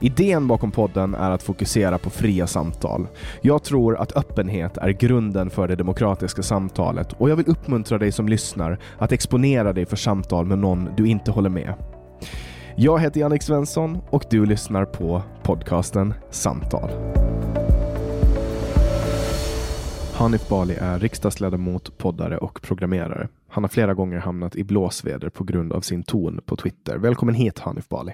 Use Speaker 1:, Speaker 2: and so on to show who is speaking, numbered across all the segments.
Speaker 1: Idén bakom podden är att fokusera på fria samtal. Jag tror att öppenhet är grunden för det demokratiska samtalet och jag vill uppmuntra dig som lyssnar att exponera dig för samtal med någon du inte håller med. Jag heter Jannik Svensson och du lyssnar på podcasten Samtal. Hanif Bali är riksdagsledamot, poddare och programmerare. Han har flera gånger hamnat i blåsväder på grund av sin ton på Twitter. Välkommen hit Hanif Bali.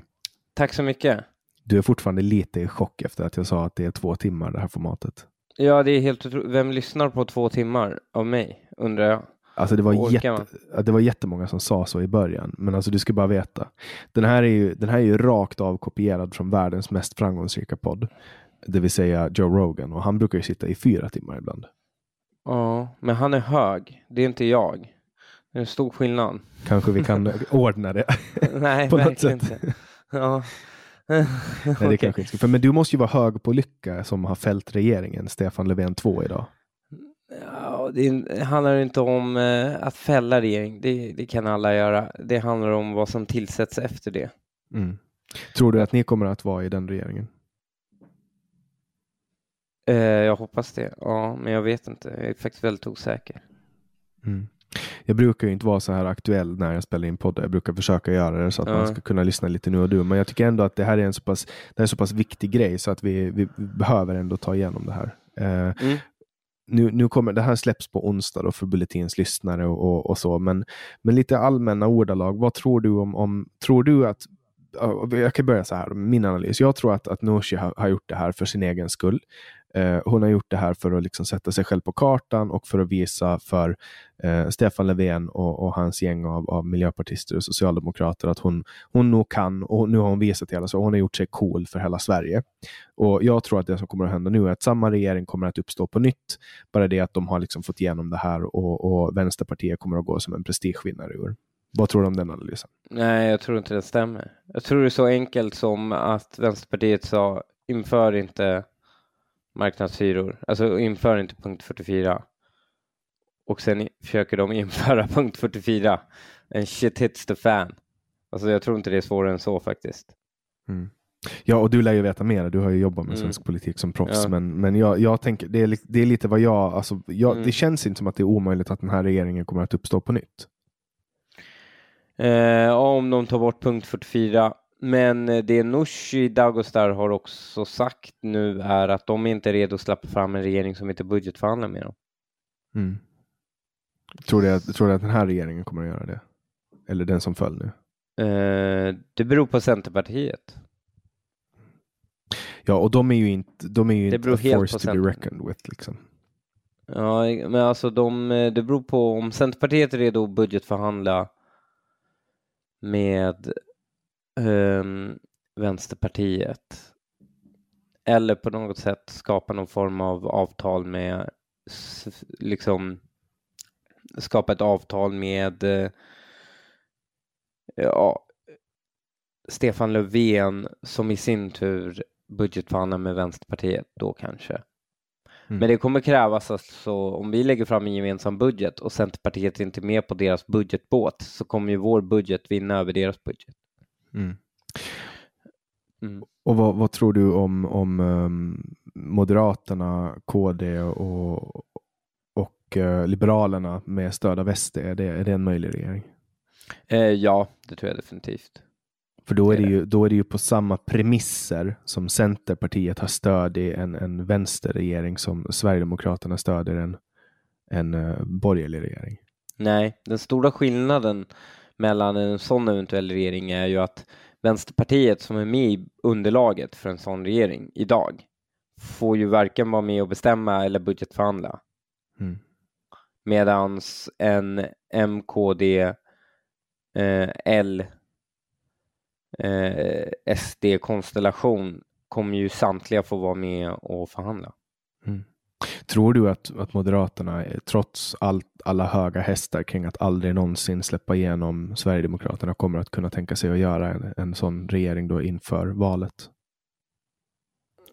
Speaker 2: Tack så mycket.
Speaker 1: Du är fortfarande lite i chock efter att jag sa att det är två timmar det här formatet.
Speaker 2: Ja, det är helt otroligt. Vem lyssnar på två timmar av mig, undrar jag.
Speaker 1: Alltså det var, jätte,
Speaker 2: man?
Speaker 1: det var jättemånga som sa så i början, men alltså du ska bara veta. Den här är ju, den här är ju rakt av kopierad från världens mest framgångsrika podd, det vill säga Joe Rogan, och han brukar ju sitta i fyra timmar ibland.
Speaker 2: Ja, men han är hög. Det är inte jag. Det är en stor skillnad.
Speaker 1: Kanske vi kan ordna det.
Speaker 2: Nej,
Speaker 1: På något
Speaker 2: verkligen
Speaker 1: sätt.
Speaker 2: inte. Ja.
Speaker 1: Nej, det kanske inte ska. Men du måste ju vara hög på lycka som har fällt regeringen, Stefan Löfven 2 idag.
Speaker 2: Ja, det handlar inte om eh, att fälla regering. Det, det kan alla göra. Det handlar om vad som tillsätts efter det.
Speaker 1: Mm. Tror du att ni kommer att vara i den regeringen?
Speaker 2: Eh, jag hoppas det. Ja, men jag vet inte. Jag är faktiskt väldigt osäker.
Speaker 1: Mm. Jag brukar ju inte vara så här aktuell när jag spelar in poddar. Jag brukar försöka göra det så att
Speaker 2: Ja.
Speaker 1: man ska kunna lyssna lite nu och du. Men jag tycker ändå att det här är en så pass, det är en så pass viktig grej så att vi, vi behöver ändå ta igenom det här. Eh,
Speaker 2: Mm.
Speaker 1: nu, nu kommer, det här släpps på onsdag då för Bulletins lyssnare och, och, och så, men, men lite allmänna ordalag. Vad tror du om, om tror du att ja, jag kan börja så här, min analys. Jag tror att, att Nooshi har, har gjort det här för sin egen skull. Eh, hon har gjort det här för att liksom sätta sig själv på kartan och för att visa för eh, Stefan Löfven och, och hans gäng av, av miljöpartister och socialdemokrater att hon, hon nog kan och nu har hon visat hela så hon har gjort sig cool för hela Sverige. Och jag tror att det som kommer att hända nu är att samma regering kommer att uppstå på nytt. Bara det att de har liksom fått igenom det här och, och Vänsterpartiet kommer att gå som en prestigevinnare ur. Vad tror du om den analysen?
Speaker 2: Nej, jag tror inte det stämmer. Jag tror det är så enkelt som att Vänsterpartiet sa inför inte marknadshyror, alltså inför inte punkt 44. och sen försöker de införa punkt 44. En shit hits the fan. Alltså jag tror inte det är svårare än så faktiskt.
Speaker 1: Mm. Ja, och du lär ju veta mer. Du har ju jobbat med
Speaker 2: Mm.
Speaker 1: svensk politik som proffs.
Speaker 2: Ja.
Speaker 1: Men, men jag, jag tänker, det är, det är lite vad jag, alltså, jag,
Speaker 2: Mm.
Speaker 1: det känns inte som att det är omöjligt att den här regeringen kommer att uppstå på nytt.
Speaker 2: Eh, om de tar bort punkt 44. Men eh, det Nooshi Dagostar har också sagt nu är att de inte är redo att släppa fram en regering som inte budgetförhandlar med dem.
Speaker 1: Mm. Tror, du, att- tror du att den här regeringen kommer att göra det? Eller den som föll nu?
Speaker 2: Eh, det beror på Centerpartiet.
Speaker 1: Ja, och de är ju inte, de är ju inte force to be reckoned with. Liksom.
Speaker 2: Ja, men alltså de, eh, det beror på om Centerpartiet är redo att budgetförhandla med ehm, Vänsterpartiet eller på något sätt skapa någon form av avtal med liksom skapa ett avtal med eh, ja, Stefan Löfven som i sin tur budgetförhandlar med Vänsterpartiet då kanske.
Speaker 1: Mm.
Speaker 2: Men det kommer krävas alltså, om vi lägger fram en gemensam budget och Centerpartiet inte är med på deras budgetbåt så kommer ju vår budget vinna över deras budget.
Speaker 1: Mm.
Speaker 2: Mm.
Speaker 1: Och vad, vad tror du om, om ehm, Moderaterna, KD och, och eh, Liberalerna med stöd av SD? Är det, är det en möjlig regering?
Speaker 2: Eh, ja, det tror jag definitivt.
Speaker 1: För då är,
Speaker 2: Det
Speaker 1: ju, då är det ju på samma premisser som Centerpartiet har stöd i en, en vänsterregering som Sverigedemokraterna stöder en, en uh, borgerlig regering.
Speaker 2: Nej, den stora skillnaden mellan en sån eventuell regering är ju att Vänsterpartiet som är med i underlaget för en sån regering idag får ju varken vara med och bestämma eller budgetförhandla.
Speaker 1: Mm.
Speaker 2: Medans en MKD eh, L eh, SD-konstellation kommer ju samtliga få vara med och förhandla.
Speaker 1: Tror du att, att Moderaterna, trots allt, alla höga hästar kring att aldrig någonsin släppa igenom Sverigedemokraterna, kommer att kunna tänka sig att göra en, en sån regering då inför valet?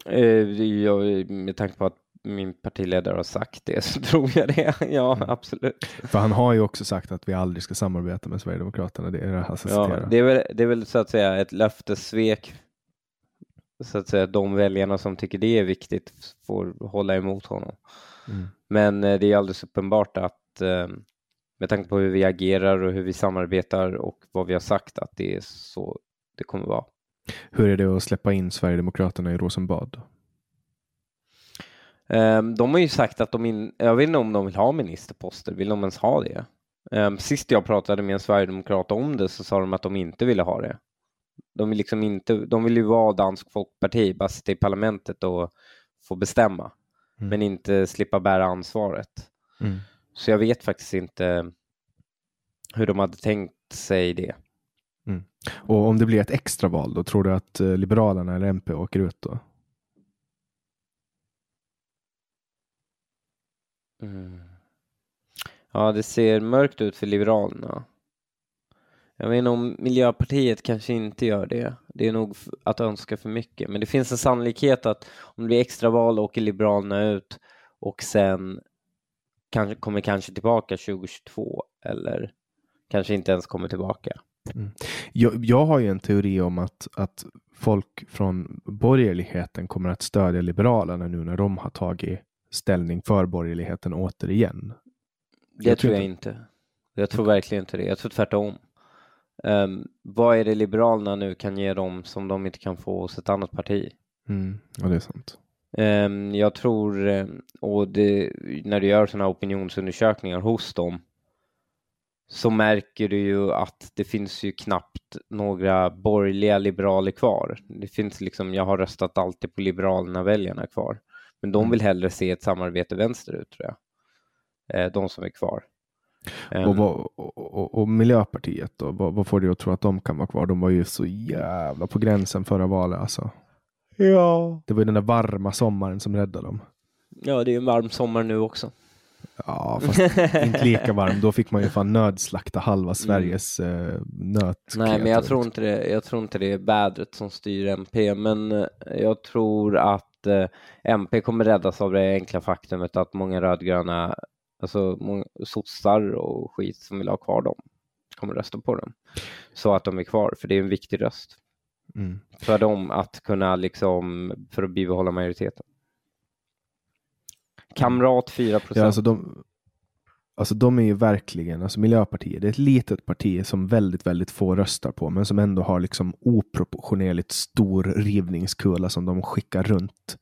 Speaker 2: Eh, jag, med tanke på att min partiledare har sagt det så tror jag det. Ja, absolut.
Speaker 1: För han har ju också sagt att vi aldrig ska samarbeta med Sverigedemokraterna. Det är det
Speaker 2: Ja, det, är väl, det är väl så att säga ett löftessvek. Så att säga de väljarna som tycker det är viktigt får hålla emot honom.
Speaker 1: Mm.
Speaker 2: Men eh, det är alldeles uppenbart att eh, med tanke på hur vi agerar och hur vi samarbetar och vad vi har sagt att det är så det kommer vara.
Speaker 1: Hur är det att släppa in Sverigedemokraterna i Rosenbad?
Speaker 2: Ehm, De har ju sagt att de, in, jag vet inte om de vill ha ministerposter, vill de ens ha det? Ehm, Sist jag pratade med en sverigedemokrat om det så sa de att de inte ville ha det. De vill liksom inte, de vill ju vara dansk folkparti, bara sitta i parlamentet och få bestämma,
Speaker 1: Mm.
Speaker 2: men inte slippa bära ansvaret.
Speaker 1: Mm.
Speaker 2: Så jag vet faktiskt inte hur de hade tänkt sig det.
Speaker 1: Och om det blir ett extra val då, tror du att eh, Liberalerna eller MP åker ut då?
Speaker 2: Mm. Ja, det ser mörkt ut för Liberalerna. Jag vet inte om Miljöpartiet kanske inte gör det. Det är nog att önska för mycket. Men det finns en sannolikhet att om det blir extraval åker Liberalerna ut och sen kanske, kommer kanske tillbaka 2022 eller kanske inte ens kommer tillbaka.
Speaker 1: Jag, jag har ju en teori om att, att folk från borgerligheten kommer att stödja Liberalerna nu när de har tagit ställning för borgerligheten återigen.
Speaker 2: Det
Speaker 1: Jag
Speaker 2: tror
Speaker 1: tror
Speaker 2: jag inte. Jag tror verkligen inte det. Jag tror tvärtom. Um, vad är det Liberalerna nu kan ge dem som de inte kan få hos ett annat parti?
Speaker 1: Mm, ja, det är sant.
Speaker 2: Ehm, jag tror, ehm, och det, när du gör sådana opinionsundersökningar hos dem så märker du ju att det finns ju knappt några borgerliga liberaler kvar. Det finns liksom, jag har röstat alltid på Liberalerna-väljarna kvar. Men de vill hellre se ett samarbete vänsterut tror jag. De som är kvar.
Speaker 1: Och, vad, och, och, och Miljöpartiet då? Vad, vad får du att tro att de kan vara kvar? De var ju så jävla på gränsen förra valet alltså.
Speaker 2: ja.
Speaker 1: Det var ju den där varma sommaren som räddade dem.
Speaker 2: ja, det är en varm sommar nu också.
Speaker 1: Ja, fast inte lika varm. Då fick man ju fan nödslakta halva Sveriges eh, nöt.
Speaker 2: Mm. Nej, men jag tror inte det. Jag tror inte det är vädret som styr MP, men eh, jag tror att eh, MP kommer räddas av det enkla faktumet att många rödgröna alltså många sossar och skit som vill ha kvar dem kommer rösta på dem. Så att de är kvar, för det är en viktig röst.
Speaker 1: Mm.
Speaker 2: För dem att kunna liksom, för att bibehålla majoriteten. Kamrat 4 procent.
Speaker 1: Ja, alltså de, alltså de är ju verkligen, alltså Miljöpartiet, det är ett litet parti som väldigt, väldigt få röstar på, men som ändå har liksom oproportionerligt stor rivningskula som de skickar runt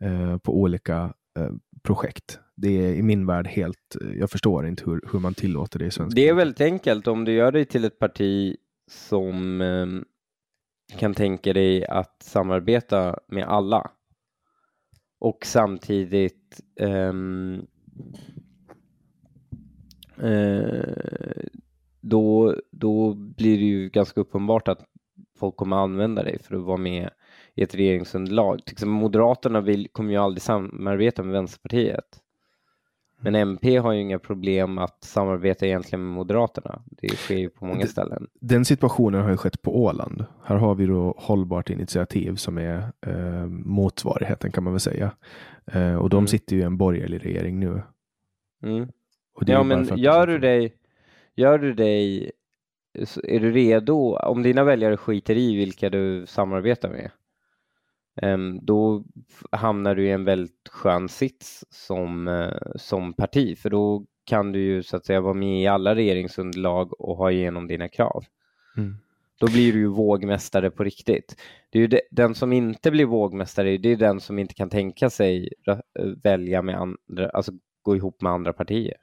Speaker 1: eh, på olika eh, projekt. Det är i min värld helt, jag förstår inte hur, hur man tillåter det i svensk
Speaker 2: Det är väldigt enkelt om du gör dig till ett parti som eh, kan tänka dig att samarbeta med alla och samtidigt ehm, eh, då, då blir det ju ganska uppenbart att folk kommer använda dig för att vara med i ett regeringsunderlag. Till exempel Moderaterna vill, kommer ju aldrig samarbeta med Vänsterpartiet. Men MP har ju inga problem att samarbeta egentligen med Moderaterna. Det sker ju på många ställen.
Speaker 1: Den situationen har ju skett på Åland. Här har vi då Hållbart initiativ som är eh, motsvarigheten kan man väl säga. Eh, och de
Speaker 2: Mm.
Speaker 1: sitter ju i en borgerlig regering nu.
Speaker 2: Mm. Ja, men gör du dig, gör du dig, är du redo, om dina väljare skiter i vilka du samarbetar med, då f- hamnar du i en väldigt skön sits som, eh, som parti, för då kan du ju så att säga vara med i alla regeringsunderlag och ha igenom dina krav.
Speaker 1: Mm.
Speaker 2: Då blir du ju vågmästare på riktigt. Det är de, den som inte blir vågmästare, det är den som inte kan tänka sig rö- välja med andra, alltså gå ihop med andra partier.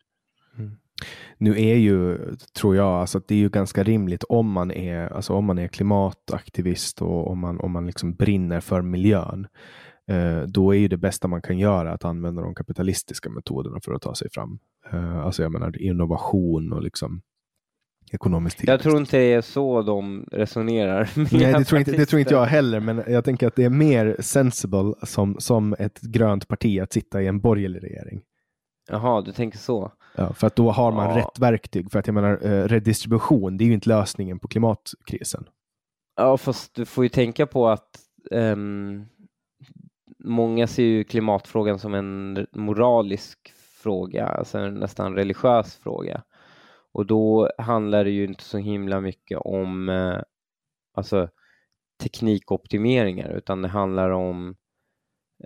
Speaker 1: Nu är ju, tror jag, alltså att det är ju ganska rimligt om man är, alltså om man är klimataktivist och om man, om man liksom brinner för miljön. Eh, då är ju det bästa man kan göra att använda de kapitalistiska metoderna för att ta sig fram. Eh, alltså jag menar innovation och liksom ekonomisk
Speaker 2: Jag
Speaker 1: tillväxt.
Speaker 2: tror inte det är så de resonerar.
Speaker 1: Nej, det tror, inte, det tror inte jag heller, men jag tänker att det är mer sensible som, som ett grönt parti att sitta i en borgerlig regering.
Speaker 2: Jaha, du tänker så.
Speaker 1: Ja, för att då har man
Speaker 2: Ja.
Speaker 1: rätt verktyg. För att jag menar, eh, redistribution, det är ju inte lösningen på klimatkrisen.
Speaker 2: Ja, fast du får ju tänka på att ehm, många ser ju klimatfrågan som en moralisk fråga, alltså en nästan religiös fråga. Och då handlar det ju inte så himla mycket om eh, alltså, teknikoptimeringar, utan det handlar om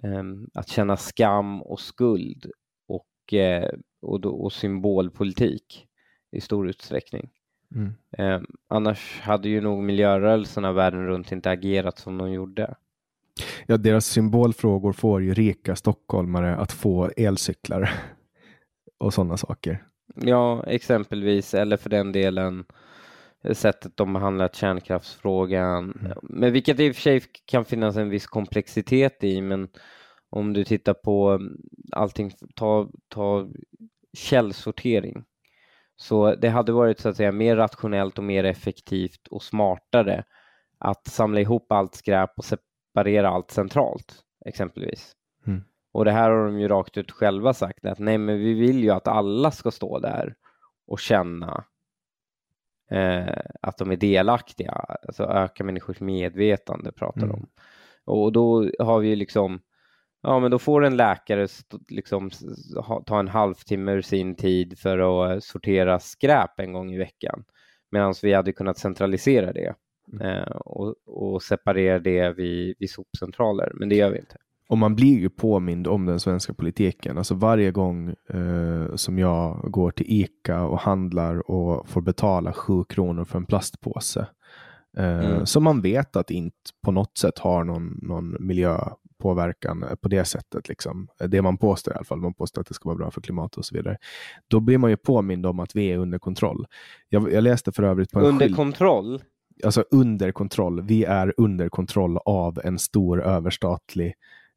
Speaker 2: ehm, att känna skam och skuld och, eh, och, då, och symbolpolitik i stor utsträckning.
Speaker 1: Mm.
Speaker 2: Eh, annars hade ju nog miljörörelserna världen runt inte agerat som de gjorde.
Speaker 1: Ja, deras symbolfrågor får ju rika stockholmare att få elcyklar och sådana saker.
Speaker 2: Ja, exempelvis, eller för den delen sättet de behandlat kärnkraftsfrågan,
Speaker 1: Mm.
Speaker 2: men vilket i och för sig kan finnas en viss komplexitet i, men om du tittar på mm, allting, ta, ta källsortering. Så det hade varit så att säga mer rationellt och mer effektivt och smartare att samla ihop allt skräp och separera allt centralt, exempelvis.
Speaker 1: Mm.
Speaker 2: Och det här har de ju rakt ut själva sagt att nej, men vi vill ju att alla ska stå där och känna eh, att de är delaktiga, alltså öka människors medvetande pratar de
Speaker 1: Mm.
Speaker 2: om. Och då har vi liksom, ja men då får en läkare liksom ta en halvtimme ur sin tid för att eh, sortera skräp en gång i veckan. Medan vi hade kunnat centralisera det eh, och, och separera det vid, vid sopcentraler, men det gör vi inte.
Speaker 1: Och man blir ju påmind om den svenska politiken. Alltså varje gång eh, som jag går till Ica och handlar och får betala sju kronor för en plastpåse. Eh,
Speaker 2: Mm.
Speaker 1: Som man vet att inte på något sätt har någon, någon miljöpåverkan på det sättet. Liksom. Det man påstår i alla fall. Man påstår att det ska vara bra för klimatet och så vidare. Då blir man ju påmind om att vi är under kontroll. Jag, jag läste för övrigt på en
Speaker 2: Under
Speaker 1: skylt
Speaker 2: kontroll,
Speaker 1: alltså under kontroll. Vi är under kontroll av en stor överstatlig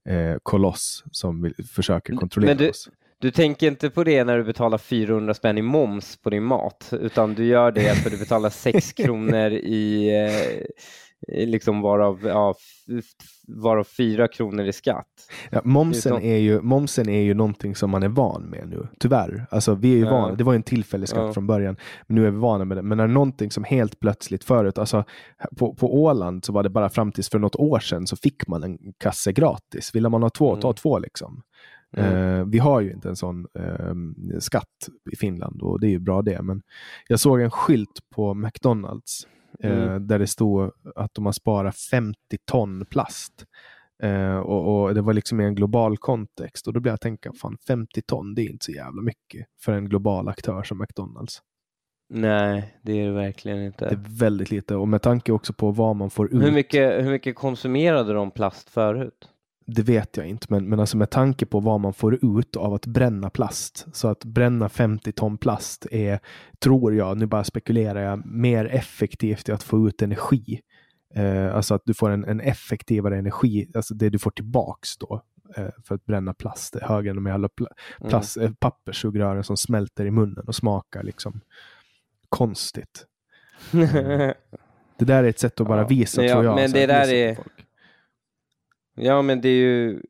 Speaker 1: eh, koloss som vill, försöker kontrollera
Speaker 2: men du-
Speaker 1: oss.
Speaker 2: Du tänker inte på det när du betalar 400 spänn i moms på din mat, utan du gör det för du betalar 6 kronor i, eh, i liksom varav, ja, varav 4 kronor i skatt.
Speaker 1: Ja, momsen,
Speaker 2: är
Speaker 1: ju, momsen är ju någonting som man är van med nu, tyvärr. Alltså, vi är ju
Speaker 2: Ja.
Speaker 1: vana, det var ju en tillfällig skatt
Speaker 2: Ja.
Speaker 1: från början, men nu är vi vana med det. Men när någonting som helt plötsligt förut, alltså på, på Åland så var det bara fram tills för något år sedan så fick man en kasse gratis. Ville man ha två, ta
Speaker 2: Mm.
Speaker 1: två liksom. Eh, vi har ju inte en sån eh, skatt i Finland och det är ju bra det. Men jag såg en skylt på McDonalds eh,
Speaker 2: Mm.
Speaker 1: där det stod att de har sparat 50 ton plast. Eh, och, och Det var liksom i en global kontext och då blev jag tänka, fan 50 ton det är inte så jävla mycket för en global aktör som McDonalds.
Speaker 2: Nej, det är det verkligen inte.
Speaker 1: Det är väldigt lite och med tanke också på vad man får ut.
Speaker 2: Hur mycket, hur mycket konsumerade de plast förut?
Speaker 1: Det vet jag inte, men, men alltså med tanke på vad man får ut av att bränna plast. Så att bränna 50 ton plast är, tror jag, nu bara spekulerar jag, mer effektivt i att få ut energi. Eh, alltså att du får en, en effektivare energi, alltså det du får tillbaks då eh, för att bränna plast är högre än de jävla pla
Speaker 2: Mm.
Speaker 1: plast, eh, papperssugrören som smälter i munnen och smakar liksom konstigt. Det där är ett sätt att bara visa,
Speaker 2: ja,
Speaker 1: tror jag.
Speaker 2: men det där är-
Speaker 1: folk.
Speaker 2: Ja, men det är ju...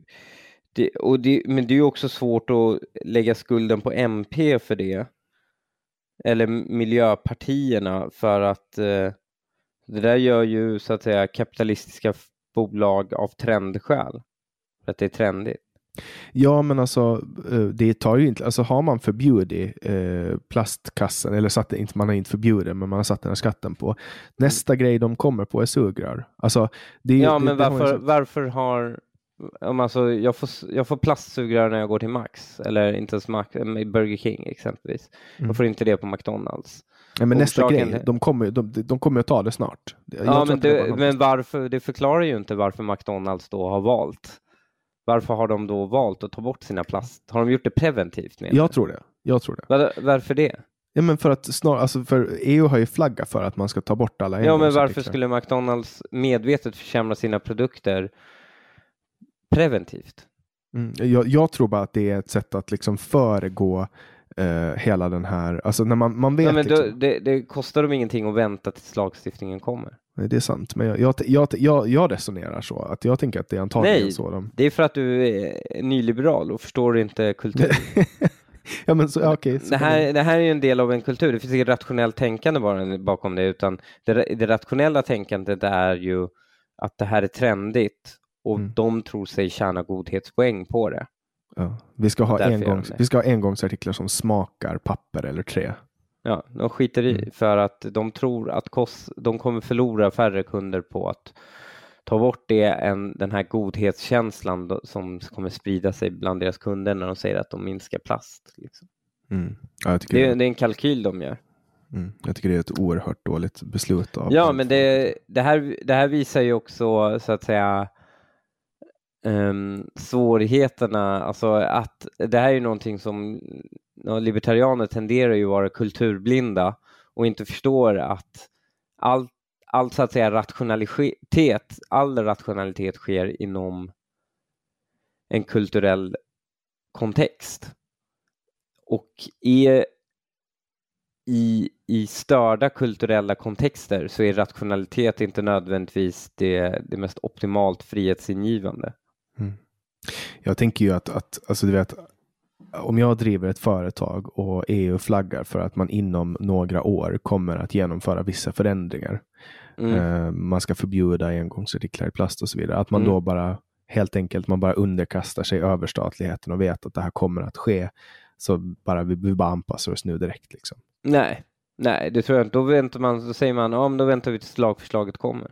Speaker 2: Det, och det, men det är ju också svårt att lägga skulden på MP för det. Eller miljöpartierna för att eh, det där gör ju så att säga kapitalistiska bolag av trendskäl. För att det är trendigt.
Speaker 1: Ja, men alltså eh, det tar ju inte, alltså har man förbjudit eh, plastkassen, eller satt inte, man har inte förbjudit, men man har satt den här skatten på. Nästa grej de kommer på är sugrör. Alltså, det,
Speaker 2: Ja,
Speaker 1: det,
Speaker 2: men
Speaker 1: det har
Speaker 2: varför,
Speaker 1: så-
Speaker 2: varför har... Om alltså, jag, får, jag får plastsugrör när jag går till Max, eller inte ens Max, i Burger King exempelvis.
Speaker 1: Mm.
Speaker 2: Jag får inte det på McDonalds.
Speaker 1: ja, men nästa
Speaker 2: orsaken-
Speaker 1: grej, de kommer, de, de kommer att ta det snart. Jag
Speaker 2: Ja, men,
Speaker 1: det
Speaker 2: men varför, det förklarar ju inte varför McDonalds då har valt. Varför har de då valt att ta bort sina plast? Har de gjort det preventivt? menar
Speaker 1: jag tror det. Jag tror det.
Speaker 2: Var, varför det?
Speaker 1: Ja, men för att snar, alltså för EU har ju flaggat för att man ska ta bort alla
Speaker 2: Ja, men varför skulle McDonalds medvetet försämra sina produkter preventivt?
Speaker 1: Mm, jag, jag tror bara att det är ett sätt att liksom föregå eh, hela den här, alltså när man, man vet
Speaker 2: Ja, men
Speaker 1: liksom,
Speaker 2: då, det, det kostar dem ingenting att vänta tills lagstiftningen kommer.
Speaker 1: Nej, det är sant, men jag, jag, jag, jag, jag resonerar så. Att jag tänker att det är antagligen
Speaker 2: Nej.
Speaker 1: så. De...
Speaker 2: Det är för att du är nyliberal och förstår inte kultur.
Speaker 1: ja, men så, okej. så
Speaker 2: Det här, det här är ju en del av en kultur. Det finns inget rationellt tänkande bara bakom det, utan det, det rationella tänkandet är ju att det här är trendigt och
Speaker 1: Mm.
Speaker 2: de tror sig tjäna godhetspoäng på det.
Speaker 1: ja. vi, ska ha engångs, vi ska ha engångsartiklar som smakar papper eller trä.
Speaker 2: Ja, de skiter i
Speaker 1: Mm.
Speaker 2: för att de tror att kost, de kommer förlora färre kunder på att ta bort det än den här godhetskänslan som kommer sprida sig bland deras kunder när de säger att de minskar plast. Liksom.
Speaker 1: Mm. Ja,
Speaker 2: Det, är- det är en kalkyl de gör.
Speaker 1: mm. jag tycker det är ett oerhört dåligt beslut. Av
Speaker 2: Ja, men det, det, här, det här visar ju också så att säga ehm, svårigheterna, alltså att det här är ju någonting som libertarianer tenderar ju att vara kulturblinda och inte förstår att allt all, så att säga rationalitet, all rationalitet sker inom en kulturell kontext. Och är i, i störda kulturella kontexter så är rationalitet inte nödvändigtvis det, det mest optimalt frihetsingivande. Mm.
Speaker 1: Jag tänker ju att, att alltså, du vet, om jag driver ett företag och EU flaggar för att man inom några år kommer att genomföra vissa förändringar.
Speaker 2: Mm.
Speaker 1: Eh, man ska förbjuda engångsartiklar i plast och så vidare. Att man
Speaker 2: Mm.
Speaker 1: då bara helt enkelt man bara underkastar sig överstatligheten och vet att det här kommer att ske. Så bara vi, vi bara anpassar oss nu direkt. Liksom.
Speaker 2: Nej, nej, det tror jag inte. Då, väntar man, då säger man ja, men då väntar vi tills lagförslaget kommer.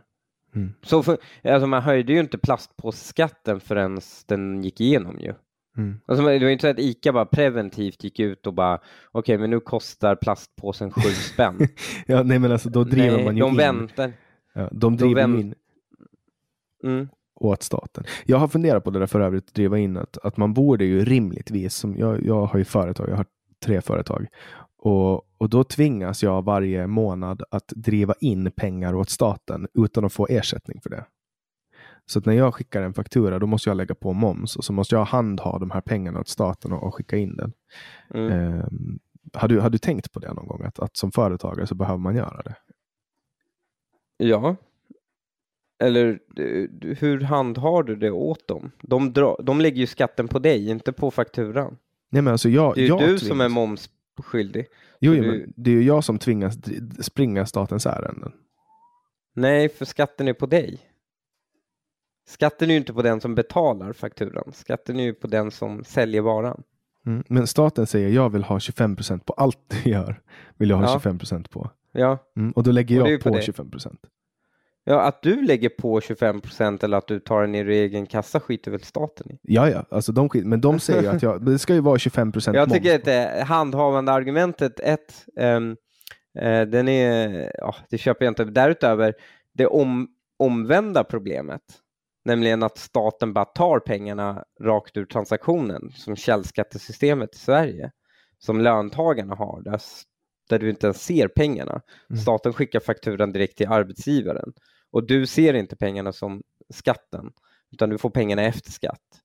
Speaker 1: Mm.
Speaker 2: Så för, alltså man höjde ju inte plastpåseskatten förrän den gick igenom ju.
Speaker 1: Mm.
Speaker 2: Alltså, det var ju inte så att ICA bara preventivt gick ut och bara okej, men nu kostar plastpåsen sju spänn.
Speaker 1: Ja, nej men alltså då driver
Speaker 2: nej,
Speaker 1: man ju
Speaker 2: de
Speaker 1: in.
Speaker 2: väntar.
Speaker 1: Ja, de driver
Speaker 2: vänt-
Speaker 1: ju in
Speaker 2: Mm.
Speaker 1: åt staten. Jag har funderat på det där för övrigt, att driva in att, att man borde ju rimligtvis, som jag, jag har ju företag, jag har tre företag, och, och då tvingas jag varje månad att driva in pengar åt staten utan att få ersättning för det. Så när jag skickar en faktura, då måste jag lägga på moms och så måste jag handha de här pengarna åt staten och, och skicka in den.
Speaker 2: Mm.
Speaker 1: Ehm, har, du, har du tänkt på det någon gång? Att, att som företagare så behöver man göra det?
Speaker 2: Ja. Eller du- hur handhar du det åt dem? De, dra, de lägger ju skatten på dig, inte på fakturan.
Speaker 1: Nej, men alltså jag,
Speaker 2: Det är ju
Speaker 1: jag
Speaker 2: du
Speaker 1: tvingas-
Speaker 2: som är momsskyldig.
Speaker 1: Jo, jo,
Speaker 2: du-
Speaker 1: men det är ju jag som tvingas springa statens ärenden.
Speaker 2: Nej, för skatten är på dig. Skatten är ju inte på den som betalar fakturan. Skatten är ju på den som säljer varan.
Speaker 1: Mm. Men staten säger jag vill ha 25% på allt du gör. Vill jag ha
Speaker 2: Ja.
Speaker 1: 25% på.
Speaker 2: Ja,
Speaker 1: Mm. Och då lägger
Speaker 2: Och det
Speaker 1: jag
Speaker 2: på
Speaker 1: på
Speaker 2: det.
Speaker 1: 25%
Speaker 2: ja att du lägger på 25% eller att du tar den i din egen kassa skiter väl staten i.
Speaker 1: Ja, ja, alltså de skit, men de säger ju att jag, det ska ju vara 25 moms.
Speaker 2: Jag tycker att eh, handhavande argumentet ett, ehm, eh, den är, ja, det köper jag inte. Därutöver, det om, omvända problemet, nämligen att staten bara tar pengarna rakt ur transaktionen, som källskattesystemet i Sverige, som löntagarna har, där, där du inte ens ser pengarna.
Speaker 1: Mm.
Speaker 2: Staten skickar fakturan direkt till arbetsgivaren och du ser inte pengarna som skatten, utan du får pengarna efter skatt.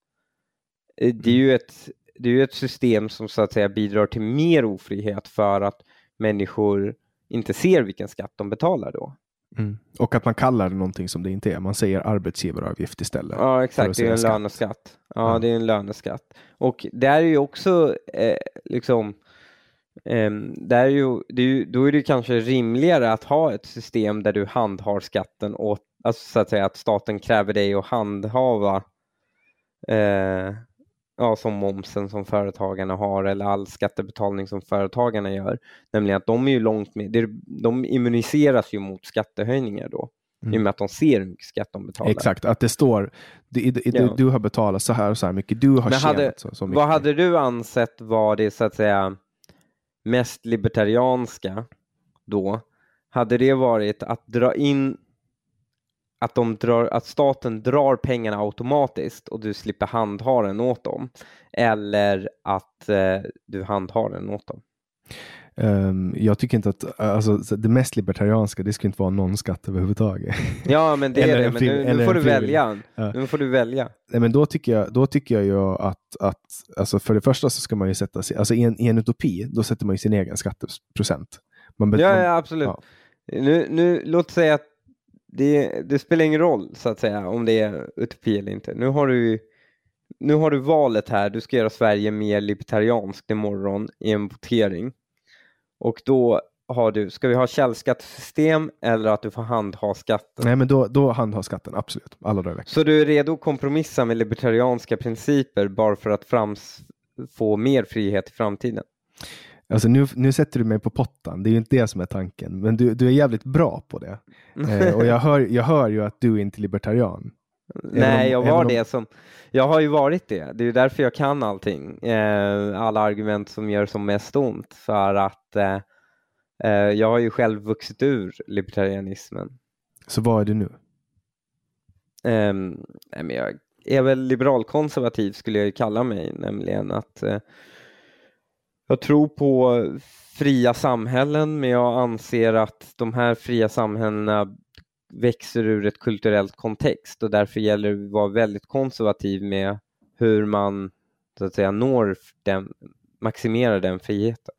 Speaker 2: Eh, Det är ju ett, det är ju ett system som så att säga bidrar till mer ofrihet för att människor inte ser vilken skatt de betalar då.
Speaker 1: Mm. Och att man kallar det någonting som det inte är. Man säger arbetsgivaravgift istället.
Speaker 2: Ja, exakt. Det är en
Speaker 1: skatt.
Speaker 2: löneskatt. Ja,
Speaker 1: Ja.
Speaker 2: det är en löneskatt. Och det är ju också eh, liksom ehm, det är ju, det är ju, då är det kanske rimligare att ha ett system där du handhar skatten och alltså så att säga att staten kräver dig att handhava eh, ja, som momsen som företagarna har eller all skattebetalning som företagarna gör. Nämligen att de är ju långt med, de immuniseras ju mot skattehöjningar då. I och
Speaker 1: Mm.
Speaker 2: med att de ser hur mycket skatt de betalar.
Speaker 1: Exakt, att det står du, du,
Speaker 2: Ja.
Speaker 1: du har betalat så här och så här mycket. Du har
Speaker 2: Men
Speaker 1: tjänat
Speaker 2: hade,
Speaker 1: så, så mycket.
Speaker 2: vad hade du ansett var det så att säga mest libertarianska då? Hade det varit att dra in att, de drar, att staten drar pengarna automatiskt och du slipper handha den åt dem? Eller att eh, du handhar den åt dem?
Speaker 1: Ehm, jag tycker inte att alltså, så det mest libertarianska, det ska inte vara någon skatt överhuvudtaget.
Speaker 2: Ja, men det är det.
Speaker 1: en
Speaker 2: Men nu, nu får du välja.
Speaker 1: Ja.
Speaker 2: Nu får du välja.
Speaker 1: Nej, men då tycker jag, då tycker jag ju att, att alltså för det första så ska man ju sätta sig, alltså i en, i en utopi, då sätter man ju sin egen skatteprocent. Man,
Speaker 2: Ja,
Speaker 1: man-
Speaker 2: ja absolut.
Speaker 1: ja.
Speaker 2: Nu, nu, låt säga att det, det spelar ingen roll så att säga om det är utopi eller inte. Nu har du nu har du valet här. Du ska göra Sverige mer libertarianskt imorgon i en votering. Och då har du, ska vi ha källskattesystem eller att du får handha skatten?
Speaker 1: Nej, men då, då handhar skatten, absolut. Alla dagar.
Speaker 2: Så du är redo att kompromissa med libertarianska principer bara för att frams, få mer frihet i framtiden?
Speaker 1: Alltså nu, nu sätter du mig på pottan, det är ju inte det som är tanken. Men du, du är jävligt bra på det. Eh, och jag hör, jag hör ju att du är inte libertarian.
Speaker 2: Nej,
Speaker 1: om-
Speaker 2: jag var
Speaker 1: om-
Speaker 2: det som... Jag har ju varit det. Det är därför jag kan allting. Eh, alla argument som gör som mest ont. För att eh, eh, jag har ju själv vuxit ur libertarianismen.
Speaker 1: Så vad är du nu?
Speaker 2: Eh, nej, men jag är väl liberalkonservativ skulle jag ju kalla mig. Nämligen att eh, jag tror på fria samhällen men jag anser att de här fria samhällena växer ur ett kulturellt kontext och därför gäller det att vara väldigt konservativ med hur man så att säga når den, maximerar den friheten.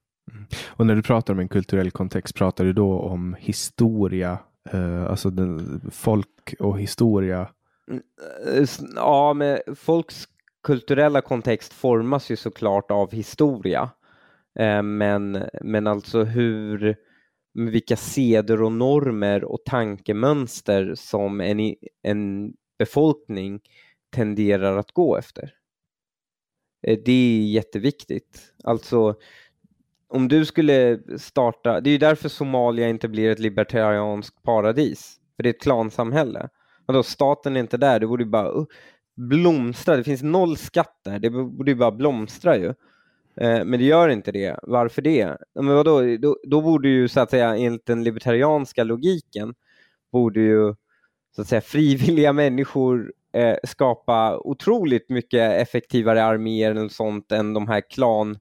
Speaker 1: Och när du pratar om en kulturell kontext, pratar du då om historia, eh, alltså den, folk och historia?
Speaker 2: Eh, s- Ja, men folks kulturella kontext formas ju såklart av historia. Eh, men, men alltså hur, vilka seder och normer och tankemönster som en, en befolkning tenderar att gå efter. Eh, det är jätteviktigt. Alltså, om du skulle starta, det är ju därför Somalia inte blir ett libertarianskt paradis, för det är ett klansamhälle. Vadå, staten är inte där, det borde ju bara uh, blomstra, det finns noll skatt där, det borde ju bara blomstra ju. Eh, men det gör inte det. Varför det? Men vadå? Då, då borde ju så att säga enligt den libertarianska logiken borde ju så att säga frivilliga människor eh, skapa otroligt mycket effektivare arméer eller sånt än de här klan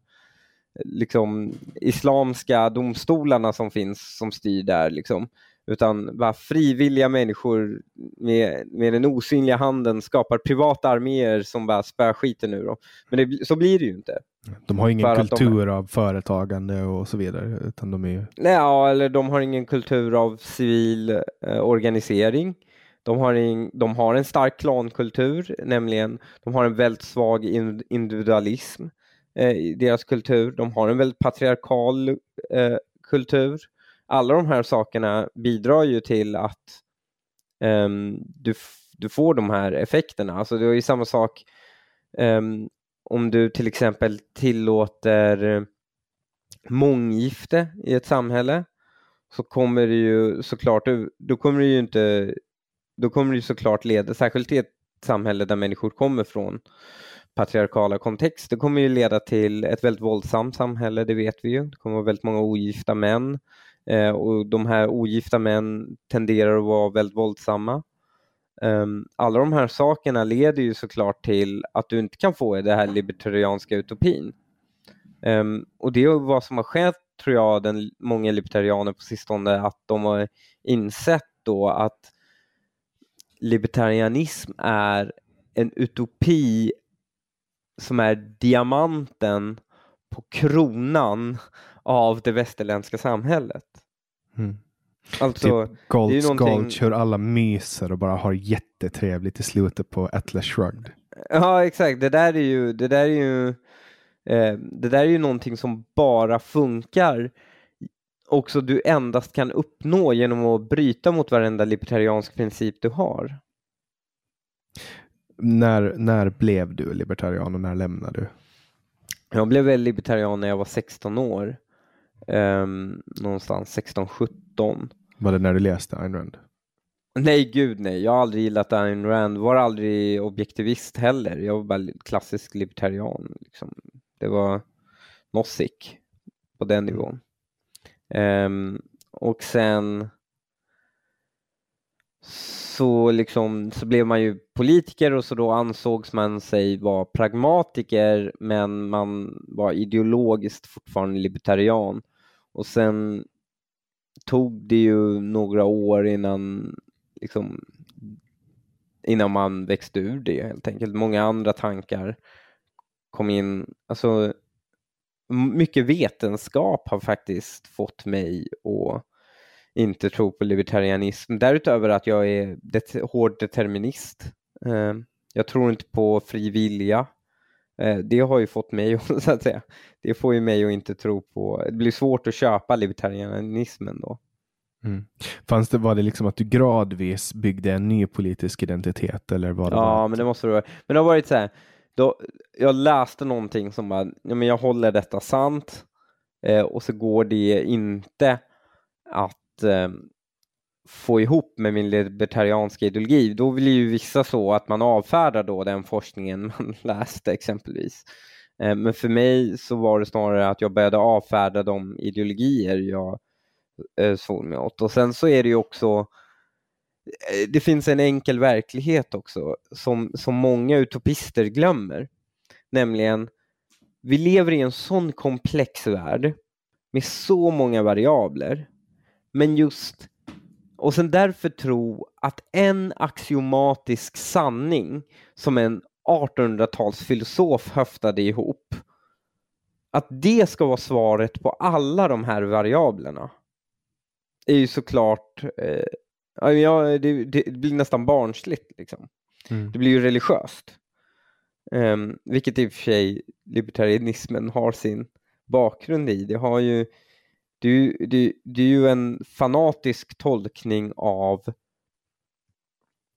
Speaker 2: liksom islamska domstolarna som finns som styr där liksom. Utan bara frivilliga människor med, med den osynliga handen skapar privata arméer som bara spär skiten ur dem. Men det, så blir det ju inte.
Speaker 1: De har ingen
Speaker 2: att de-
Speaker 1: kultur av företagande och så vidare, utan de är.
Speaker 2: Nej, ja, eller de har ingen kultur av civil eh, organisering. De har, in, de har en stark klankultur, nämligen de har en väldigt svag in, individualism eh, i deras kultur. De har en väldigt patriarkal eh, kultur. Alla de här sakerna bidrar ju till att ehm, du, du får de här effekterna. Alltså det är ju samma sak um, om du till exempel tillåter eh, månggifte i ett samhälle så kommer det ju såklart, eh, då kommer det ju inte, då kommer det såklart leda, särskilt i ett samhälle där människor kommer från patriarkala kontext. Det kommer ju leda till ett väldigt våldsamt samhälle, det vet vi ju. Det kommer vara väldigt många ogifta män eh, och de här ogifta män tenderar att vara väldigt våldsamma. Ehm, alla de här sakerna leder ju såklart till att du inte kan få det här libertarianska utopin. Ehm, och det är vad som har skett, tror jag, den, många libertarianer på sistone, att de har insett då att libertarianism är en utopi som är diamanten på kronan av det västerländska samhället.
Speaker 1: Mm. Alltså, typ Golds någonting... Gulch, hur alla myser och bara har jättetrevligt i slutet på Atlas Shrugged.
Speaker 2: Ja, exakt. Det där är ju, det där är ju, eh, det där är ju någonting som bara funkar också du endast kan uppnå genom att bryta mot varenda libertariansk princip du har.
Speaker 1: När, när blev du libertarian och när lämnade du?
Speaker 2: Jag blev väl libertarian när jag var 16 år. Um, någonstans 16-17.
Speaker 1: Var det när du läste Ayn Rand?
Speaker 2: Nej, gud nej. Jag har aldrig gillat Ayn Rand. Var aldrig objektivist heller. Jag var bara klassisk libertarian. Liksom. Det var Nozick på den mm. nivån. Um, och sen så, liksom, så blev man ju politiker och så då ansågs man sig vara pragmatiker men man var ideologiskt fortfarande libertarian. Och sen tog det ju några år innan, liksom, innan man växte ur det helt enkelt. Många andra tankar kom in. Alltså, mycket vetenskap har faktiskt fått mig att inte tro på libertarianism. Därutöver att jag är det hård determinist. Eh, jag tror inte på fri vilja. Eh, det har ju fått mig så att säga, det får ju mig att inte tro på, det blir svårt att köpa libertarianismen då.
Speaker 1: Mm. Fanns det, var det liksom att du gradvis byggde en ny politisk identitet eller var det
Speaker 2: Ja, men det måste det vara. Men det har varit så här, då, jag läste någonting som bara, ja, men jag håller detta sant eh, och så går det inte att eh, få ihop med min libertarianska ideologi. Då vill ju vissa så att man avfärdar då den forskningen man läste exempelvis. Eh, men för mig så var det snarare att jag började avfärda de ideologier jag eh, såg mig åt. Och sen så är det ju också eh, det finns en enkel verklighet också som, som många utopister glömmer. Nämligen, vi lever i en sån komplex värld med så många variabler. Men just, och sen därför tro att en axiomatisk sanning som en 1800-talsfilosof höftade ihop, att det ska vara svaret på alla de här variablerna är ju såklart eh, Ja, det, det blir nästan barnsligt. Liksom. Mm. Det blir ju religiöst. Um, vilket i och för sig libertarianismen har sin bakgrund i. Det, har ju, det, det, det är ju en fanatisk tolkning av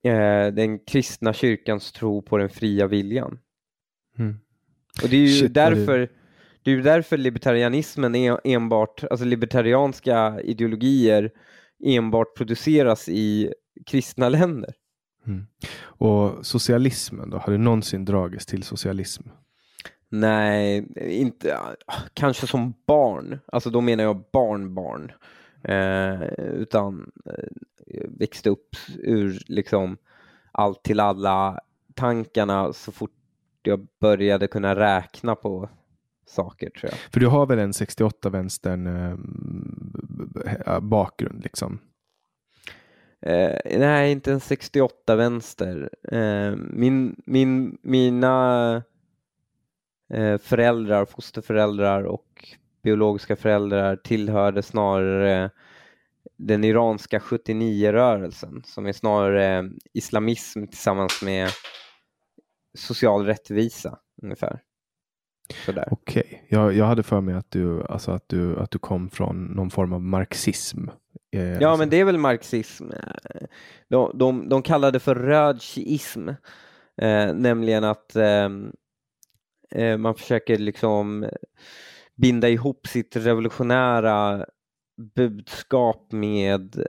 Speaker 2: eh, den kristna kyrkans tro på den fria viljan. Mm. Och det är ju Shit, därför det är därför libertarianismen är enbart, alltså libertarianska ideologier enbart produceras i kristna länder.
Speaker 1: Mm. Och socialismen då? Har du någonsin dragits till socialism?
Speaker 2: Nej, inte, kanske som barn. Alltså då menar jag barnbarn. Eh, utan eh, växte upp ur liksom allt till alla tankarna så fort jag började kunna räkna på saker tror jag.
Speaker 1: För du har väl en 68-vänstern eh, bakgrund liksom?
Speaker 2: Eh, nej, inte en 68-vänster. Eh, min, min, mina föräldrar, fosterföräldrar och biologiska föräldrar tillhörde snarare den iranska 79-rörelsen som är snarare islamism tillsammans med social rättvisa ungefär. Sådär.
Speaker 1: Okej, jag, jag hade för mig att du, alltså att, du, att du kom från någon form av marxism. Eh,
Speaker 2: Ja,
Speaker 1: alltså-
Speaker 2: men det är väl marxism. De, de, de kallar det för rödism, eh, nämligen att eh, Eh, man försöker liksom eh, binda ihop sitt revolutionära budskap med,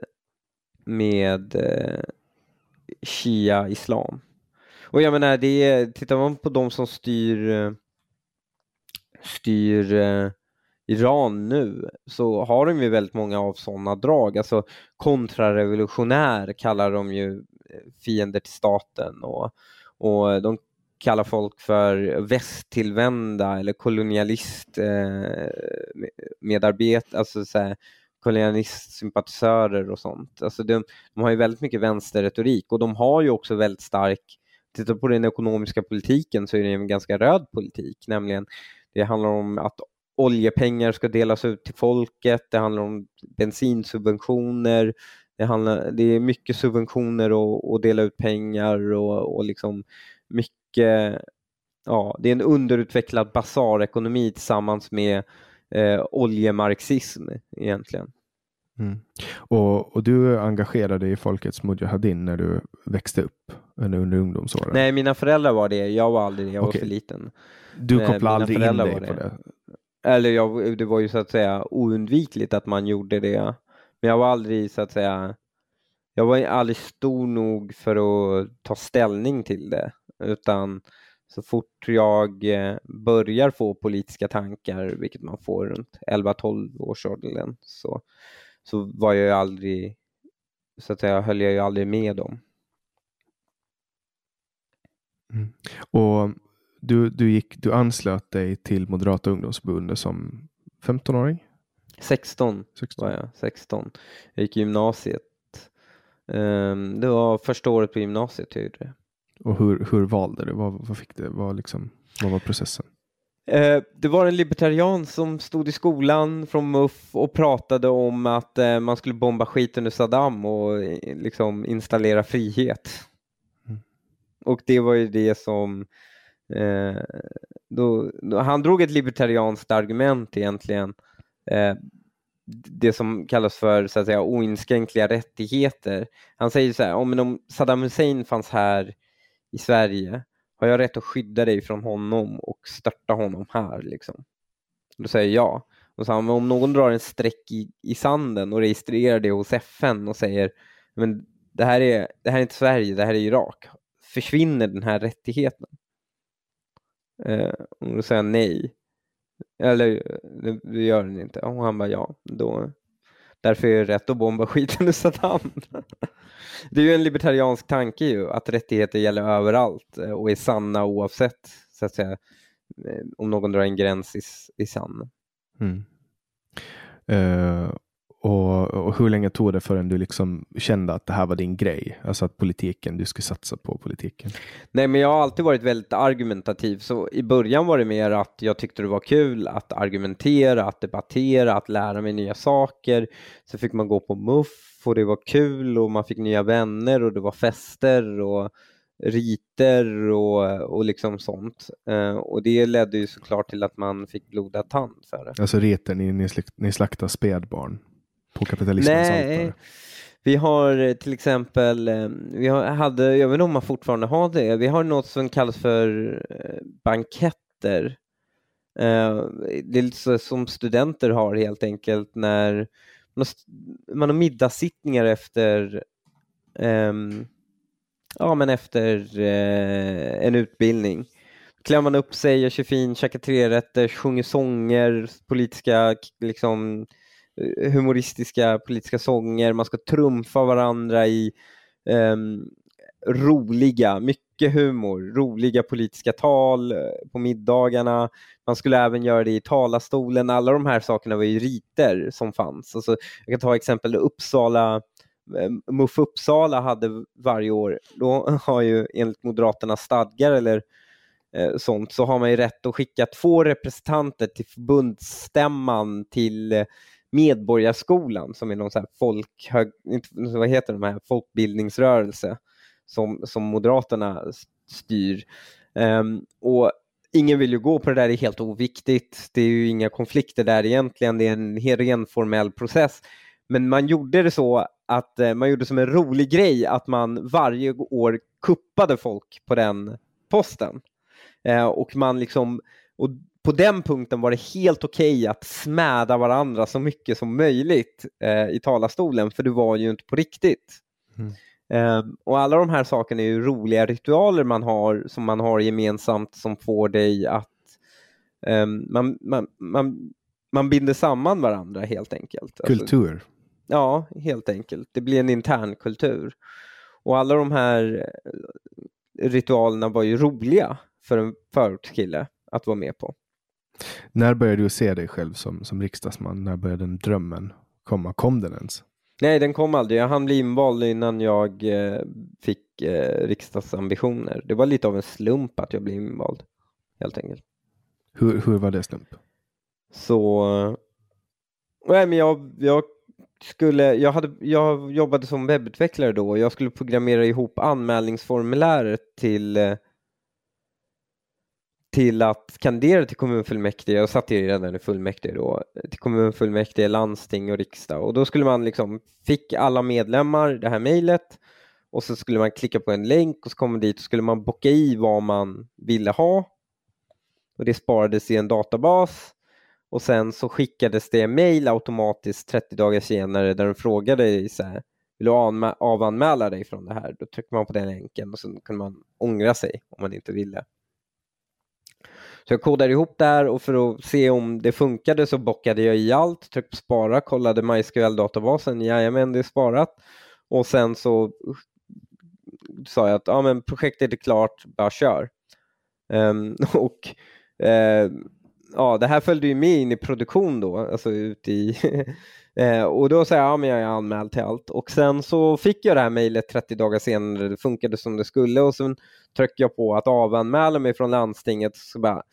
Speaker 2: med eh, Shia-islam. Och jag menar, det är, tittar man på de som styr, eh, styr eh, Iran nu så har de ju väldigt många av sådana drag. Alltså kontrarevolutionär kallar de ju fiender till staten och, och de kallar folk för västtillvända eller kolonialist eh, medarbetare, alltså så här, kolonialistsympatisörer och sånt. Alltså de, de har ju väldigt mycket vänsterretorik och de har ju också väldigt stark, tittar på den ekonomiska politiken så är det en ganska röd politik, nämligen det handlar om att oljepengar ska delas ut till folket, det handlar om bensinsubventioner, det, handlar, det är mycket subventioner och, och dela ut pengar och, och liksom mycket, ja, det är en underutvecklad basarekonomi tillsammans med eh, oljemarxism egentligen.
Speaker 1: Mm. Och, och du engagerade i Folkets Mujahedin när du växte upp, eller under ungdomsåren?
Speaker 2: Nej, mina föräldrar var det, jag var aldrig det, jag
Speaker 1: Okej.
Speaker 2: var för liten.
Speaker 1: du
Speaker 2: eh,
Speaker 1: kopplade
Speaker 2: mina
Speaker 1: aldrig in dig
Speaker 2: var
Speaker 1: på
Speaker 2: det.
Speaker 1: det?
Speaker 2: Eller jag, det var ju så att säga oundvikligt att man gjorde det. Men jag var aldrig så att säga, jag var aldrig stor nog för att ta ställning till det. Utan så fort jag eh, börjar få politiska tankar, vilket man får runt 11-12 års åldern, så, så var jag ju aldrig, så att säga, höll jag ju aldrig med dem.
Speaker 1: Och du, du, gick, du anslöt dig till Moderata ungdomsförbundet som 15-åring?
Speaker 2: 16
Speaker 1: 16?
Speaker 2: var jag, 16. Jag gick i gymnasiet. Ehm, det var första året på gymnasiet jag gjorde det.
Speaker 1: Och hur, hur valde du? Vad, vad, fick det, vad, liksom, vad var processen?
Speaker 2: Eh, det var en libertarian som stod i skolan från MUF och pratade om att eh, man skulle bomba skiten ur Saddam och eh, liksom installera frihet.
Speaker 1: Mm.
Speaker 2: Och det var ju det som då, då, han drog ett libertarianskt argument egentligen. Det som kallas för så att säga, oinskränkliga rättigheter. Han säger så här, om, om Saddam Hussein fanns här i Sverige har jag rätt att skydda dig från honom och störta honom här? Liksom? Då säger jag ja. Och så han, men om någon drar en streck i, i sanden och registrerar det hos FN och säger men det här, är, det här är inte Sverige, det här är Irak. Försvinner den här rättigheten? Eh, och då säger han nej. Eller det, det gör den inte. Och han bara ja. Då, därför är det rätt att bomba skiten ur Saddam. Det är ju en libertariansk tanke ju, att rättigheter gäller överallt eh, och är sanna oavsett så att säga, eh, om någon drar en gräns i, i sann.
Speaker 1: Mm. Uh, och, och hur länge tog det förrän du liksom kände att det här var din grej? Alltså att politiken, du skulle satsa på politiken.
Speaker 2: Nej, men jag har alltid varit väldigt argumentativ, så i början var det mer att jag tyckte det var kul att argumentera, att debattera, att lära mig nya saker. Så fick man gå på MUF och det var kul och man fick nya vänner och det var fester och riter och, och liksom sånt. Eh, och det ledde ju såklart till att man fick blodad tand för det.
Speaker 1: Alltså reten, ni, ni, slakt, ni slaktar spädbarn på kapitalismens
Speaker 2: Nej,
Speaker 1: altare.
Speaker 2: vi har eh, till exempel, eh, vi har, hade, jag vet inte om man fortfarande har det, vi har något som kallas för eh, banketter. Det är lite så som studenter har helt enkelt när man har, middagssittningar efter ehm, ja, men efter en utbildning. Klär man upp sig, gör sig fin, käkar trerätter, sjunger sånger, politiska liksom eh, Eh, humoristiska politiska sånger, man ska trumfa varandra i um, roliga, mycket humor, roliga politiska tal eh, på middagarna. Man skulle även göra det i talarstolen. Alla de här sakerna var ju riter som fanns. Alltså, jag kan ta exempel Uppsala, eh, MUF Uppsala hade varje år, då har ju enligt Moderaternas stadgar eller eh, sånt, så har man ju rätt att skicka två representanter till förbundsstämman till eh, Medborgarskolan som är någon så här folk, hög, vad heter de här, folkbildningsrörelse som, som Moderaterna styr. Um, och ingen vill ju gå på det där, det är helt oviktigt. Det är ju inga konflikter där egentligen, det är en ren formell process. Men man gjorde det så att eh, man gjorde som en rolig grej att man varje år kuppade folk på den posten. Eh, och man liksom, och på den punkten var det helt okej okay att smäda varandra så mycket som möjligt eh, i talarstolen, för det var ju inte på riktigt. Mm. Eh, och alla de här sakerna är ju roliga ritualer man har som man har gemensamt som får dig att um, man, man, man, man binder samman varandra helt enkelt.
Speaker 1: Alltså, Kultur. Alltså,
Speaker 2: ja, helt enkelt. Det blir en intern kultur. Och alla de här eh, ritualerna var ju roliga för en förortskille att vara med på.
Speaker 1: När började du se dig själv som, som riksdagsman? När började den drömmen komma? Kom den ens?
Speaker 2: Nej, den kom aldrig. Jag hann bli invald innan jag eh, fick eh, riksdagsambitioner. Det var lite av en slump att jag blev invald, helt enkelt.
Speaker 1: Hur, hur var det slump?
Speaker 2: Så, nej men jag, jag skulle, jag, hade, jag jobbade som webbutvecklare då och jag skulle programmera ihop anmälningsformuläret till eh, till att kandidera till kommunfullmäktige, jag satt ju redan i fullmäktige då, till kommunfullmäktige, landsting och riksdag och då skulle man liksom, fick alla medlemmar det här mejlet och så skulle man klicka på en länk och så kom man dit och skulle man bocka i vad man ville ha och det sparades i en databas och sen så skickades det mejl automatiskt 30 dagar senare där de frågade så här, vill du avanmäla dig från det här? Då tryckte man på den länken och så kunde man ångra sig om man inte ville. Så jag kodade ihop det här och för att se om det funkade så bockade jag i allt, tryckte på spara, kollade MySQL-databasen, jajamän det är sparat. Och sen så sa jag att ja, men projektet är klart, bara kör. Um, och uh, ja, det här följde ju med in i produktion då, alltså ut i Eh, och då sa jag, ja men jag är anmäld till allt. Och sen så fick jag det här mejlet 30 dagar senare, det funkade som det skulle och sen tryckte jag på att avanmäla mig från landstinget. Så bara,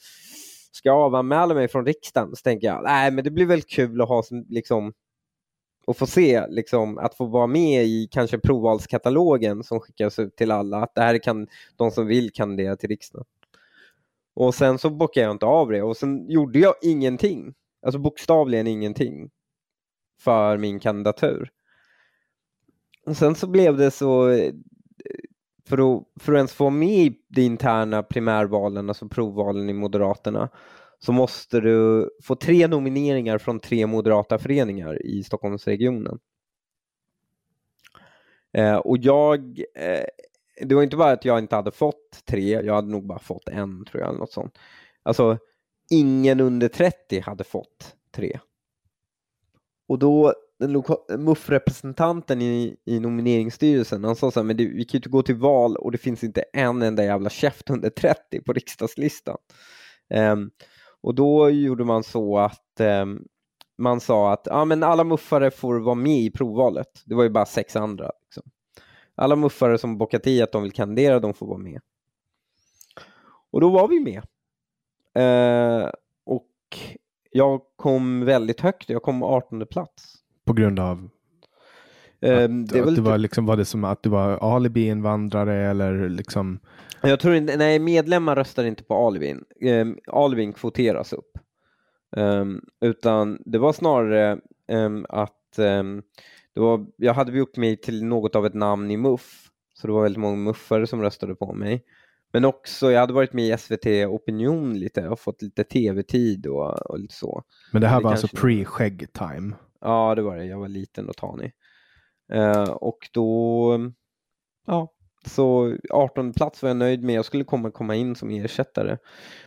Speaker 2: ska jag avanmäla mig från riksdagen? Så tänker jag, nej men det blir väl kul att ha liksom och få se, liksom, att få vara med i kanske provvalskatalogen som skickas ut till alla, att det här kan de som vill kandidera till riksdagen. Och sen så bockade jag inte av det och sen gjorde jag ingenting, alltså bokstavligen ingenting för min kandidatur. Och sen så blev det så, eh, för att, för att ens få med i de interna primärvalen, alltså provvalen i Moderaterna, så måste du få tre nomineringar från tre moderata föreningar i Stockholmsregionen. Eh, och jag, eh, det var inte bara att jag inte hade fått tre, jag hade nog bara fått en tror jag, eller något sånt. Alltså, ingen under 30 hade fått tre. Och då den MUF-representanten i, i nomineringsstyrelsen, han sa så här, men det, vi kan ju inte gå till val och det finns inte en enda jävla käft under 30 på riksdagslistan. Um, och då gjorde man så att um, man sa att ah, men alla muffare får vara med i provvalet. Det var ju bara sex andra. Liksom. Alla muffare som bockat i att de vill kandidera, de får vara med. Och då var vi med. Uh, och jag kom väldigt högt, jag kom 18 plats.
Speaker 1: På grund av? Um, att, det att du var, liksom, var det som att du var alibi-invandrare eller liksom?
Speaker 2: Jag tror inte, nej medlemmar röstar inte på alibin. Um, alibin kvoteras upp. Um, utan det var snarare um, att um, det var, jag hade gjort mig till något av ett namn i MUF. Så det var väldigt många muffare som röstade på mig. Men också, jag hade varit med i SVT Opinion lite och fått lite tv-tid och, och lite så.
Speaker 1: Men det här det var alltså pre-skägg-time?
Speaker 2: Ja, det var det. Jag var liten och tanig. Uh, och då, ja, så 18 plats var jag nöjd med. Jag skulle komma, komma in som ersättare.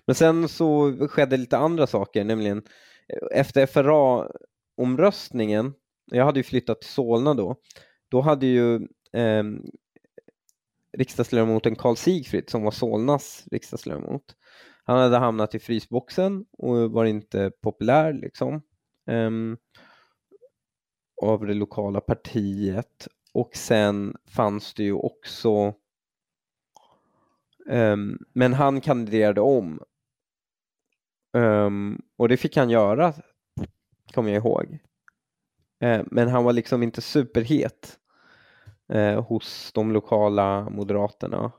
Speaker 2: Men sen så skedde lite andra saker, nämligen eh, efter FRA-omröstningen, jag hade ju flyttat till Solna då, då hade ju eh, riksdagsledamoten Karl Sigfrid som var Solnas riksdagsledamot. Han hade hamnat i frysboxen och var inte populär liksom eh, av det lokala partiet och sen fanns det ju också um, men han kandiderade om um, och det fick han göra kommer jag ihåg. Eh, men han var liksom inte superhet eh, hos de lokala moderaterna.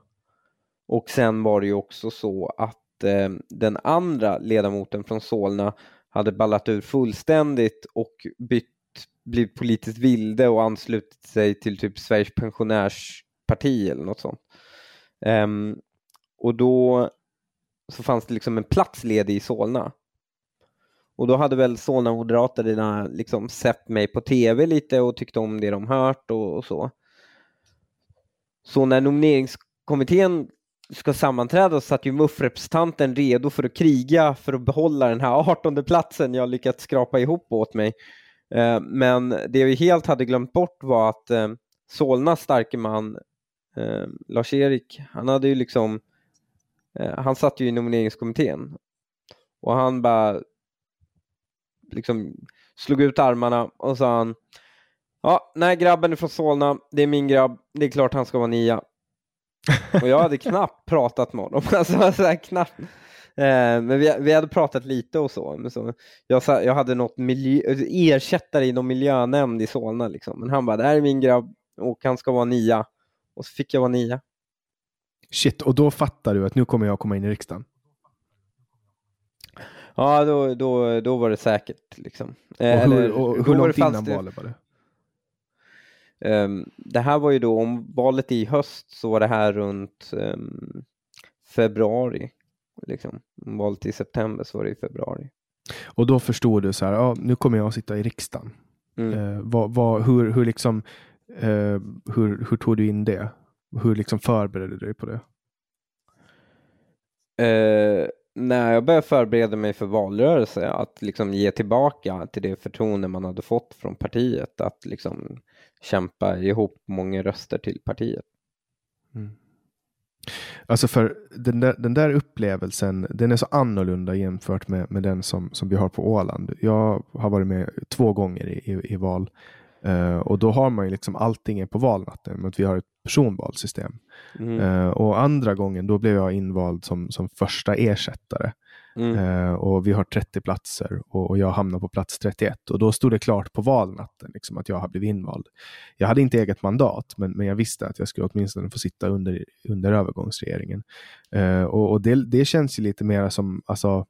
Speaker 2: Och sen var det ju också så att att eh, den andra ledamoten från Solna hade ballat ur fullständigt och bytt, blivit politiskt vilde och anslutit sig till typ Sveriges pensionärsparti eller något sånt. Um, och då så fanns det liksom en plats ledig i Solna. Och då hade väl Solna Moderaterna liksom sett mig på tv lite och tyckte om det de hört och, och så. Så när nomineringskommittén ska sammanträda satt ju MUF-representanten redo för att kriga för att behålla den här 18 platsen jag lyckats skrapa ihop åt mig. Eh, men det vi helt hade glömt bort var att eh, Solnas starke man eh, Lars-Erik, han hade ju liksom eh, han satt ju i nomineringskommittén och han bara liksom slog ut armarna och sa han Ja, nej grabben är från Solna, det är min grabb, det är klart han ska vara nia. Och jag hade knappt pratat med honom. Alltså, så här, knappt. Eh, men vi, vi hade pratat lite och så. Men så jag, jag hade något miljö, ersättare i någon miljönämnd i Solna. Liksom. Men han bara, det här är min grabb och han ska vara nia. Och så fick jag vara nia.
Speaker 1: Shit, och då fattar du att nu kommer jag komma in i riksdagen?
Speaker 2: Ja, då, då, då var det säkert. Liksom.
Speaker 1: Och hur, Eller, och hur långt innan valet var det?
Speaker 2: Um, det här var ju då, om valet i höst så var det här runt um, februari. Liksom. Om valet i september så var det i februari.
Speaker 1: Och då förstod du så här, ja, nu kommer jag att sitta i riksdagen. Mm. Uh, vad, vad, hur, hur, liksom, uh, hur, hur tog du in det? Hur liksom förberedde du dig på det?
Speaker 2: Uh, när jag började förbereda mig för valrörelse, att liksom ge tillbaka till det förtroende man hade fått från partiet, att liksom kämpa ihop många röster till partiet. Mm.
Speaker 1: Alltså för den där, den där upplevelsen, den är så annorlunda jämfört med, med den som, som vi har på Åland. Jag har varit med två gånger i, i, i val uh, och då har man ju liksom allting är på valnatten, men vi har ett personvalssystem. Mm. Uh, och andra gången, då blev jag invald som, som första ersättare. Mm. Uh, och vi har 30 platser och, och, jag hamnar på plats 31 och då stod det klart på valnatten liksom, att jag har blivit invald. Jag hade inte eget mandat, men, men jag visste att jag skulle åtminstone få sitta under, under övergångsregeringen. Uh, och, och det, det, känns ju lite mer som, alltså,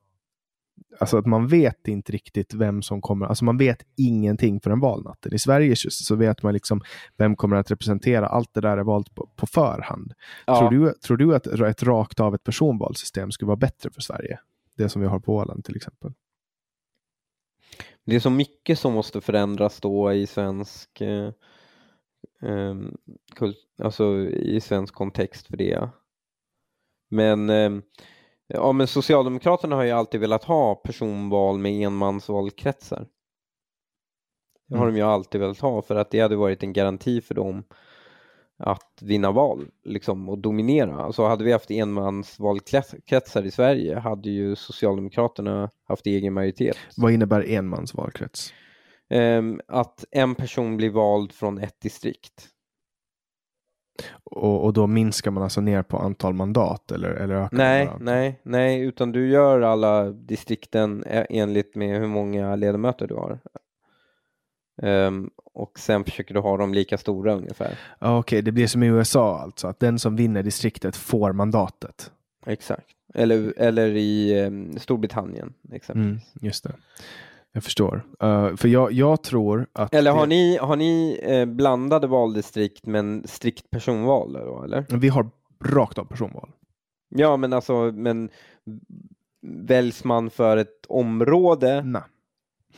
Speaker 1: alltså att man vet inte riktigt vem som kommer, alltså man vet ingenting förrän valnatten. I Sverige så vet man liksom vem kommer att representera, allt det där är valt på, på förhand. Ja. Tror, du, tror du att ett rakt av ett personvalssystem skulle vara bättre för Sverige? det som vi har på Åland till exempel.
Speaker 2: Det är så mycket som måste förändras då i svensk eh, eh, alltså i svensk kontext för det. Men, eh, ja, men Socialdemokraterna har ju alltid velat ha personval med enmansvalkretsar. Det har mm. de ju alltid velat ha för att det hade varit en garanti för dem att vinna val liksom, och dominera. Alltså hade vi haft enmansvalkretsar i Sverige hade ju Socialdemokraterna haft egen majoritet.
Speaker 1: Vad innebär enmansvalkrets?
Speaker 2: Um, att en person blir vald från ett distrikt.
Speaker 1: Och, och då minskar man alltså ner på antal mandat eller, eller ökar
Speaker 2: Nej, nej, nej, utan du gör alla distrikten e-, enligt med hur många ledamöter du har. Um, och sen försöker du ha dem lika stora ungefär.
Speaker 1: Okej, okay, det blir som i USA alltså, att den som vinner distriktet får mandatet.
Speaker 2: Exakt, eller, eller i um, Storbritannien exempelvis.
Speaker 1: Mm, just det. Jag förstår. Uh, för jag, jag, tror att...
Speaker 2: Eller har det... ni, har ni eh, blandade valdistrikt men strikt personval då, eller?
Speaker 1: Vi har rakt av personval.
Speaker 2: Ja, men alltså, men väljs man för ett område?
Speaker 1: Nej.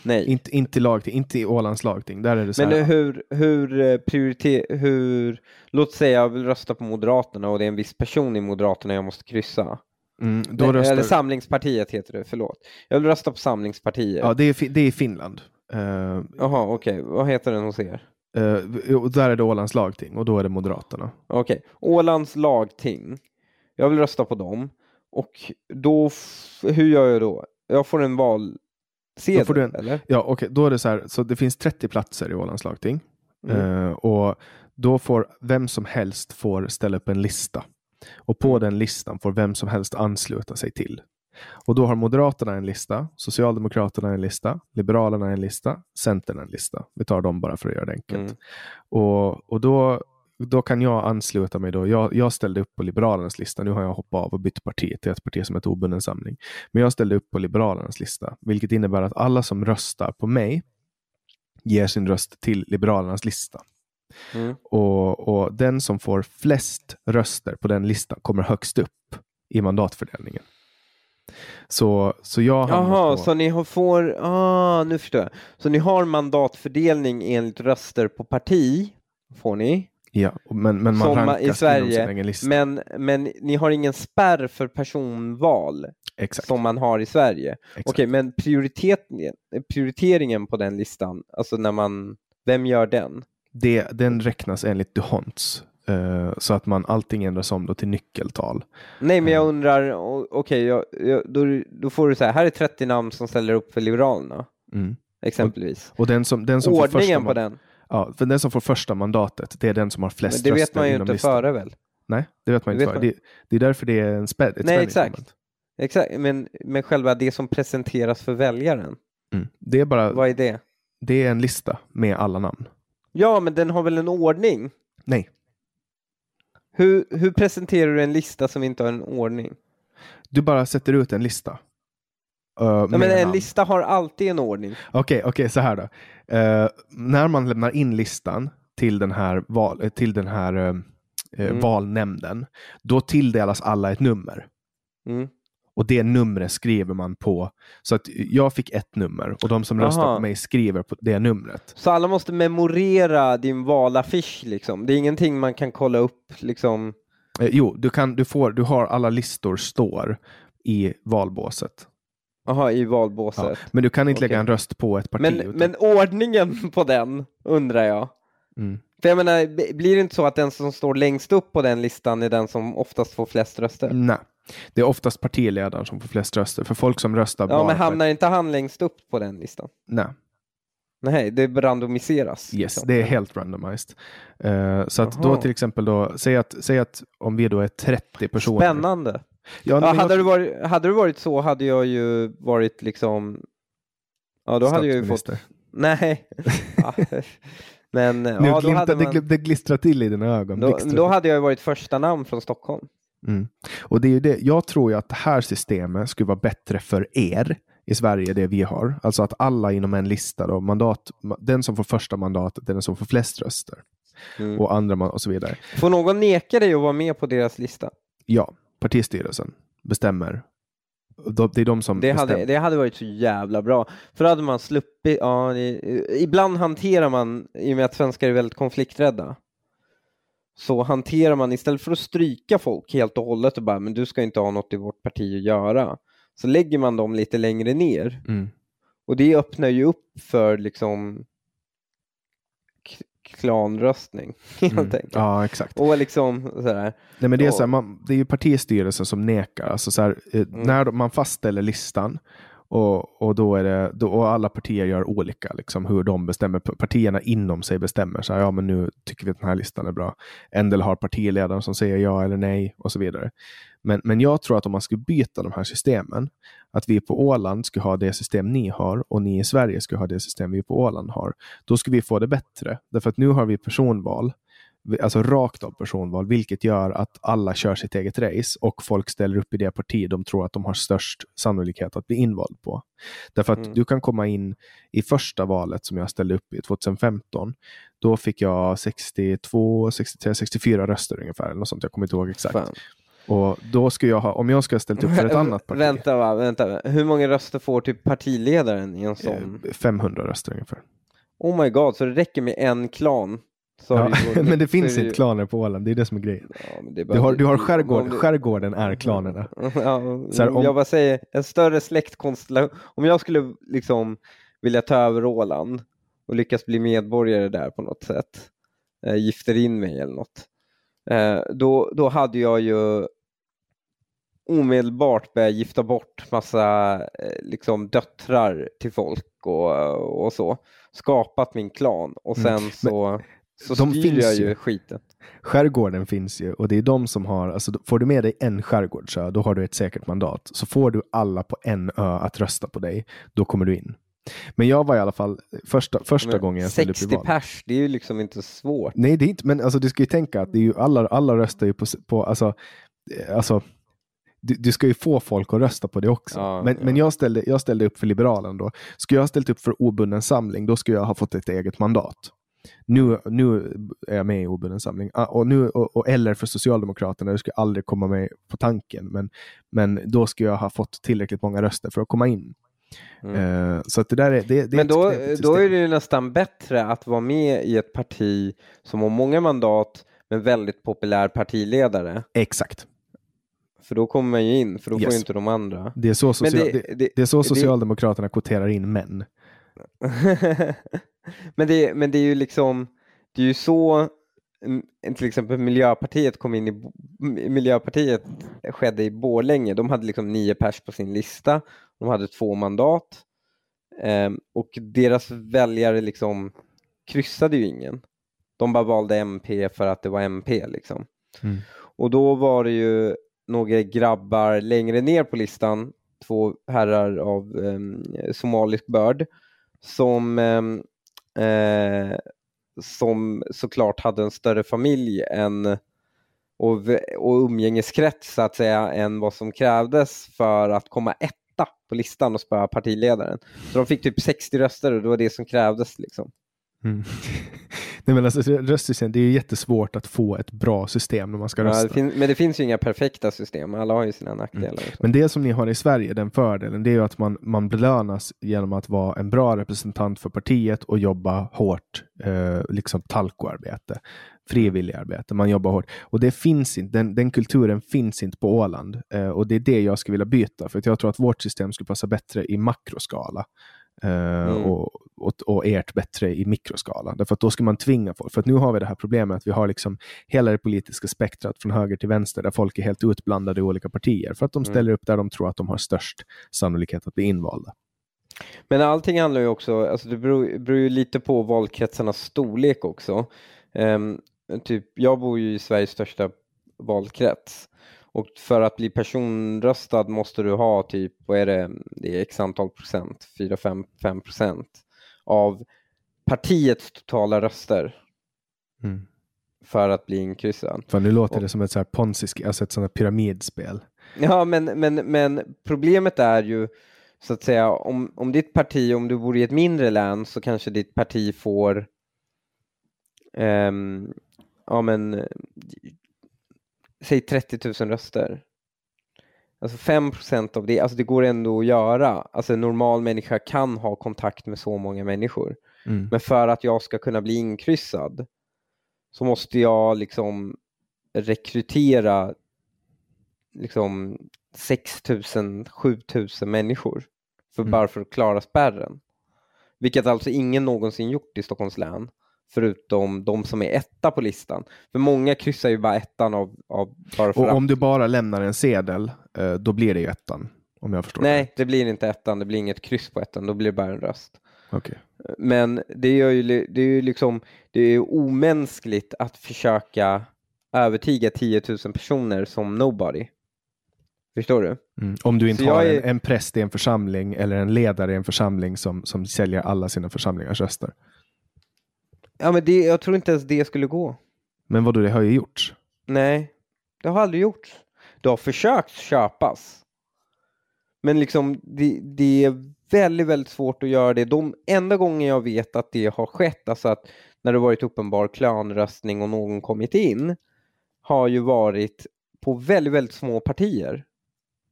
Speaker 2: Nej.
Speaker 1: Inte, inte, lagting, inte i Ålands lagting. Där är det
Speaker 2: så Men här, hur, hur eh, prioriter, hur, låt säga jag vill rösta på Moderaterna och det är en viss person i Moderaterna jag måste kryssa.
Speaker 1: Mm,
Speaker 2: Nej, röstar... Eller Samlingspartiet heter det, förlåt. Jag vill rösta på Samlingspartiet.
Speaker 1: Ja, det är, det är Finland.
Speaker 2: Eh, Jaha, uh, okej. Okay. Vad heter den hos er?
Speaker 1: Uh, där är det Ålands lagting och då är det Moderaterna.
Speaker 2: Okej, okay. Ålands lagting. Jag vill rösta på dem. Och då, hur gör jag då? Jag får en val sedel? Då en, eller?
Speaker 1: Ja, okay, då är det så här, så det finns 30 platser i Ålands lagting. Mm. Uh, och då får vem som helst får ställa upp en lista. Och på mm. den listan får vem som helst ansluta sig till. Och då har Moderaterna en lista, Socialdemokraterna en lista, Liberalerna en lista, Centern en lista. Vi tar dem bara för att göra det enkelt. Mm. Och, och då då kan jag ansluta mig då. Jag, jag ställde upp på Liberalernas lista. Nu har jag hoppat av och bytt parti till ett parti som heter Obunden Samling. Men jag ställde upp på Liberalernas lista, vilket innebär att alla som röstar på mig ger sin röst till Liberalernas lista.
Speaker 2: Mm.
Speaker 1: Och, och den som får flest röster på den listan kommer högst upp i mandatfördelningen. Så, så jag
Speaker 2: Jaha,
Speaker 1: på...
Speaker 2: så ni har får, ah, nu förstår jag. Så ni har mandatfördelning enligt röster på parti, får ni,
Speaker 1: Ja, men, men man rankas
Speaker 2: i
Speaker 1: inom sin
Speaker 2: Sverige,
Speaker 1: egen lista.
Speaker 2: men, men ni har ingen spärr för personval
Speaker 1: Exakt.
Speaker 2: som man har i Sverige.
Speaker 1: exakt.
Speaker 2: Okej, men prioriteringen, prioriteringen på den listan, alltså när man, vem gör den?
Speaker 1: Det, den räknas enligt Duhonts. eh, så att man allting ändras om då till nyckeltal.
Speaker 2: Nej, men jag
Speaker 1: Mm.
Speaker 2: undrar, okej, jag, jag, då, då får du säga, här är 30 namn som ställer upp för Liberalerna,
Speaker 1: Mm.
Speaker 2: exempelvis.
Speaker 1: Och den som, den som får första
Speaker 2: Ordningen på den,
Speaker 1: Ja, för den som får första mandatet, det är den som har flest
Speaker 2: men det vet
Speaker 1: röster
Speaker 2: man ju inte
Speaker 1: listan.
Speaker 2: före väl?
Speaker 1: Nej, det vet man
Speaker 2: Det
Speaker 1: inte
Speaker 2: vet
Speaker 1: före.
Speaker 2: man.
Speaker 1: Det, det är därför det är en spä, ett
Speaker 2: Nej, exakt. Exakt, men, men själva det som presenteras för väljaren,
Speaker 1: Mm. Det, är bara,
Speaker 2: vad är det?
Speaker 1: det är en lista med alla namn.
Speaker 2: Ja, men den har väl en ordning?
Speaker 1: Nej,
Speaker 2: Hur, hur presenterar du en lista som inte har en ordning?
Speaker 1: du bara sätter ut en lista. Uh, med
Speaker 2: men en
Speaker 1: namn.
Speaker 2: lista har alltid en ordning.
Speaker 1: Okej, okej, så här då. Eh, när man lämnar in listan till den här, val, eh, till den här eh,
Speaker 2: Mm.
Speaker 1: valnämnden, då tilldelas alla ett nummer.
Speaker 2: Mm.
Speaker 1: Och det numret skriver man på. Så att jag fick ett nummer och de som röstar
Speaker 2: Aha.
Speaker 1: på mig skriver på det numret.
Speaker 2: Så alla måste memorera din valaffisch liksom. Det är ingenting man kan kolla upp liksom.
Speaker 1: Eh, jo, du, kan, du, får, du har alla listor står i valbåset.
Speaker 2: Aha, i
Speaker 1: Ja.
Speaker 2: valbåset.
Speaker 1: Men du kan inte
Speaker 2: Okej.
Speaker 1: lägga en röst på ett parti.
Speaker 2: Men,
Speaker 1: utan,
Speaker 2: men ordningen på den undrar jag.
Speaker 1: mm.
Speaker 2: För jag menar, blir det inte så att den som står längst upp på den listan är den som oftast får flest röster?
Speaker 1: Nej, det är oftast partiledaren som får flest röster. För folk som röstar
Speaker 2: Ja,
Speaker 1: bara
Speaker 2: men
Speaker 1: på
Speaker 2: hamnar inte han längst upp på den listan?
Speaker 1: Nej,
Speaker 2: Nej, det randomiseras.
Speaker 1: yes,
Speaker 2: liksom.
Speaker 1: det är helt randomized. Eh, så att då
Speaker 2: Jaha.
Speaker 1: till exempel då, säg att, säg att om vi då är 30 personer.
Speaker 2: Spännande.
Speaker 1: Ja,
Speaker 2: Ja,
Speaker 1: men
Speaker 2: hade,
Speaker 1: jag-
Speaker 2: det varit, hade det varit så hade jag ju varit liksom... Ja, då hade jag ju fått...
Speaker 1: Statsminister.
Speaker 2: Nej. Ja, Men
Speaker 1: Nu
Speaker 2: ja, då
Speaker 1: glimtar,
Speaker 2: hade,
Speaker 1: det,
Speaker 2: man,
Speaker 1: gl- det glistrar till i dina ögon.
Speaker 2: då,
Speaker 1: blixtrar
Speaker 2: då
Speaker 1: till.
Speaker 2: hade jag varit första namn från Stockholm.
Speaker 1: Mm. Och det är det. Jag tror ju att det här systemet skulle vara bättre för er i Sverige, det vi har. Alltså att alla inom en lista, då, mandat, ma- den som får första mandatet är den som får flest röster.
Speaker 2: Mm.
Speaker 1: Och andra och så vidare.
Speaker 2: Får någon neka dig att vara med på deras lista?
Speaker 1: Ja, partistyrelsen bestämmer. De- Det är de som
Speaker 2: Det
Speaker 1: bestämmer.
Speaker 2: hade, det hade varit så jävla bra. För då hade man sluppit, ja, det, ibland hanterar man, i och med att svenskar är väldigt konflikträdda, så hanterar man istället för att stryka folk helt och hållet och bara, men du ska inte ha något i vårt parti att göra, så lägger man dem lite längre ner.
Speaker 1: Mm.
Speaker 2: Och det öppnar ju upp för liksom klanröstning, helt
Speaker 1: Mm.
Speaker 2: enkelt.
Speaker 1: Ja, exakt.
Speaker 2: Och liksom sådär.
Speaker 1: Nej, men det, är så här, man, det är ju partistyrelsen som nekar. Alltså så här, eh,
Speaker 2: Mm.
Speaker 1: När man fastställer listan och, och, då är det, då, och alla partier gör olika, liksom, hur de bestämmer. Partierna inom sig bestämmer. Så här, ja, men nu tycker vi att den här listan är bra. En del har partiledaren som säger ja eller nej och så vidare. Men, men jag tror att om man skulle byta de här systemen, att vi på Åland skulle ha det system ni har och ni i Sverige skulle ha det system vi på Åland har, då skulle vi få det bättre. Därför att nu har vi personval alltså rakt av personval, vilket gör att alla kör sitt eget race och folk ställer upp i det parti de tror att de har störst sannolikhet att bli invald på. Därför att
Speaker 2: Mm.
Speaker 1: du kan komma in i första valet som jag ställde upp i 2015. Då fick jag 62, 63, 64 röster ungefär. Eller något sånt. Jag kommer inte ihåg exakt.
Speaker 2: Fan.
Speaker 1: Och då skulle jag ha, om jag skulle ha ställt upp för ett annat parti,
Speaker 2: Vänta, va, vänta. Hur många röster får typ partiledaren i en sån?
Speaker 1: eh, 500 röster ungefär.
Speaker 2: Oh my god, så det räcker med en klan?
Speaker 1: Ja, men det finns
Speaker 2: det
Speaker 1: inte klaner på Åland, det är det som är grejen.
Speaker 2: Ja, det
Speaker 1: Du har, du har
Speaker 2: om
Speaker 1: skärgården,
Speaker 2: du-
Speaker 1: skärgården är klanerna.
Speaker 2: Ja,
Speaker 1: Så här, om-
Speaker 2: Jag bara säger, en större släktkonstellation. Om jag skulle liksom vilja ta över Åland och lyckas bli medborgare där på något sätt, eh, gifter in mig eller något, eh, då, då hade jag ju omedelbart börjat gifta bort massa eh, liksom döttrar till folk och, och så. Skapat min klan och
Speaker 1: Mm.
Speaker 2: sen så, så
Speaker 1: de finns
Speaker 2: jag
Speaker 1: ju.
Speaker 2: skiten.
Speaker 1: Skärgården finns ju och det är de som har, alltså får du med dig en skärgårdsö, då har du ett säkert mandat. Så får du alla på en ö att rösta på dig, då kommer du in. Men jag var i alla fall första, första
Speaker 2: Men
Speaker 1: gången jag ställde upp i
Speaker 2: 60
Speaker 1: val.
Speaker 2: pers, det är ju liksom inte svårt.
Speaker 1: Nej, det är inte, men alltså, du ska ju tänka att det är ju alla, alla röstar ju på, på alltså, eh, alltså du, du ska ju få folk att rösta på det också.
Speaker 2: Ja,
Speaker 1: men
Speaker 2: ja.
Speaker 1: men jag, ställde, jag ställde upp för Liberalen då. Skulle jag ha ställt upp för obunden samling, då skulle jag ha fått ett eget mandat. Nu, nu är jag med i obunden samling. Ah, Och nu, och, och, eller för Socialdemokraterna, det skulle aldrig komma med på tanken. Men, men då skulle jag ha fått tillräckligt många röster för att komma in. Eh, så att det där är, det, det
Speaker 2: Men då, då är det nästan bättre att vara med i ett parti som har många mandat men väldigt populär partiledare.
Speaker 1: Exakt.
Speaker 2: För då kommer man ju in, för då får
Speaker 1: Yes.
Speaker 2: ju inte de andra.
Speaker 1: Det är så, social,
Speaker 2: det-
Speaker 1: det,
Speaker 2: det-
Speaker 1: är så Socialdemokraterna kvoterar in män.
Speaker 2: men, det, men det är ju liksom, det är ju så till exempel Miljöpartiet kom in i, Miljöpartiet skedde i Borlänge, de hade liksom nio pers på sin lista, de hade två mandat ehm, och deras väljare liksom kryssade ju ingen. De bara valde MP för att det var MP liksom.
Speaker 1: Mm.
Speaker 2: Och då var det ju några grabbar längre ner på listan, två herrar av um, somalisk börd, som, ehm, eh, som såklart hade en större familj än, och, och umgängeskrets så att säga än vad som krävdes för att komma etta på listan och spöa partiledaren. Så de fick typ 60 röster och det var det som krävdes. Liksom.
Speaker 1: Mm. Nej, men alltså, röstsystem, det är ju jättesvårt att få ett bra system när man ska
Speaker 2: Ja,
Speaker 1: rösta.
Speaker 2: det fin- men det finns ju inga perfekta system, alla har ju sina nackdelar. liksom.
Speaker 1: Men det som ni har i Sverige, den fördelen, det är ju att man, man belönas genom att vara en bra representant för partiet och jobba hårt, eh, liksom talkoarbete, frivilligarbete. Man jobbar hårt. Och det finns inte, den, den kulturen finns inte på Åland. Eh, och det är det jag skulle vilja byta, för jag tror att vårt system skulle passa bättre i makroskala. Eh, och, och, och ert bättre i mikroskala. Därför att då ska man tvinga folk. För att nu har vi det här problemet att vi har liksom hela det politiska spektrat från höger till vänster där folk är helt utblandade i olika partier. För att de ställer upp där de tror att de har störst sannolikhet att bli invalda.
Speaker 2: Men allting handlar ju också, alltså det beror, beror ju lite på valkretsarnas storlek också. Ehm, typ, jag bor ju i Sveriges största valkrets och för att bli personröstad måste du ha typ, vad är det, det är x antal procent, 4-5 procent av partiets totala röster
Speaker 1: Mm.
Speaker 2: för att bli inkryssad.
Speaker 1: För nu låter det som ett så här ponzi, alltså ett sånt här pyramidspel.
Speaker 2: Ja, men, men, men problemet är ju så att säga om, om ditt parti, om du bor i ett mindre län så kanske ditt parti får ehm, ja men säg 30 000 röster. Alltså 5 procent av det, alltså det går ändå att göra. Alltså en normal människa kan ha kontakt med så många människor.
Speaker 1: Mm.
Speaker 2: Men för att jag ska kunna bli inkryssad så måste jag liksom rekrytera liksom 6 000, 7 000 människor för,
Speaker 1: Mm.
Speaker 2: bara för att klara spärren. Vilket alltså ingen någonsin gjort i Stockholms län förutom de som är etta på listan. För många kryssar ju bara ettan av, av bara för
Speaker 1: Och
Speaker 2: att.
Speaker 1: om du bara lämnar en sedel, eh, då blir det ju ettan. Om jag förstår
Speaker 2: Nej, det blir inte ettan, det blir inget kryss på ettan, då blir det bara en röst.
Speaker 1: det. Okej.
Speaker 2: Men det, gör ju, det är ju liksom, det är ju omänskligt att försöka övertyga 10 000 personer som nobody. Förstår du?
Speaker 1: Mm. Om du inte
Speaker 2: Så
Speaker 1: har en,
Speaker 2: är-
Speaker 1: en präst i en församling eller en ledare i en församling som, som säljer alla sina församlingars röster.
Speaker 2: Ja, men det, jag tror inte ens det skulle gå.
Speaker 1: Men vad då det har ju gjorts.
Speaker 2: Nej, det har aldrig gjorts. Det har försökt köpas. Men liksom det, det är väldigt, väldigt svårt att göra det. De enda gånger jag vet att det har skett, alltså att när det varit uppenbar klanröstning och någon kommit in, har ju varit på väldigt, väldigt små partier.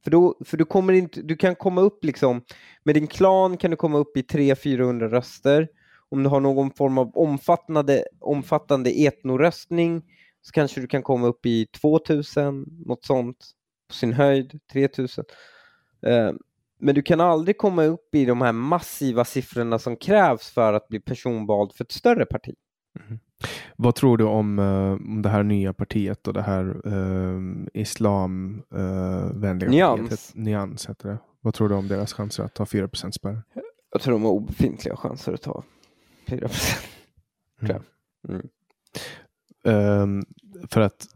Speaker 2: För, då, för du, kommer inte, du kan komma upp liksom, med din klan kan du komma upp i 300-400 röster. Om du har någon form av omfattande, omfattande etnoröstning så kanske du kan komma upp i 2000, något sånt, på sin höjd, 3000. Eh, men du kan aldrig komma upp i de här massiva siffrorna som krävs för att bli personvald för ett större parti.
Speaker 1: Vad tror du om, eh, om det här nya partiet och det här uh, islamvänliga
Speaker 2: Nyans.
Speaker 1: partiet? Nyans heter det. Vad tror du om deras chanser att ta 4 spärr?
Speaker 2: Jag tror de har obefintliga chanser att ta 4
Speaker 1: Mm.
Speaker 2: Mm.
Speaker 1: Ehm, för att,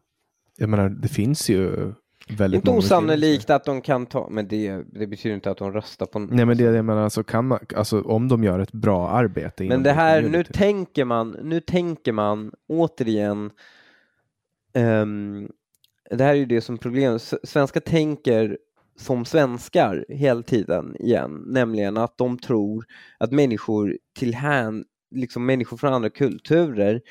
Speaker 1: jag menar, det finns ju väldigt
Speaker 2: Inte
Speaker 1: många
Speaker 2: osannolikt att de kan ta, men det, det betyder inte att de röstar på
Speaker 1: Nej men det jag menar, alltså, kan man, alltså om de gör ett bra arbete
Speaker 2: Men det här, nu
Speaker 1: community.
Speaker 2: tänker man, nu tänker man återigen, ehm, det här är ju det som problemet, svenskar tänker som svenskar hela tiden igen, nämligen att de tror att människor till hän, liksom människor från andra kulturer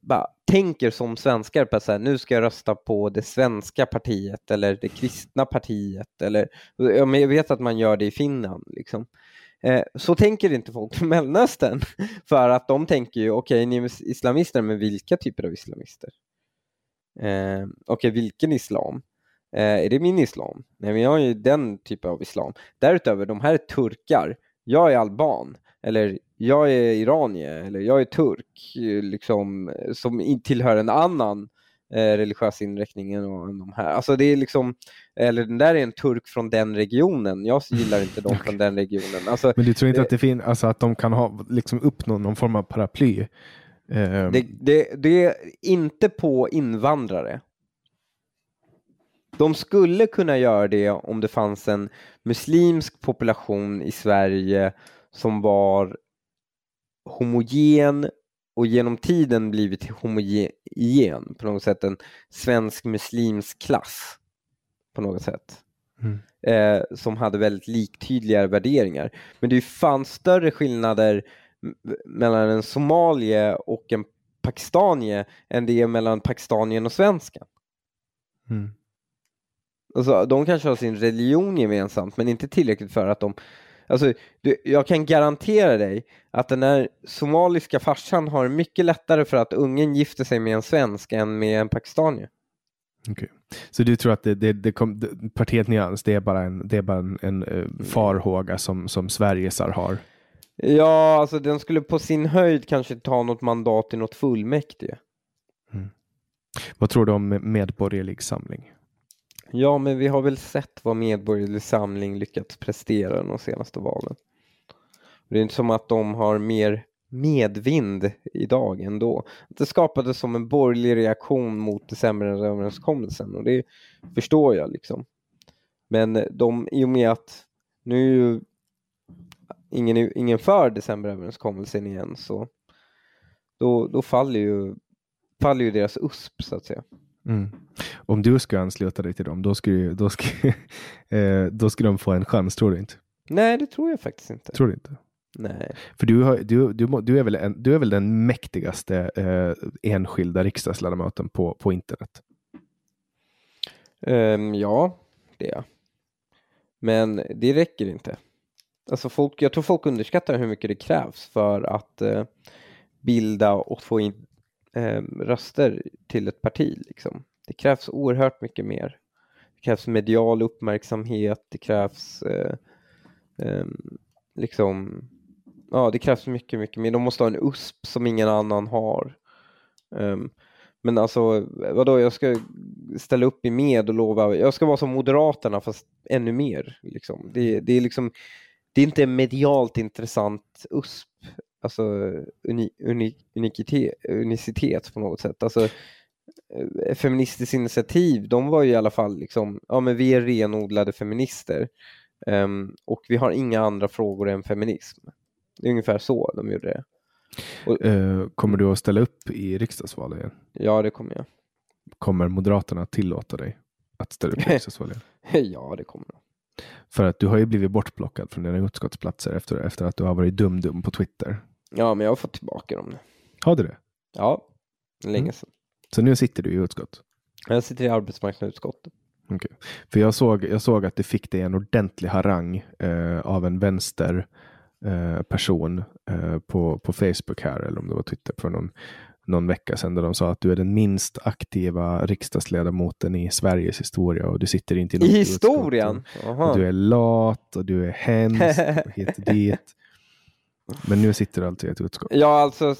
Speaker 2: bara tänker som svenskar på att så här, nu ska jag rösta på det svenska partiet eller det kristna partiet eller ja, men jag vet att man gör det i Finland liksom. Eh, så tänker inte folk från Mellanöstern. För att de tänker ju, okej, ni är islamister, men vilka typer av islamister? Eh, okej, vilken islam? Eh, är det min islam? Nej, men jag är ju den typen av islam. Därutöver, de här är turkar. Jag är alban. Eller jag är iranier. Eller jag är turk. Liksom, som tillhör en annan eh, religiös inriktning än de här. Alltså det är liksom, eller den där är en turk från den regionen. Jag gillar inte dem från den regionen. Alltså,
Speaker 1: Men du tror inte
Speaker 2: det-
Speaker 1: att det finns, alltså att de kan ha, liksom uppnå någon form av paraply? Ehm,
Speaker 2: Det, det, det är inte på invandrare. De skulle kunna göra det om det fanns en muslimsk population i Sverige som var homogen och genom tiden blivit homogen på något sätt. En svensk muslimsk klass på något sätt.
Speaker 1: Mm.
Speaker 2: Eh, som hade väldigt liktydliga värderingar. Men det är ju fan större skillnader mellan en somalier och en pakistanier än det är mellan pakistanien och svensken.
Speaker 1: Mm.
Speaker 2: Alltså, de kanske har sin religion gemensamt men inte tillräckligt för att de Alltså, du, jag kan garantera dig att den här somaliska farsan har mycket lättare för att ungen gifter sig med en svensk än med en pakistanier.
Speaker 1: Okej. Så du tror att det, det, det kom, det, partiet Nyans, det är bara en, det är bara en, en eh, farhåga som, som Sverigesar har?
Speaker 2: Ja, alltså den skulle på sin höjd kanske ta något mandat i något fullmäktige.
Speaker 1: Vad tror du om Medborgerlig Samling?
Speaker 2: Ja, men vi har väl sett vad Medborgerlig Samling lyckats prestera de senaste valen. Det är inte som att de har mer medvind idag ändå. Det skapades som en borgerlig reaktion mot decemberöverenskommelsen och det förstår jag liksom. Men de, i och med att nu är ju ingen, ingen för decemberöverenskommelsen igen så då, då faller ju faller ju deras USP så att säga.
Speaker 1: Mm. Om du ska ansluta dig till dem, då skulle, då skulle, eh, då skulle de få en chans, tror du inte?
Speaker 2: Nej, det tror jag faktiskt inte.
Speaker 1: Tror du inte?
Speaker 2: Nej.
Speaker 1: För du, har, du, du, du, är, väl en, du är väl den mäktigaste eh, enskilda riksdagsledamoten på, på internet?
Speaker 2: Ehm, ja, det är jag. Men det räcker inte. Alltså folk, jag tror folk underskattar hur mycket det krävs för att eh, bilda och få in eh, röster till ett parti. Liksom. Det krävs oerhört mycket mer. Det krävs medial uppmärksamhet, det krävs eh, eh, liksom, ja det krävs mycket, mycket mer. De måste ha en USP som ingen annan har. Um, men alltså, vadå, jag ska ställa upp i med och lova, jag ska vara som Moderaterna fast ännu mer. Liksom. Det, det är liksom, det är inte en medialt intressant USP, alltså uni, uni, unikite, unicitet på något sätt. Alltså, eh, Feministiskt initiativ, de var ju i alla fall liksom, ja men vi är renodlade feminister ehm, och vi har inga andra frågor än feminism. Det är ungefär så de gjorde det.
Speaker 1: Eh, kommer du att ställa upp i riksdagsvalet igen?
Speaker 2: Ja, det kommer jag.
Speaker 1: Kommer Moderaterna tillåta dig att ställa upp i riksdagsvalet?
Speaker 2: ja, det kommer jag.
Speaker 1: För att du har ju blivit bortplockad från dina utskottsplatser efter, efter att du har varit dum-dum på Twitter.
Speaker 2: Ja, men jag har fått tillbaka dem nu.
Speaker 1: Har du det?
Speaker 2: Ja, länge
Speaker 1: Mm.
Speaker 2: sedan.
Speaker 1: Så nu sitter du i utskott?
Speaker 2: Jag sitter i arbetsmarknadsutskottet.
Speaker 1: Okej. För jag såg, jag såg att du fick dig en ordentlig harang eh, av en vänster eh, person eh, på, på Facebook här, eller om det var Twitter, för någon, någon vecka sedan, där de sa att du är den minst aktiva riksdagsledamoten i Sveriges historia och du sitter inte i något
Speaker 2: I historien?
Speaker 1: Du är lat och du är hemsk och hit och dit. Men nu sitter du alltså i ett utskott.
Speaker 2: Ja, alltså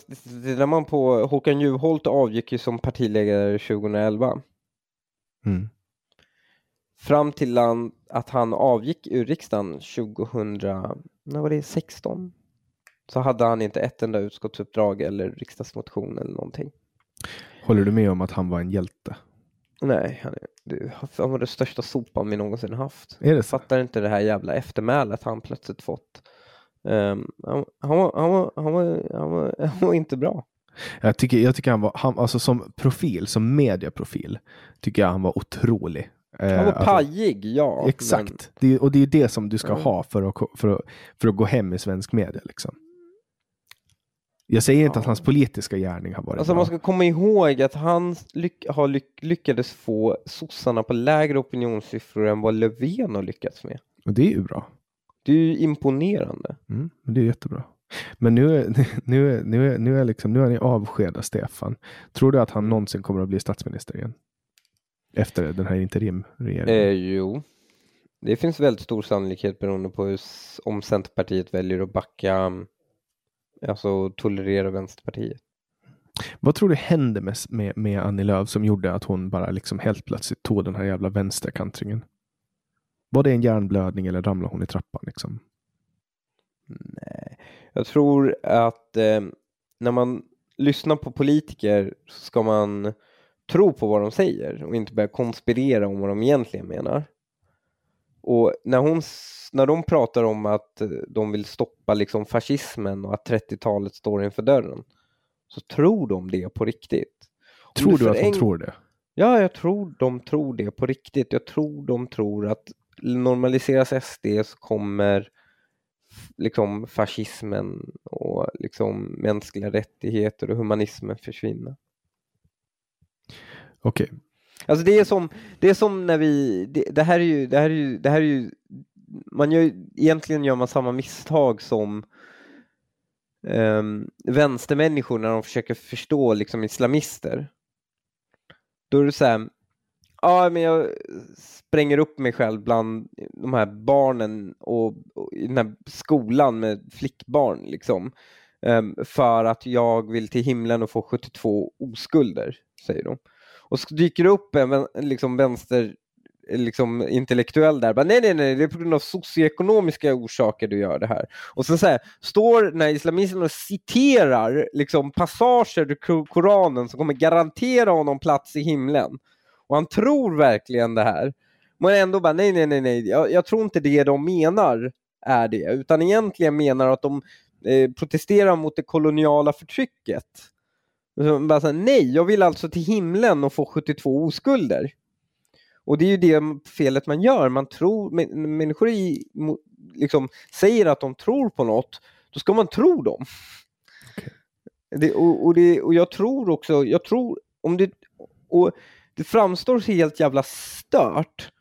Speaker 2: tittar man på Håkan Juholt avgick ju som partiledare 2011.
Speaker 1: Mm.
Speaker 2: Fram till han, att han avgick ur riksdagen 2000, när var det, 16? Så hade han inte ett enda utskottsuppdrag eller riksdagsmotion eller någonting.
Speaker 1: Håller du med om att han var en hjälte?
Speaker 2: Nej, han är han var det största sopan vi någonsin haft.
Speaker 1: Är det
Speaker 2: Jag
Speaker 1: så?
Speaker 2: fattar inte det här jävla eftermälet han plötsligt fått. Ehm, han, han, var, han, var, han, var, han, var, han var inte bra.
Speaker 1: Jag tycker, jag tycker han var, han, alltså som profil, som mediaprofil, tycker jag han var otrolig. Eh,
Speaker 2: Han var
Speaker 1: alltså,
Speaker 2: pajig, ja.
Speaker 1: Exakt. Det, är- och det är det som du ska
Speaker 2: Ja.
Speaker 1: ha för att, för, att, för att gå hem i svensk media. Liksom. Jag säger inte
Speaker 2: Ja.
Speaker 1: att hans politiska gärning har varit
Speaker 2: Alltså
Speaker 1: bra.
Speaker 2: man ska komma ihåg att han lyck, har lyck, lyckades få sossarna på lägre opinionssiffror än vad Löfven har lyckats med.
Speaker 1: Och det är ju bra.
Speaker 2: Det är ju imponerande.
Speaker 1: Mm, det är jättebra. Men nu är, nu nu nu är, liksom, nu är ni avskeda Stefan. Tror du att han någonsin kommer att bli statsminister igen? Efter den här interimregeringen?
Speaker 2: Eh, jo, det finns väldigt stor sannolikhet beroende på hur, om Centerpartiet väljer att backa, mm, alltså tolerera Vänsterpartiet.
Speaker 1: Vad tror du hände med, med, med Annie Lööf som gjorde att hon bara liksom helt plötsligt tog den här jävla vänsterkantringen? Var det en hjärnblödning eller ramlade hon i trappan? Liksom?
Speaker 2: Nej, jag tror att eh, när man lyssnar på politiker så ska man tro på vad de säger och inte börja konspirera om vad de egentligen menar. Och när, hon, när de pratar om att eh, de vill stoppa liksom fascismen och att 30-talet står inför dörren så tror de det på riktigt.
Speaker 1: Tror du att hon
Speaker 2: förenk-
Speaker 1: tror det?
Speaker 2: Ja, jag tror de tror det på riktigt. Jag tror de tror att normaliseras SD så kommer liksom fascismen och liksom mänskliga rättigheter och humanismen försvinna.
Speaker 1: Okej.
Speaker 2: Alltså det är som, det är som när vi, det, det här är ju, det här är ju, det här är ju, man gör, egentligen gör man samma misstag som um, vänstermänniskor när de försöker förstå liksom islamister. Då är det så här, ja men jag spränger upp mig själv bland de här barnen och, och i den här skolan med flickbarn liksom. Um, för att jag vill till himlen och få 72 oskulder, säger de. Och så dyker det upp en liksom vänster liksom intellektuell där. Bara, nej, nej, nej, det är på grund av socioekonomiska orsaker du gör det här. Och så, så här, står när islamisten och citerar liksom passager ur Koranen som kommer garantera honom plats i himlen. Och han tror verkligen det här. Men ändå bara, nej, nej, nej, nej, jag, jag tror inte det de menar är det, utan egentligen menar att de eh, protesterar mot det koloniala förtrycket. Så Bara så här, nej, jag vill alltså till himlen och få 72 oskulder. Och det är ju det felet man gör. Man tror, människor i, liksom, säger att de tror på något, då ska man tro dem. Det, och, och, det, och jag tror också, jag tror, om det, och det framstår helt jävla stört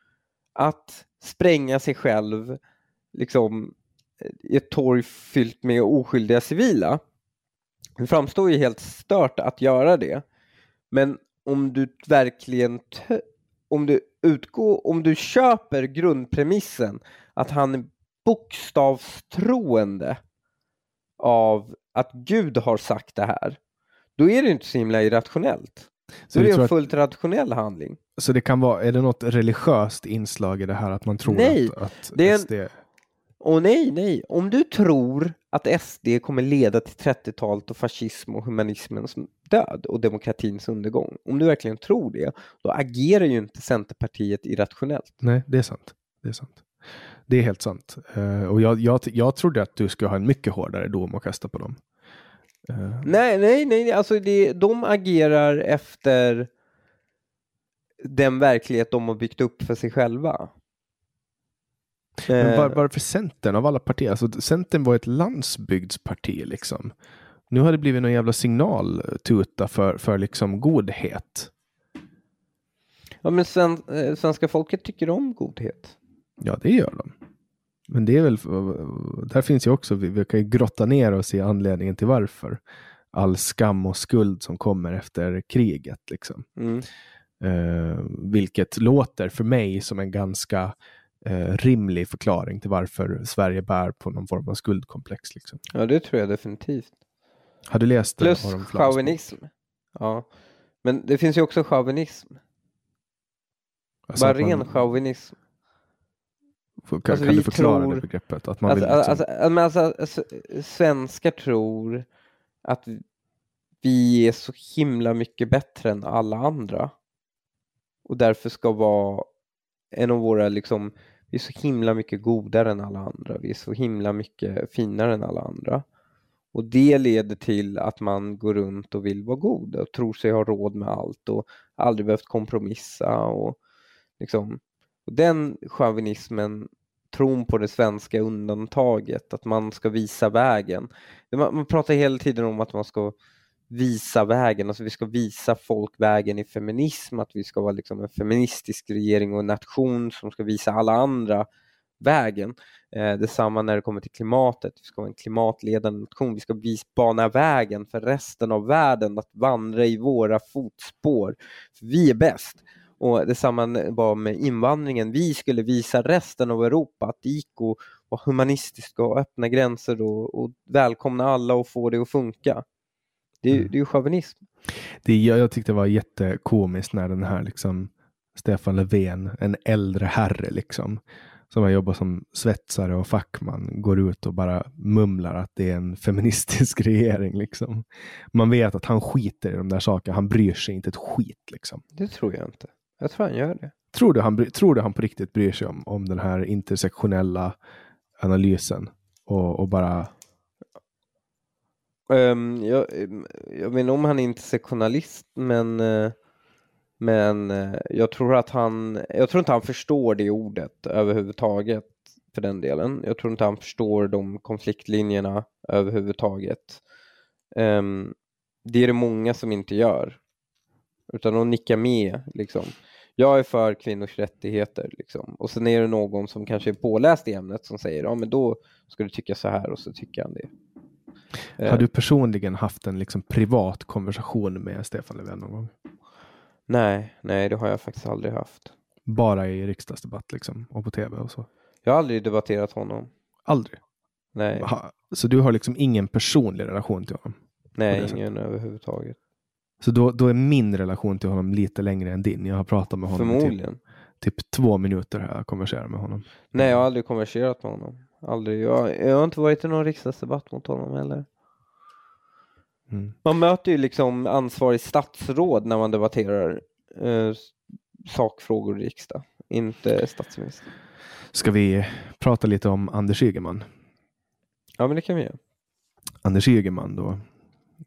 Speaker 2: att spränga sig själv liksom i ett torg fyllt med oskyldiga civila. Det framstår ju helt stört att göra det. Men om du verkligen om du utgår, om du köper grundpremissen att han är bokstavstroende av att Gud har sagt det här, då är det inte så himla irrationellt.
Speaker 1: Så
Speaker 2: är det
Speaker 1: tror
Speaker 2: en
Speaker 1: att-
Speaker 2: fullt rationell handling.
Speaker 1: Så det kan vara, är det något religiöst inslag i det här att man tror
Speaker 2: Nej,
Speaker 1: att, att
Speaker 2: det är en-
Speaker 1: SD...
Speaker 2: Och nej, nej, om du tror att SD kommer leda till 30-talet och fascism och humanismens död och demokratins undergång, om du verkligen tror det, då agerar ju inte Centerpartiet irrationellt.
Speaker 1: Nej, det är sant. Det är sant. Det är helt sant. Eh, och jag, jag, jag trodde att du skulle ha en mycket hårdare dom att kasta på dem. Eh,
Speaker 2: Nej, nej, nej, alltså det, de agerar efter den verklighet de har byggt upp för sig själva.
Speaker 1: Men
Speaker 2: Eh,
Speaker 1: var, varför Centern av alla partier? Alltså, Centern var ett landsbygdsparti liksom. Nu har det blivit någon jävla signaltuta för, för liksom godhet.
Speaker 2: ja, men sven, eh, svenska folket tycker om godhet.
Speaker 1: Ja, det gör de. Men det är väl, där finns ju också, vi, vi kan ju grotta ner oss i anledningen till varför. All skam och skuld som kommer efter kriget liksom.
Speaker 2: Mm.
Speaker 1: Eh, vilket låter för mig som en ganska eh, rimlig förklaring till varför Sverige bär på någon form av skuldkomplex. Liksom.
Speaker 2: Ja, det tror jag definitivt.
Speaker 1: Har du läst
Speaker 2: Plus
Speaker 1: Flams bok?
Speaker 2: chauvinism. Ja, men det finns ju också chauvinism.
Speaker 1: Alltså
Speaker 2: Bara
Speaker 1: man-
Speaker 2: ren chauvinism.
Speaker 1: Kan,
Speaker 2: alltså,
Speaker 1: kan du förklara
Speaker 2: tror-
Speaker 1: det begreppet? Att man
Speaker 2: Alltså,
Speaker 1: vill liksom,
Speaker 2: alltså, men alltså, alltså, svenskar tror att vi är så himla mycket bättre än alla andra. och därför ska vara en av våra liksom, vi är så himla mycket godare än alla andra, vi är så himla mycket finare än alla andra. Och det leder till att man går runt och vill vara god och tror sig ha råd med allt och aldrig behövt kompromissa och liksom och den chauvinismen, tron på det svenska undantaget, att man ska visa vägen. Man, man pratar hela tiden om att man ska visa vägen, alltså vi ska visa folk vägen i feminism, att vi ska vara liksom en feministisk regering och en nation som ska visa alla andra vägen. Eh, detsamma när det kommer till klimatet, vi ska vara en klimatledande nation, vi ska visa, bana vägen för resten av världen att vandra i våra fotspår. För vi är bäst. Och detsamma var med invandringen. Vi skulle visa resten av Europa att det gick att vara humanistisk och öppna gränser och, och välkomna alla och få det att funka. Det, är, mm. det är ju chauvinism.
Speaker 1: Det, jag, jag tyckte det var jättekomiskt när den här liksom Stefan Löfven, en äldre herre liksom, som har jobbat som svetsare och fackman, går ut och bara mumlar att det är en feministisk regering. Liksom. Man vet att han skiter i de där sakerna. Han bryr sig inte ett skit. Liksom.
Speaker 2: Det tror jag inte. Jag tror han gör det.
Speaker 1: Tror du han, tror du han på riktigt bryr sig om, om den här intersektionella analysen och, och bara
Speaker 2: Um, jag, jag vet inte om han är intersektionalist, men, uh, men uh, jag tror att han, jag tror inte han förstår det ordet överhuvudtaget för den delen. Jag tror inte han förstår de konfliktlinjerna överhuvudtaget. Um, det är det många som inte gör, utan de nickar med liksom. Jag är för kvinnors rättigheter liksom. och sen är det någon som kanske är påläst i ämnet som säger ja men då ska du tycka så här och så tycker han det.
Speaker 1: Eh. Har du personligen haft en liksom privat konversation med Stefan Löfven någon gång?
Speaker 2: Nej, nej, det har jag faktiskt aldrig haft.
Speaker 1: Bara i riksdagsdebatt liksom och på tv och så?
Speaker 2: Jag har aldrig debatterat honom.
Speaker 1: Aldrig?
Speaker 2: Nej.
Speaker 1: Aha. Så du har liksom ingen personlig relation till honom?
Speaker 2: Nej, ingen överhuvudtaget.
Speaker 1: Så då, då är min relation till honom lite längre än din. Jag har pratat med honom
Speaker 2: Förmodligen.
Speaker 1: Typ, typ två minuter har jag konverserat med honom.
Speaker 2: Nej, jag har aldrig konverserat med honom. Aldrig. Jag, jag har inte varit i någon riksdagsdebatt mot honom heller. Mm. Man möter ju liksom ansvarig statsråd när man debatterar eh, sakfrågor i riksdag, inte statsminister.
Speaker 1: Ska vi prata lite om Anders Ygeman?
Speaker 2: Ja, men det kan vi göra.
Speaker 1: Anders Ygeman då,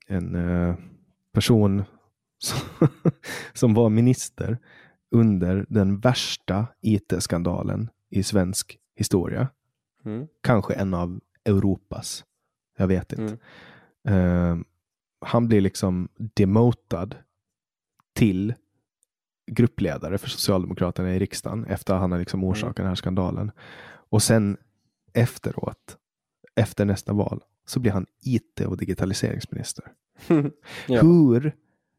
Speaker 1: en eh, person som, som var minister under den värsta IT-skandalen i svensk historia. Mm. Kanske en av Europas. Jag vet inte. Mm. Uh, han blir liksom demotad till gruppledare för Socialdemokraterna i riksdagen efter att han har liksom orsakat mm. den här skandalen. Och sen efteråt, efter nästa val, så blir han IT och digitaliseringsminister. ja. Hur?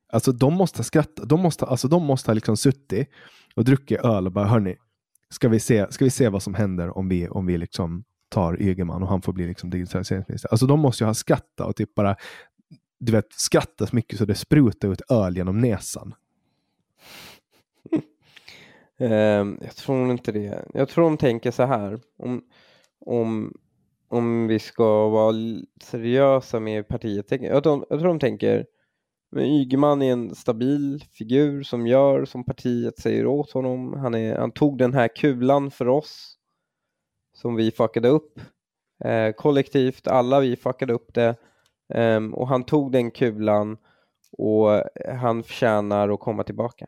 Speaker 1: Alltså de måste ha skrattat, de måste, alltså, de måste ha liksom suttit och druckit öl och bara hörni, ska vi se, ska vi se vad som händer om vi, om vi liksom tar Ygeman och han får bli liksom digitaliseringsminister. Alltså de måste ju ha skrattat och typ bara du vet, skrattat mycket så det sprutar ut öl genom näsan.
Speaker 2: um, jag tror inte det. Jag tror de tänker så här. Om, om, om vi ska vara seriösa med partiet. Jag tror, jag tror de tänker men Ygeman är en stabil figur som gör som partiet säger åt honom. Han, är, han tog den här kulan för oss som vi fuckade upp. Eh, kollektivt, alla vi fuckade upp det. eh, och han tog den kulan och han förtjänar att komma tillbaka.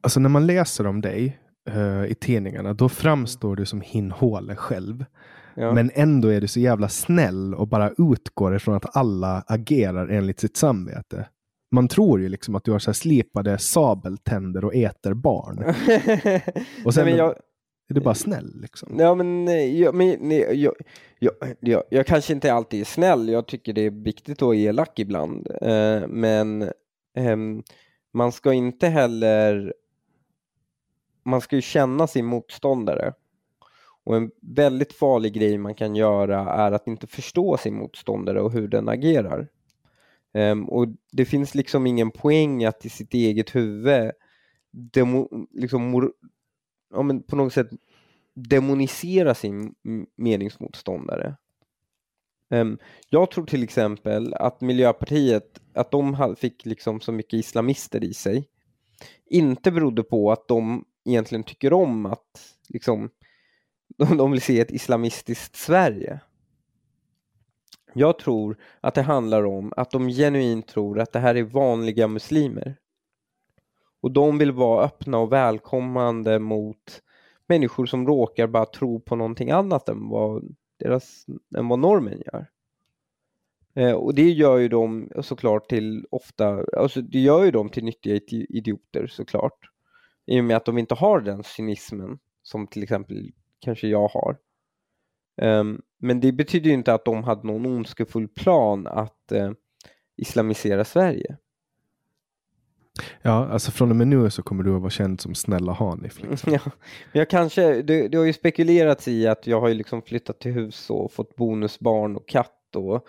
Speaker 1: Alltså när man läser om dig eh, i tidningarna, då framstår du som hinhåle själv. Ja. Men ändå är du så jävla snäll och bara utgår ifrån att alla agerar enligt sitt samvete. Man tror ju liksom att du har så här slipade sabeltänder och äter barn. och sen, Nej, jag, är du bara snäll liksom?
Speaker 2: Ja, men, jag, men jag, jag, jag, kanske inte alltid är snäll. Jag tycker det är viktigt att vara elak ibland. Eh, men eh, man ska inte heller... Man ska ju känna sin motståndare. Och en väldigt farlig grej man kan göra är att inte förstå sin motståndare och hur den agerar. Um, och det finns liksom ingen poäng att i sitt eget huvud demo, liksom, ja, men på något sätt demonisera sin meningsmotståndare. Um, jag tror till exempel att Miljöpartiet, att de fick liksom så mycket islamister i sig inte berodde på att de egentligen tycker om att liksom, de, de vill se ett islamistiskt Sverige. Jag tror att det handlar om att de genuint tror att det här är vanliga muslimer. Och de vill vara öppna och välkomnande mot människor som råkar bara tro på någonting annat än vad, deras, än vad normen gör. Eh, och det gör ju dem såklart till ofta, alltså det gör ju dem till nyttiga idioter såklart. I och med att de inte har den cynismen som till exempel kanske jag har. Um, men det betyder ju inte att de hade någon ondskefull plan att uh, islamisera Sverige.
Speaker 1: Ja, alltså från och med nu så kommer du att vara känd som snälla Hanif. Liksom.
Speaker 2: ja, men jag kanske, det, det har ju spekulerats i att jag har ju liksom flyttat till hus och fått bonusbarn och katt och,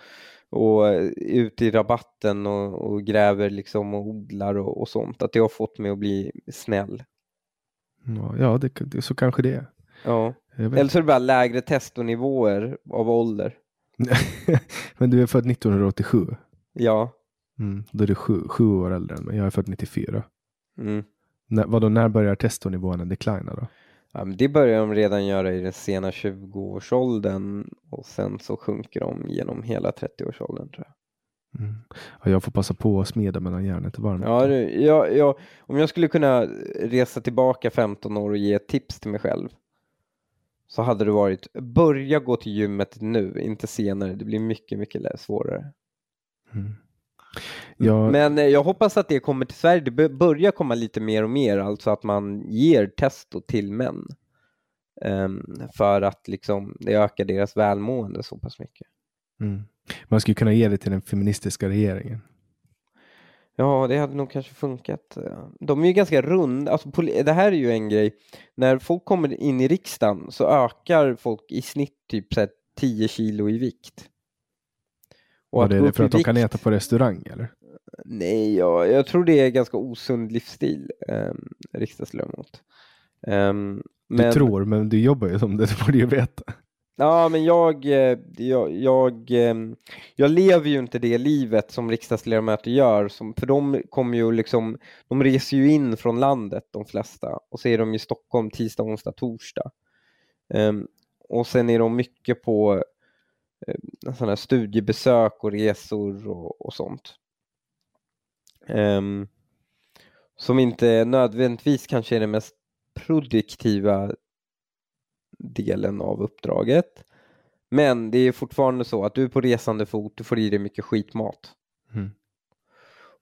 Speaker 2: och ut i rabatten och, och gräver liksom och odlar och, och, sånt. Att det har fått mig att bli snäll.
Speaker 1: Ja, det, det, så kanske det är.
Speaker 2: Ja. Eller så är det bara lägre testonivåer av ålder.
Speaker 1: men du är född 1987?
Speaker 2: Ja.
Speaker 1: Mm, då är du sju, sju år äldre än mig. Jag är född 94.
Speaker 2: Mm.
Speaker 1: När, vadå, när börjar testonivåerna declina då?
Speaker 2: Ja, men det börjar de redan göra i den sena 20-årsåldern och sen så sjunker de genom hela 30-årsåldern tror jag.
Speaker 1: Mm. Ja, jag får passa på att smeda medan järnet är varmt.
Speaker 2: Ja, ja, ja, om jag skulle kunna resa tillbaka 15 år och ge ett tips till mig själv så hade det varit börja gå till gymmet nu, inte senare. Det blir mycket, mycket svårare. Mm. Jag... Men eh, jag hoppas att det kommer till Sverige. Det börjar komma lite mer och mer, alltså att man ger testo till män. Um, för att liksom, det ökar deras välmående så pass mycket.
Speaker 1: Mm. Man skulle kunna ge det till den feministiska regeringen.
Speaker 2: Ja, det hade nog kanske funkat. De är ju ganska runda. Alltså, det här är ju en grej. När folk kommer in i riksdagen så ökar folk i snitt typ 10 kilo i vikt.
Speaker 1: Och Var det, det för att de kan äta på restaurang eller?
Speaker 2: Nej, ja, jag tror det är ganska osund livsstil, eh, riksdagsledamot. Um,
Speaker 1: du tror, men du jobbar ju som det, det borde ju veta.
Speaker 2: Ja, men jag, eh, jag, jag, eh, jag lever ju inte det livet som riksdagsledamöter gör, som, för de kommer ju liksom, de reser ju in från landet de flesta och så är de i Stockholm tisdag, onsdag, torsdag. Um, och sen är de mycket på eh, uh, sådana studiebesök och resor och, och sånt. Um, som inte nödvändigtvis kanske är det mest produktiva delen av uppdraget. Men det är fortfarande så att du är på resande fot, du får i dig mycket skitmat. Mm.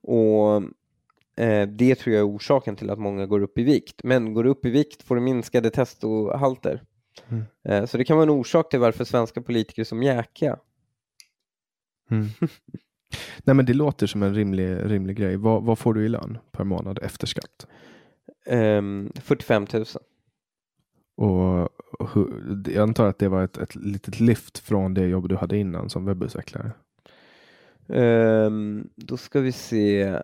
Speaker 2: Och eh, det tror jag är orsaken till att många går upp i vikt. Men går du upp i vikt får du minskade testohalter. Mm. Eh, så det kan vara en orsak till varför svenska politiker är så mjäkiga.
Speaker 1: Mm. Nej men det låter som en rimlig, rimlig grej. Vad, vad får du i lön per månad efter skatt?
Speaker 2: Um, 45 000.
Speaker 1: Och jag antar att det var ett, ett litet lyft från det jobb du hade innan som webbutvecklare?
Speaker 2: Um, ehm, då ska vi se.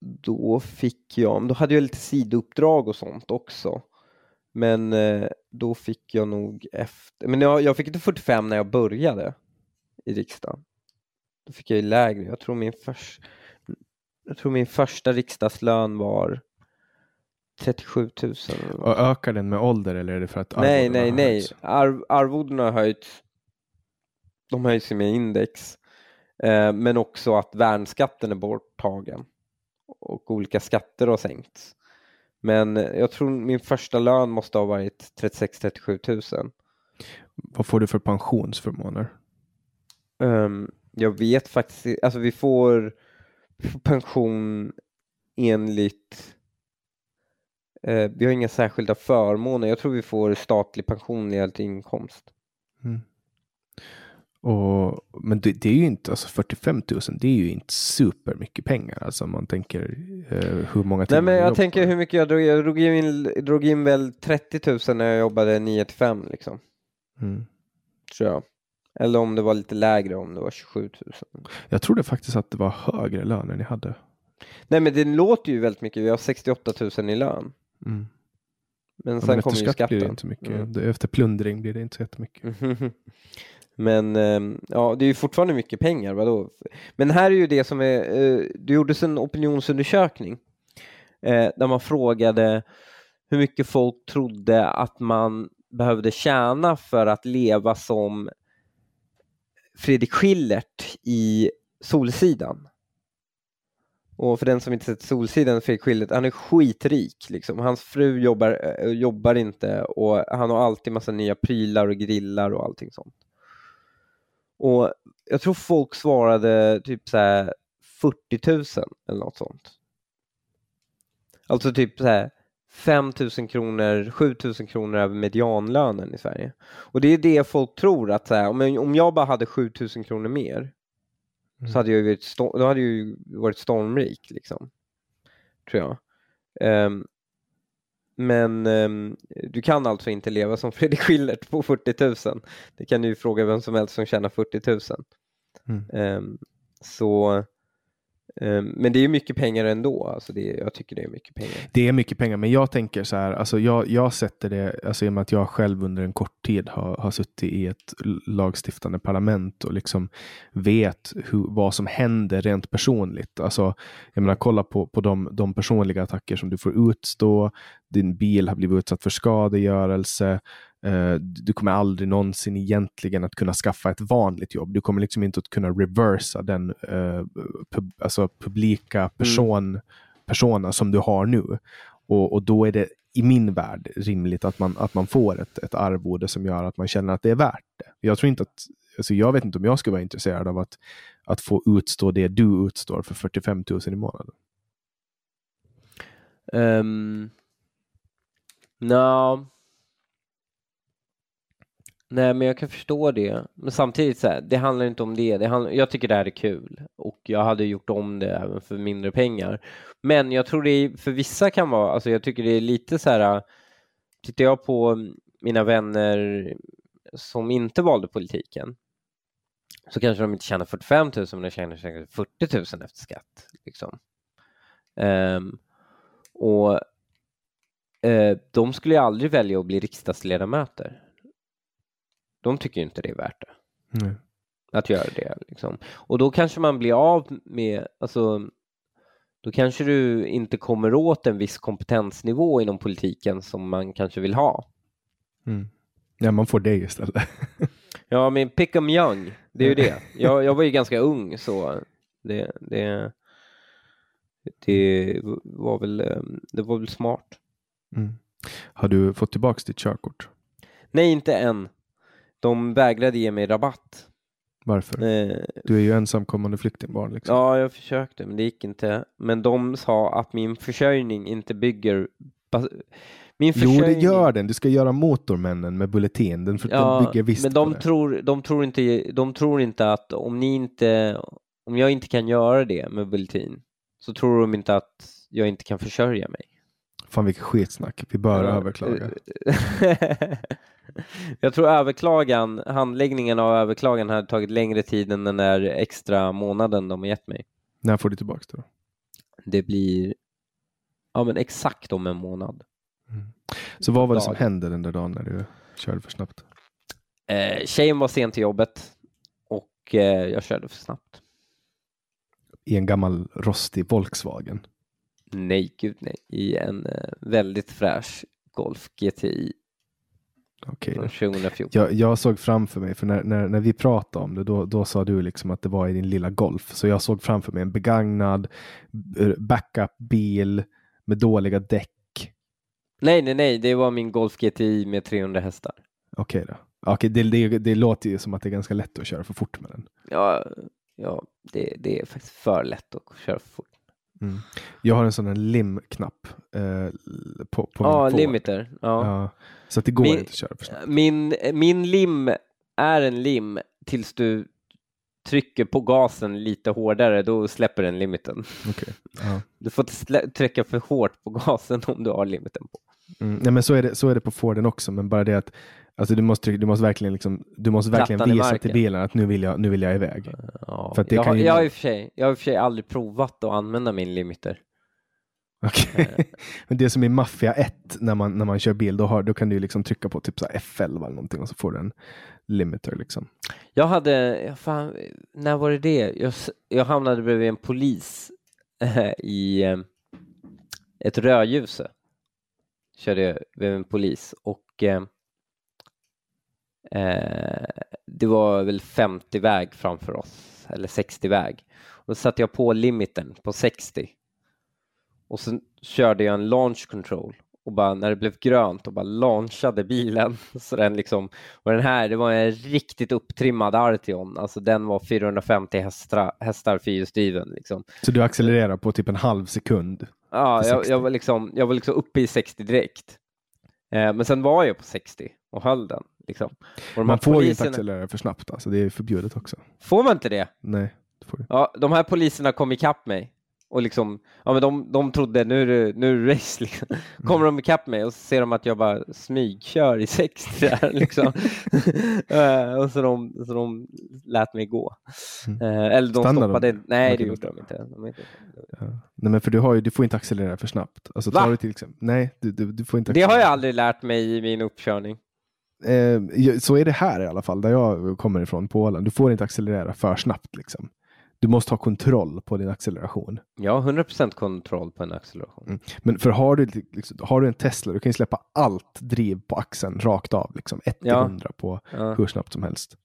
Speaker 2: Då fick jag, då hade jag lite sidouppdrag och sånt också. Men eh, då fick jag nog efter, men jag, jag fick inte 45 när jag började i riksdagen. Då fick jag ju lägre. Jag tror min, förs, jag tror min första riksdagslön var 37 000.
Speaker 1: Och ökar den med ålder eller är det för att
Speaker 2: Nej, nej, nej. Arv, arvodena har höjts. De höjs med index. Eh, men också att värnskatten är borttagen. Och olika skatter har sänkts. Men jag tror min första lön måste ha varit 36-37 000.
Speaker 1: Vad får du för pensionsförmåner?
Speaker 2: Um, jag vet faktiskt alltså vi får pension enligt Eh, vi har inga särskilda förmåner. Jag tror vi får statlig pension i allt inkomst. Mm.
Speaker 1: Och, men det, det, är ju inte, alltså 45 000, det är ju inte supermycket pengar. Alltså om man tänker eh, hur många
Speaker 2: timmar Nej, men jag tänker hur mycket jag drog, jag drog in, drog in väl 30 000 när jag jobbade 9 till 5 liksom. Mm. Tror jag. Eller om det var lite lägre, om det var 27 000.
Speaker 1: Jag trodde faktiskt att det var högre lön än ni hade.
Speaker 2: Nej, men det låter ju väldigt mycket. Vi har 68 000 i lön. Mm. Men sen ja, kommer ju skatten.
Speaker 1: Blir det inte mycket. Mm. Efter plundring blir det inte så jättemycket.
Speaker 2: Men ehm, ja, det är ju fortfarande mycket pengar. Vadå? Men här är ju det som är, eh, det gjordes en opinionsundersökning eh, där man frågade hur mycket folk trodde att man behövde tjäna för att leva som Fredrik Schillert i Solsidan. Och för den som inte sett Solsidan, Fredrik Schillert, han är skitrik. Liksom. Hans fru jobbar, eh, jobbar inte och han har alltid massa nya prylar och grillar och allting sånt. Och jag tror folk svarade typ så här 40 000 eller något sånt. Alltså typ så här 5 000 kronor, 7 000 kronor över medianlönen i Sverige. Och det är det folk tror att så här, om, om jag bara hade 7 000 kronor mer mm. så hade jag ju varit, då hade jag varit stormrik liksom. Tror jag. Um, men um, du kan alltså inte leva som Fredrik Schillert på 40 000. Det kan du ju fråga vem som helst som tjänar 40 000. Mm. Um, så Ehm, men det är mycket pengar ändå. Alltså det, jag tycker det är mycket pengar.
Speaker 1: Det är mycket pengar, men jag tänker så här. Alltså jag, jag sätter det, alltså i och med att jag själv under en kort tid har, har suttit i ett lagstiftande parlament och liksom vet hur, vad som händer rent personligt. Alltså, jag menar, kolla på, på de, de personliga attacker som du får utstå. Din bil har blivit utsatt för skadegörelse. Uh, du kommer aldrig någonsin egentligen att kunna skaffa ett vanligt jobb. Du kommer liksom inte att kunna reversa den uh, pub, alltså publika mm. person, mm. persona som du har nu. Och, och då är det i min värld rimligt att man, att man får ett, ett arvode som gör att man känner att det är värt det. Jag tror inte att, alltså jag vet inte om jag skulle vara intresserad av att, att få utstå det du utstår för 45 000 i månaden.
Speaker 2: Um, no. Nej, men jag kan förstå det. Men samtidigt, så här, det handlar inte om det. det handlar, jag tycker det här är kul och jag hade gjort om det även för mindre pengar. Men jag tror det för vissa kan vara, alltså jag tycker det är lite så här, tittar jag på mina vänner som inte valde politiken så kanske de inte tjänar 45 000 men de tjänar 40 000 efter skatt. Liksom. Um, och uh, de skulle ju aldrig välja att bli riksdagsledamöter de tycker inte det är värt det. Nej. Att göra det. Liksom. Och då kanske man blir av med, alltså, då kanske du inte kommer åt en viss kompetensnivå inom politiken som man kanske vill ha.
Speaker 1: Mm. Ja, man får det istället.
Speaker 2: ja, men pick em young, det är ju det. Jag, jag var ju ganska ung så det, det, det var väl, det var väl smart.
Speaker 1: Mm. Har du fått tillbaka ditt körkort?
Speaker 2: Nej, inte än. De vägrade ge mig rabatt.
Speaker 1: Varför? Eh, du är ju ensamkommande flyktingbarn. Liksom.
Speaker 2: Ja, jag försökte, men det gick inte. Men de sa att min försörjning inte bygger...
Speaker 1: Min försörjning... Jo, det gör den. Du ska göra Motormännen med Bulletin. Den, ja, den bygger visst
Speaker 2: men de
Speaker 1: på
Speaker 2: tror, det. de tror inte, de tror inte att om ni inte, om jag inte kan göra det med Bulletin så tror de inte att jag inte kan försörja mig.
Speaker 1: Fan vilket skitsnack. Vi bör överklaga.
Speaker 2: Jag tror överklagan, handläggningen av överklagan hade tagit längre tid än den där extra månaden de har gett mig.
Speaker 1: När får du tillbaka det då?
Speaker 2: Det blir ja, men exakt om en månad.
Speaker 1: Mm. Så vad var det som hände den där dagen när du körde för snabbt?
Speaker 2: Eh, tjejen var sen till jobbet och eh, jag körde för snabbt.
Speaker 1: I en gammal rostig Volkswagen?
Speaker 2: Nej, gud nej. I en eh, väldigt fräsch Golf GTI
Speaker 1: Okay. Jag, jag, såg framför mig, för när, när, när vi pratade om det, då, då sa du liksom att det var i din lilla Golf. Så jag såg framför mig en begagnad backup-bil med dåliga däck.
Speaker 2: Nej, nej, nej, det var min Golf GTI med 300 hästar.
Speaker 1: Okej okay då. Okay, det, det, det låter ju som att det är ganska lätt att köra för fort med den.
Speaker 2: Ja, ja det, det är faktiskt för lätt att köra för fort.
Speaker 1: Mm. Jag har en sån här lim-knapp eh, på, på
Speaker 2: ja, min limiter. Ja. ja.
Speaker 1: Så att det går min, inte att köra för snabbt.
Speaker 2: Min, min lim är en lim tills du trycker på gasen lite hårdare, då släpper den limiten.
Speaker 1: Okay. Ja.
Speaker 2: Du får inte trycka för hårt på gasen om du har limiten på.
Speaker 1: Mm, nej, men så är, det, så är det på Forden också, men bara det att Alltså du måste, du måste verkligen, liksom, du måste verkligen visa till bilen att nu vill jag, nu vill jag iväg.
Speaker 2: Ja, för jag, har, ju... jag, har i och för sig, jag har för sig aldrig provat att använda min limiter.
Speaker 1: Okay. Eh. Men det som är Mafia 1 när man, när man kör bil, då, har, då kan du liksom trycka på typ så F11 eller någonting och så får du en limiter. Liksom.
Speaker 2: Jag hade, fan, när var det det? Jag, jag hamnade bredvid en polis äh, i, ett rödljus. Körde jag vid en polis och eh, eh, det var väl 50 väg framför oss, eller 60 väg. Och då satte jag på limiten på 60. Och sen körde jag en launch control och bara när det blev grönt och bara launchade bilen. Så den liksom, och den här, det var en riktigt upptrimmad Arteon, alltså den var 450 hästar, hästar fyrhjulsdriven. Liksom.
Speaker 1: Så du accelererar på typ en halv sekund?
Speaker 2: Ja, jag,
Speaker 1: 60.
Speaker 2: jag, var liksom, jag var liksom uppe i 60 direkt. Eh, men sen var jag på 60 och höll den. Liksom. De
Speaker 1: Man får ju inte
Speaker 2: poliserna-
Speaker 1: accelerera för snabbt, alltså. det är förbjudet också.
Speaker 2: Får man inte det?
Speaker 1: Nej, det får du.
Speaker 2: Ja, de här poliserna kom ikapp mig och liksom, ja men de, de trodde nu är det, nu är det race liksom. Kommer de ikapp mig och så ser de att jag bara smygkör i 60 där liksom. Eh, och så de, så de lät mig gå. Eh, eller de
Speaker 1: Stannade de?
Speaker 2: stoppade, nej
Speaker 1: Okej,
Speaker 2: det
Speaker 1: de
Speaker 2: gjorde de inte. De inte.
Speaker 1: Ja. Nej, men för du, har ju, du får inte accelerera för snabbt. Alltså,
Speaker 2: Va?
Speaker 1: tar du till exempel, nej, du, du, du får inte
Speaker 2: Det har
Speaker 1: accelerera.
Speaker 2: jag aldrig lärt mig i min uppkörning.
Speaker 1: Eh, ja, så är det här i alla fall, där jag kommer ifrån, på Åland. Du får inte accelerera för snabbt. Liksom. Du måste ha kontroll på din acceleration.
Speaker 2: Har 100% kontroll på en acceleration.
Speaker 1: Mm. Men för har du, liksom, har du en Tesla, du kan ju släppa allt driv på axeln rakt av. Liksom, 1 till
Speaker 2: Ja.
Speaker 1: 100 på
Speaker 2: Ja.
Speaker 1: hur snabbt som helst.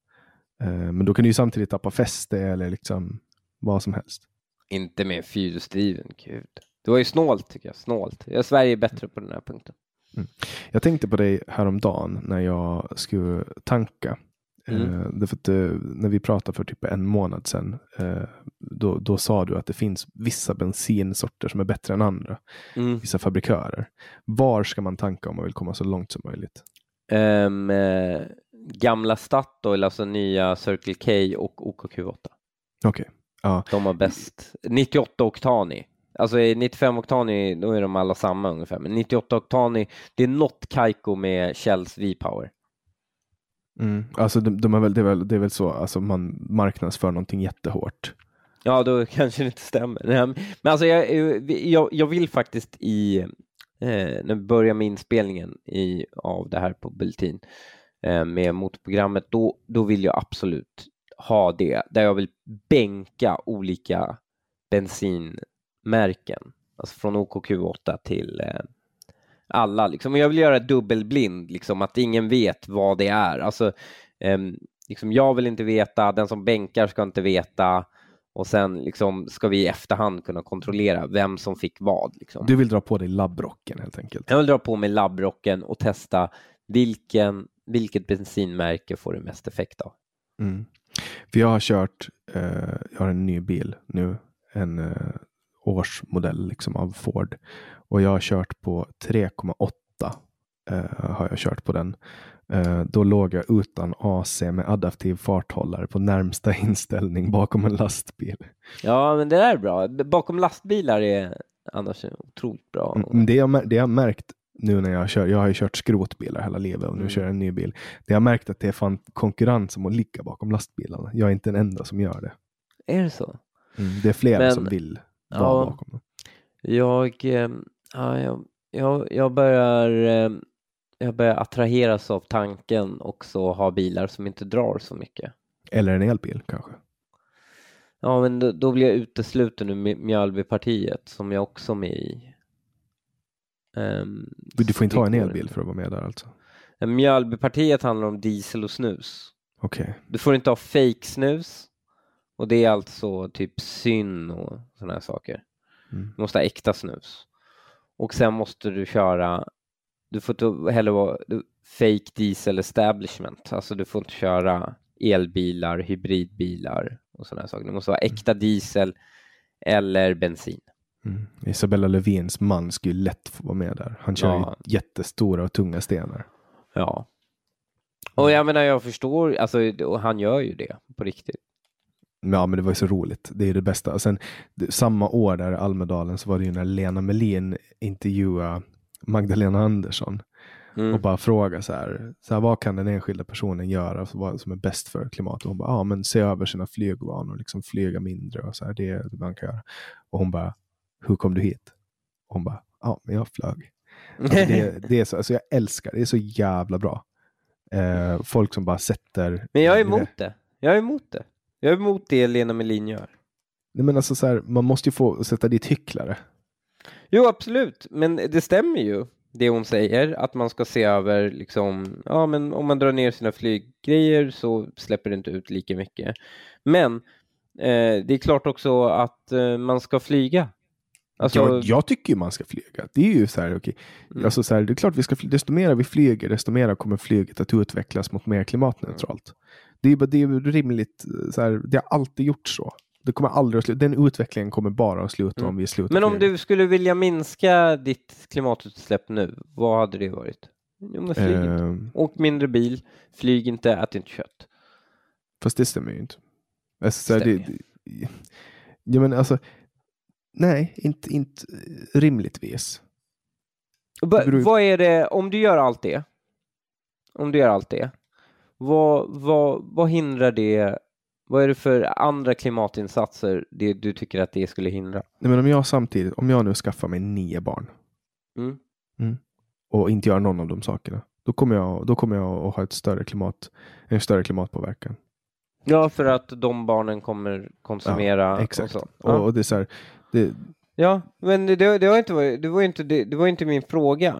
Speaker 1: Eh, men då kan du ju samtidigt tappa fäste eller liksom vad som helst.
Speaker 2: Inte med fyrhjulsdriven, gud. Det var ju snålt tycker jag, snålt. Jag Sverige är bättre på den här punkten.
Speaker 1: Jag tänkte på dig häromdagen när jag skulle tanka.
Speaker 2: Mm.
Speaker 1: Eh, därför att, eh, när vi pratade för typ en månad sedan, eh, då, då sa du att det finns vissa bensinsorter som är bättre än andra.
Speaker 2: Mm.
Speaker 1: Vissa fabrikörer. Var ska man tanka om man vill komma så långt som möjligt?
Speaker 2: Eh, gamla Statoil, alltså nya Circle K och OKQ8.
Speaker 1: Okej. Ja,
Speaker 2: De har bäst. 98 oktani. Alltså i 95 oktani, då är de alla samma ungefär. Men 98 oktani, det är något Kaiko med Shells V-Power.
Speaker 1: mm. alltså de, de är väl, det, är väl, det är väl så, alltså man marknadsför någonting jättehårt.
Speaker 2: Ja, då kanske det inte stämmer. Men alltså jag, jag, jag vill faktiskt i, eh, när vi börjar med inspelningen i, av det här på Bulletin eh, med motorprogrammet, då, då vill jag absolut ha det, där jag vill bänka olika bensinmärken, alltså från OKQ8 till eh, alla. Liksom. Och Jag vill göra dubbelblind, liksom, att ingen vet vad det är. Alltså, ehm, liksom, jag vill inte veta, den som bänkar ska inte veta och sen liksom, ska vi i efterhand kunna kontrollera vem som fick vad. Liksom.
Speaker 1: Du vill dra på dig labbrocken helt enkelt.
Speaker 2: Jag vill dra på mig labbrocken och testa vilken, vilket bensinmärke får du mest effekt av.
Speaker 1: Mm. För jag har kört, eh, jag har en ny bil nu, en eh, årsmodell liksom av Ford. Och jag har kört på 3,8 eh, har jag kört på den. Eh, då låg jag utan AC med adaptiv farthållare på närmsta inställning bakom en lastbil.
Speaker 2: Ja, men det där är bra. Bakom lastbilar är annars otroligt bra.
Speaker 1: Mm, Det jag, det jag märkt nu när jag kör, jag har ju kört skrotbilar hela livet och nu
Speaker 2: Mm.
Speaker 1: kör jag en ny bil. Det jag märkt att det är fan konkurrens om att ligga bakom lastbilarna. Jag är inte den enda som gör det.
Speaker 2: Är det så?
Speaker 1: Det är flera
Speaker 2: Men-
Speaker 1: som vill
Speaker 2: Ja.
Speaker 1: bakom dem.
Speaker 2: Jag, eh, ja, jag, jag, jag börjar eh, jag börjar attraheras av tanken också ha bilar som inte drar så mycket.
Speaker 1: Eller en elbil kanske.
Speaker 2: Ja, men då, då blir jag utesluten ur Mjölbypartiet som jag också är med i. Ehm,
Speaker 1: Du får inte
Speaker 2: det
Speaker 1: ha en elbil för att vara med där alltså.
Speaker 2: Mjölbypartiet handlar om diesel och snus.
Speaker 1: Okej.
Speaker 2: Du får inte ha fake snus och det är alltså typ syn och sådana här saker.
Speaker 1: Mm.
Speaker 2: Du måste ha äkta snus. Och sen måste du köra, du får inte heller vara du, fake diesel establishment, alltså du får inte köra elbilar, hybridbilar och sådana här saker. Det måste vara äkta diesel eller bensin.
Speaker 1: Mm. Isabella Lövins man skulle ju lätt få vara med där. Han kör
Speaker 2: Ja.
Speaker 1: ju jättestora och tunga stenar.
Speaker 2: Ja. Och jag menar, jag förstår, alltså, han gör ju det på riktigt.
Speaker 1: Ja, men det var ju så roligt. Det är det bästa. Och sen samma år där i Almedalen så var det ju när Lena Melin intervjuade Magdalena Andersson
Speaker 2: Mm.
Speaker 1: och bara fråga så här, så här, vad kan den enskilda personen göra som är bäst för klimatet? Och hon bara, ja men se över sina flygvanor, liksom flyga mindre och så här, det är det man kan göra. Och hon bara, hur kom du hit? Och hon bara, ja men jag flög. Alltså det, det är så, alltså jag älskar det, det är så jävla bra. Eh, folk som bara sätter...
Speaker 2: Men jag är emot det. Jag är emot det. Jag är emot det Lena Melin gör.
Speaker 1: Nej, men alltså så här, man måste ju få sätta dit hycklare.
Speaker 2: Jo, absolut, men det stämmer ju det hon säger, att man ska se över liksom, ja men om man drar ner sina flyggrejer så släpper det inte ut lika mycket. Men eh, det är klart också att eh, man ska flyga. Alltså,
Speaker 1: jag, jag tycker ju man ska flyga. Det är ju så här, okay.
Speaker 2: Mm.
Speaker 1: alltså så här, det är klart vi ska flyga. Desto mer vi flyger, desto mer kommer flyget att utvecklas mot mer klimatneutralt. Det är, det är rimligt, så här, det har alltid gjort så. Det kommer aldrig att sluta. Den utvecklingen kommer bara att sluta om vi slutar
Speaker 2: men om du skulle vilja minska ditt klimatutsläpp nu, vad hade det varit? Jo, men flyg inte.
Speaker 1: Ehm,
Speaker 2: Åk mindre bil, flyg inte, ät inte kött.
Speaker 1: Fast det stämmer ju inte. Alltså, så här, det,
Speaker 2: Stämmer
Speaker 1: det, ja, men alltså, nej, inte, inte rimligtvis. Beror
Speaker 2: Vad är det, om du gör allt det, om du gör allt det, vad, vad, vad hindrar det, vad är det för andra klimatinsatser det du tycker att det skulle hindra?
Speaker 1: Nej, men om jag samtidigt, om jag nu skaffar mig nio barn
Speaker 2: Mm.
Speaker 1: och inte gör någon av de sakerna, då kommer jag, då kommer jag att ha ett större klimat, en större klimatpåverkan.
Speaker 2: Ja, för att de barnen kommer konsumera
Speaker 1: Exakt.
Speaker 2: och så.
Speaker 1: Och,
Speaker 2: Ja.
Speaker 1: och det är så här, det,
Speaker 2: Ja, men det, det, var inte, det, var inte, det, det var inte min fråga.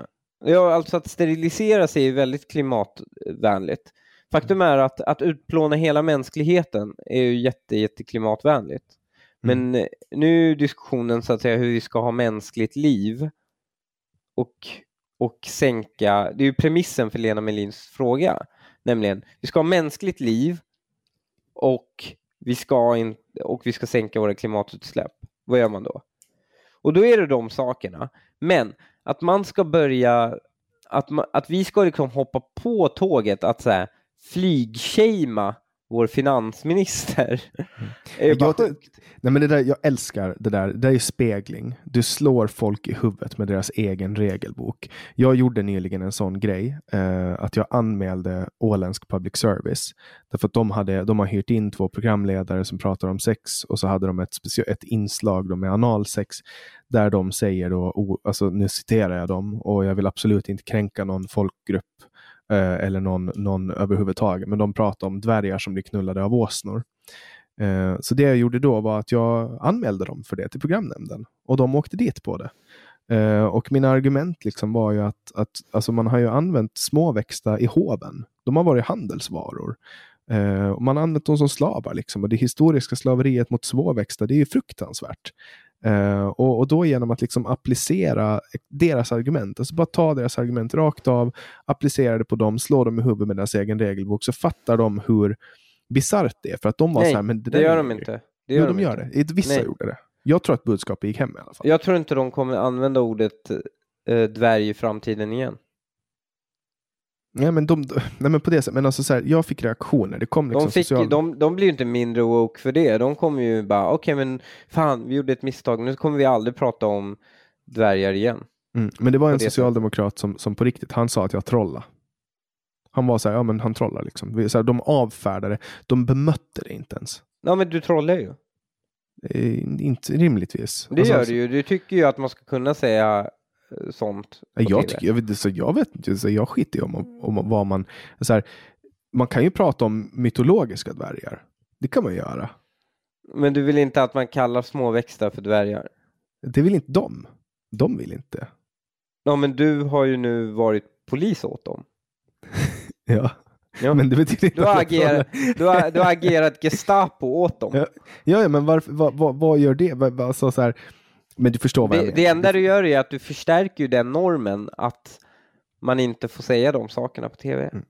Speaker 2: Ja, alltså att sterilisera sig är väldigt klimatvänligt. Faktum är att, att utplåna hela mänskligheten är ju jätte, jätte klimatvänligt. Men eh, nu är diskussionen så att säga hur vi ska ha mänskligt liv och, och sänka, det är ju premissen för Lena Melins fråga, nämligen vi ska ha mänskligt liv och vi ska, in, och vi ska sänka våra klimatutsläpp. Vad gör man då? Och då är det de sakerna. Men att man ska börja, att, man, att vi ska liksom hoppa på tåget att så här, flygshamea vår finansminister. är ju bara
Speaker 1: Jag-. Nej men det där, jag älskar det där. Det där är spegling. Du slår folk i huvudet med deras egen regelbok. Jag gjorde nyligen en sån grej. Eh, att jag anmälde åländsk public service. Därför att de, hade, de har hyrt in två programledare som pratar om sex. Och så hade de ett, ett inslag då med analsex. Där de säger då, alltså nu citerar jag dem. Och jag vill absolut inte kränka någon folkgrupp. Eh, eller någon, någon överhuvudtaget. Men de pratar om dvärgar som blir knullade av åsnor. Eh, så det jag gjorde då var att jag anmälde dem för det till programnämnden och de åkte dit på det. Eh, och mina argument liksom var ju att, att alltså man har ju använt småväxta i hoven. De har varit handelsvaror. Man har använt dem som slavar. Liksom. Och det historiska slaveriet mot småväxta det är ju fruktansvärt. Eh, och, och då genom att liksom applicera deras argument, alltså bara ta deras argument rakt av, applicera det på dem, slå dem i huvudet med deras egen regelbok, så fattar de hur bisarrt det är. För att de var
Speaker 2: Nej,
Speaker 1: så här, men det,
Speaker 2: det gör de inte. Det
Speaker 1: jo,
Speaker 2: gör
Speaker 1: de
Speaker 2: de
Speaker 1: gör
Speaker 2: inte.
Speaker 1: det. Vissa
Speaker 2: Nej.
Speaker 1: gjorde det. Jag tror att budskapet gick hem i alla fall.
Speaker 2: Jag tror inte de kommer använda ordet eh, dvärg i framtiden igen.
Speaker 1: Nej, men, de, nej, men på det sättet. Men alltså så här, jag fick reaktioner. Det kom liksom
Speaker 2: De, fick,
Speaker 1: social...
Speaker 2: de, de blir ju inte mindre woke för det. De kommer ju bara, okej men fan, vi gjorde ett misstag, nu kommer vi aldrig prata om dvärgar igen.
Speaker 1: mm. Men det var en
Speaker 2: det sättet.
Speaker 1: socialdemokrat som, som på riktigt, han sa att jag trollade. Han var så här, ja men han trollar liksom. Så här, de avfärdade, de bemötte det inte ens.
Speaker 2: Ja men du trollar ju.
Speaker 1: Eh, inte rimligtvis.
Speaker 2: Det
Speaker 1: Alltså,
Speaker 2: gör du ju. Du tycker ju att man ska kunna säga sånt.
Speaker 1: Jag, tycker, jag, vet, så jag vet inte, så jag skiter i om, om vad man... Så här, man kan ju prata om mytologiska dvärgar. Det kan man göra.
Speaker 2: Men du vill inte att man kallar småväxta för dvärgar?
Speaker 1: Det vill inte de. De vill inte.
Speaker 2: Ja men du har ju nu varit polis åt dem.
Speaker 1: Ja.
Speaker 2: Ja.
Speaker 1: Men det betyder inte
Speaker 2: Du har, agerat, du, har, du har agerat Gestapo åt dem.
Speaker 1: Ja, ja, men varför, vad, vad, vad gör det? Vad, vad, så, så här, men du förstår vad jag
Speaker 2: Det,
Speaker 1: menar.
Speaker 2: det enda du gör är att du förstärker ju den normen att man inte får säga de sakerna på TV.
Speaker 1: Mm.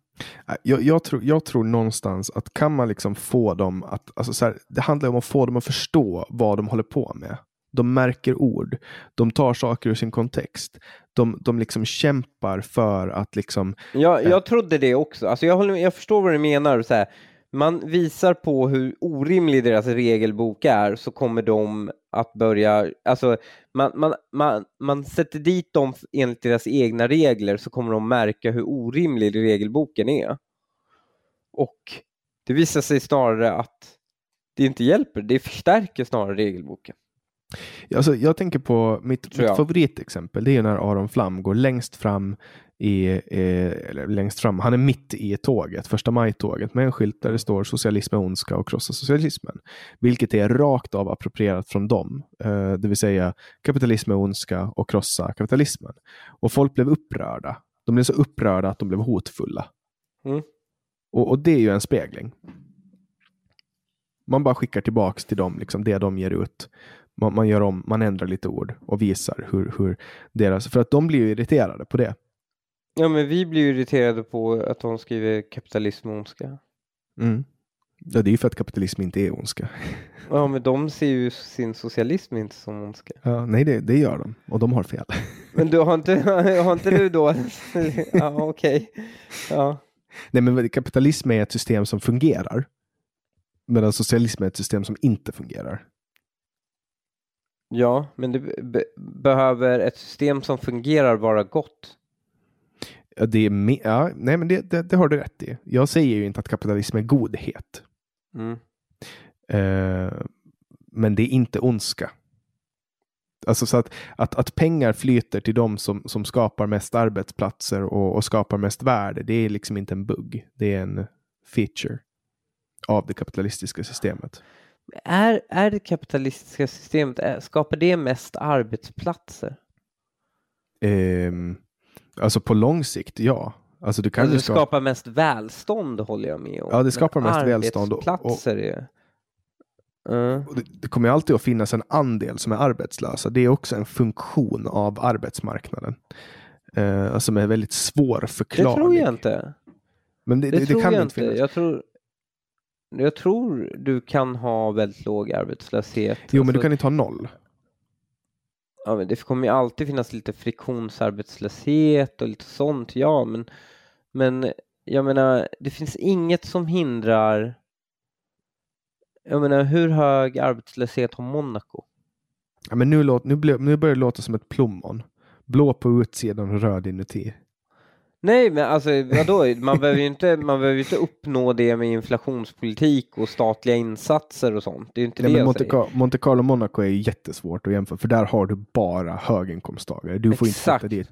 Speaker 1: Jag, jag, tror, jag tror någonstans att kan man liksom få dem att, alltså så här, det handlar om att få dem att förstå vad de håller på med. De märker ord, de tar saker ur sin kontext. De, de liksom kämpar för att liksom,
Speaker 2: Jag, jag trodde det också. Alltså jag, håller, jag förstår vad du menar. Så här, man visar på hur orimlig deras regelbok är så kommer de att börja, alltså man, man, man, man sätter dit dem enligt deras egna regler så kommer de märka hur orimlig regelboken är. Och det visar sig snarare att det inte hjälper, det förstärker snarare regelboken.
Speaker 1: Alltså, jag tänker på mitt, mitt favoritexempel. Det är när Aron Flam går längst fram i, eh, eller längst fram, han är mitt i tåget, första maj-tåget med en skylt där det står socialism är ondska och krossa socialismen. Vilket är rakt av approprierat från dem, eh, det vill säga kapitalism är ondska och krossa kapitalismen. Och folk blev upprörda. De blev så upprörda att de blev hotfulla.
Speaker 2: Mm.
Speaker 1: Och, och det är ju en spegling. Man bara skickar tillbaks till dem liksom, det de ger ut. Man, man, gör om, man ändrar lite ord och visar hur, hur deras... För att de blir ju irriterade på det.
Speaker 2: Ja, men vi blir ju irriterade på att de skriver kapitalism och ondska.
Speaker 1: Mm. Ja, det är ju för att kapitalism inte är ondska.
Speaker 2: Ja, men de ser ju sin socialism inte som ondska.
Speaker 1: Ja, nej, det, det gör de. Och de har fel.
Speaker 2: Men du har inte, har inte du då? ja, okej. Ja.
Speaker 1: Nej, men kapitalism är ett system som fungerar. Medan socialism är ett system som inte fungerar.
Speaker 2: Ja, men det be behöver ett system som fungerar vara gott.
Speaker 1: Ja, det är ja, nej, men det, det, det har du rätt i. Jag säger ju inte att kapitalism är godhet.
Speaker 2: Mm.
Speaker 1: Eh, men det är inte ondska. Alltså så att, att, att pengar flyter till de som, som skapar mest arbetsplatser och, och skapar mest värde, det är liksom inte en bugg. Det är en feature av det kapitalistiska systemet.
Speaker 2: Är, är det kapitalistiska systemet, är- skapar det mest arbetsplatser?
Speaker 1: Ehm, alltså på lång sikt, ja. Alltså du kan
Speaker 2: Alltså det
Speaker 1: skapa,
Speaker 2: skapar mest välstånd håller jag med om.
Speaker 1: Ja, det skapar mest välstånd och- och-
Speaker 2: Arbetsplatser är... Ja.
Speaker 1: och det, det kommer alltid att finnas en andel som är arbetslösa. Det är också en funktion av arbetsmarknaden. Eh, som är väldigt
Speaker 2: det
Speaker 1: svårförklarlig.
Speaker 2: tror jag inte.
Speaker 1: Men det,
Speaker 2: Det,
Speaker 1: det, det kan
Speaker 2: jag
Speaker 1: inte
Speaker 2: inte.
Speaker 1: finnas.
Speaker 2: Jag tror, jag tror du kan ha väldigt låg arbetslöshet.
Speaker 1: Jo, men du
Speaker 2: Alltså,
Speaker 1: kan inte ha noll.
Speaker 2: ja, men det kommer ju alltid finnas lite friktionsarbetslöshet och lite sånt, ja, men, men jag menar, det finns inget som hindrar jag menar, hur hög arbetslöshet har Monaco?
Speaker 1: Ja, men nu, låt, nu, nu börjar det låta som ett plommon. Blå på utsidan och röd inuti.
Speaker 2: Nej, men alltså vadå? Man behöver ju inte, man behöver inte uppnå det med inflationspolitik och statliga insatser och sånt. Det är ju inte
Speaker 1: Nej,
Speaker 2: det
Speaker 1: men
Speaker 2: jag
Speaker 1: Monte,
Speaker 2: säger.
Speaker 1: Monte Carlo och Monaco är jättesvårt att jämföra, för där har du bara höginkomsttagare. Du får, inte flytta dit.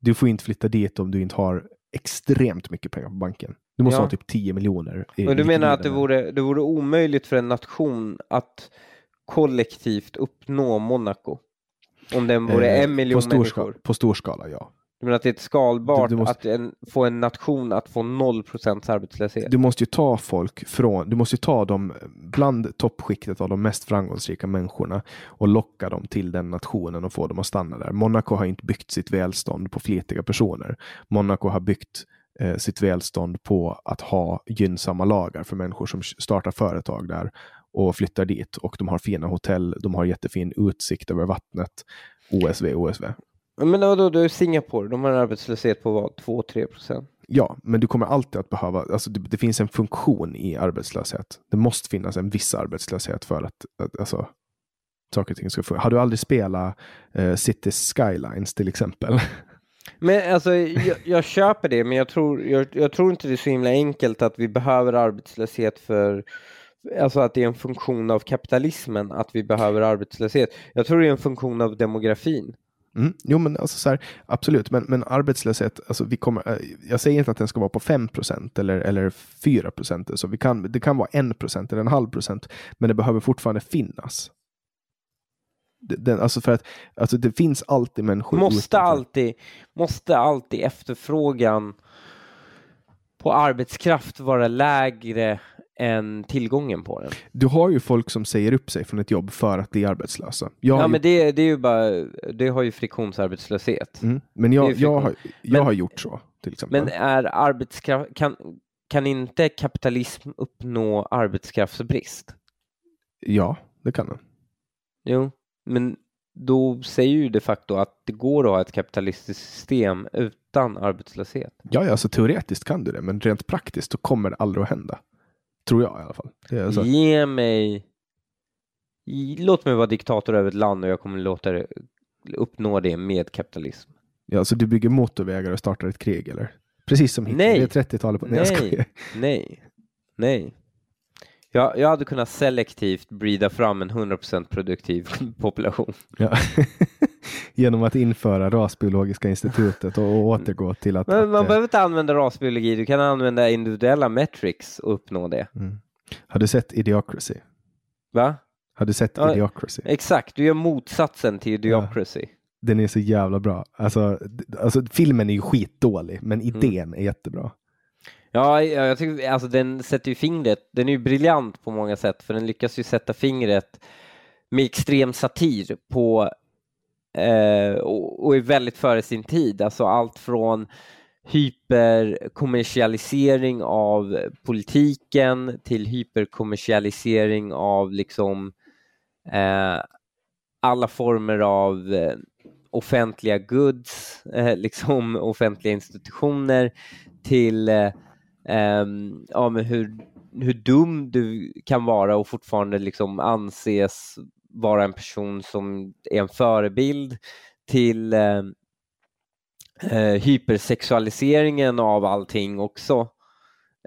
Speaker 1: du får inte flytta dit om du inte har extremt mycket pengar på banken. Du måste
Speaker 2: Ja.
Speaker 1: ha typ 10 miljoner.
Speaker 2: Men du menar att det vore, det vore omöjligt för en nation att kollektivt uppnå Monaco? Om den vore
Speaker 1: Eh,
Speaker 2: en miljon
Speaker 1: på skala,
Speaker 2: människor?
Speaker 1: på stor skala, ja.
Speaker 2: Du menar att det är ett skalbart
Speaker 1: Du- du måste-
Speaker 2: att en, få en nation att få noll procents arbetslöshet?
Speaker 1: Du måste ju ta folk från, du måste ju ta dem bland toppskiktet av de mest framgångsrika människorna och locka dem till den nationen och få dem att stanna där. Monaco har inte byggt sitt välstånd på flitiga personer. Monaco har byggt eh, sitt välstånd på att ha gynnsamma lagar för människor som startar företag där och flyttar dit och de har fina hotell, de har jättefin utsikt över vattnet. OSV, OSV.
Speaker 2: Men vadå, då är Singapore, de har en arbetslöshet på vad, 2-3 procent?
Speaker 1: Ja, men du kommer alltid att behöva, alltså det, det finns en funktion i arbetslöshet. Det måste finnas en viss arbetslöshet för att, att alltså, saker och ting ska funka. Har du aldrig spelat eh, Cities Skylines till exempel?
Speaker 2: Men alltså, jag, jag köper det, men jag tror, jag, jag tror inte det är så himla enkelt att vi behöver arbetslöshet för Alltså att det är en funktion av kapitalismen att vi behöver arbetslöshet. Jag tror det är en funktion av demografin.
Speaker 1: Mm. Jo, men alltså så här, absolut, men, men arbetslöshet, alltså vi kommer, eh, jag säger inte att den ska vara på 5 eller, eller 4 procent, så vi kan, det kan vara 1 procent eller en halv procent, men det behöver fortfarande finnas. Den, alltså för att alltså det finns alltid människor
Speaker 2: Måste alltid, måste alltid efterfrågan på arbetskraft vara lägre än tillgången på den?
Speaker 1: Du har ju folk som säger upp sig från ett jobb för att bli arbetslösa. Jag
Speaker 2: Ja,
Speaker 1: ju-
Speaker 2: men det, det är ju bara, det har ju friktionsarbetslöshet.
Speaker 1: mm, men
Speaker 2: är
Speaker 1: jag,
Speaker 2: ju
Speaker 1: jag, har,
Speaker 2: friktion.
Speaker 1: jag
Speaker 2: Men-
Speaker 1: har gjort så, till exempel.
Speaker 2: Men är arbetskraft, kan, kan inte kapitalism uppnå arbetskraftsbrist?
Speaker 1: Ja, det kan den.
Speaker 2: Jo, men då säger ju de facto att det går att ha ett kapitalistiskt system utan arbetslöshet.
Speaker 1: Ja, ja, alltså teoretiskt kan du det, men rent praktiskt så kommer det aldrig att hända. Tror jag i alla fall. Det är alltså,
Speaker 2: Ge mig... Låt mig vara diktator över ett land och jag kommer låta det uppnå det med kapitalism.
Speaker 1: ja, alltså du bygger motorvägar och startar ett krig, eller? Precis som Hitler.
Speaker 2: Nej.
Speaker 1: Det är 30-talet. på- Nej.
Speaker 2: Nej, nej, nej. Jag, jag hade kunnat selektivt breeda fram en 100% produktiv population.
Speaker 1: Ja. Genom att införa Rasbiologiska institutet och, och återgå till att...
Speaker 2: Men man
Speaker 1: att,
Speaker 2: behöver inte använda rasbiologi, du kan använda individuella metrics och uppnå det.
Speaker 1: mm. Har du sett Idiocracy?
Speaker 2: Va?
Speaker 1: Har du sett
Speaker 2: Ja.
Speaker 1: Idiocracy?
Speaker 2: Exakt, du gör motsatsen till idiocracy.
Speaker 1: Den är så jävla bra. Alltså, alltså filmen är ju skitdålig, men idén är jättebra.
Speaker 2: Ja, ja, jag tycker, alltså den sätter ju fingret, den är ju briljant på många sätt, för den lyckas ju sätta fingret med extrem satir på eh, och, och är väldigt före sin tid. Alltså allt från hyperkommersialisering av politiken till hyperkommersialisering av liksom eh, alla former av eh, offentliga goods, eh, liksom offentliga institutioner till eh, ja, men hur, hur dum du kan vara och fortfarande liksom anses vara en person som är en förebild till eh, eh, hypersexualiseringen av allting också.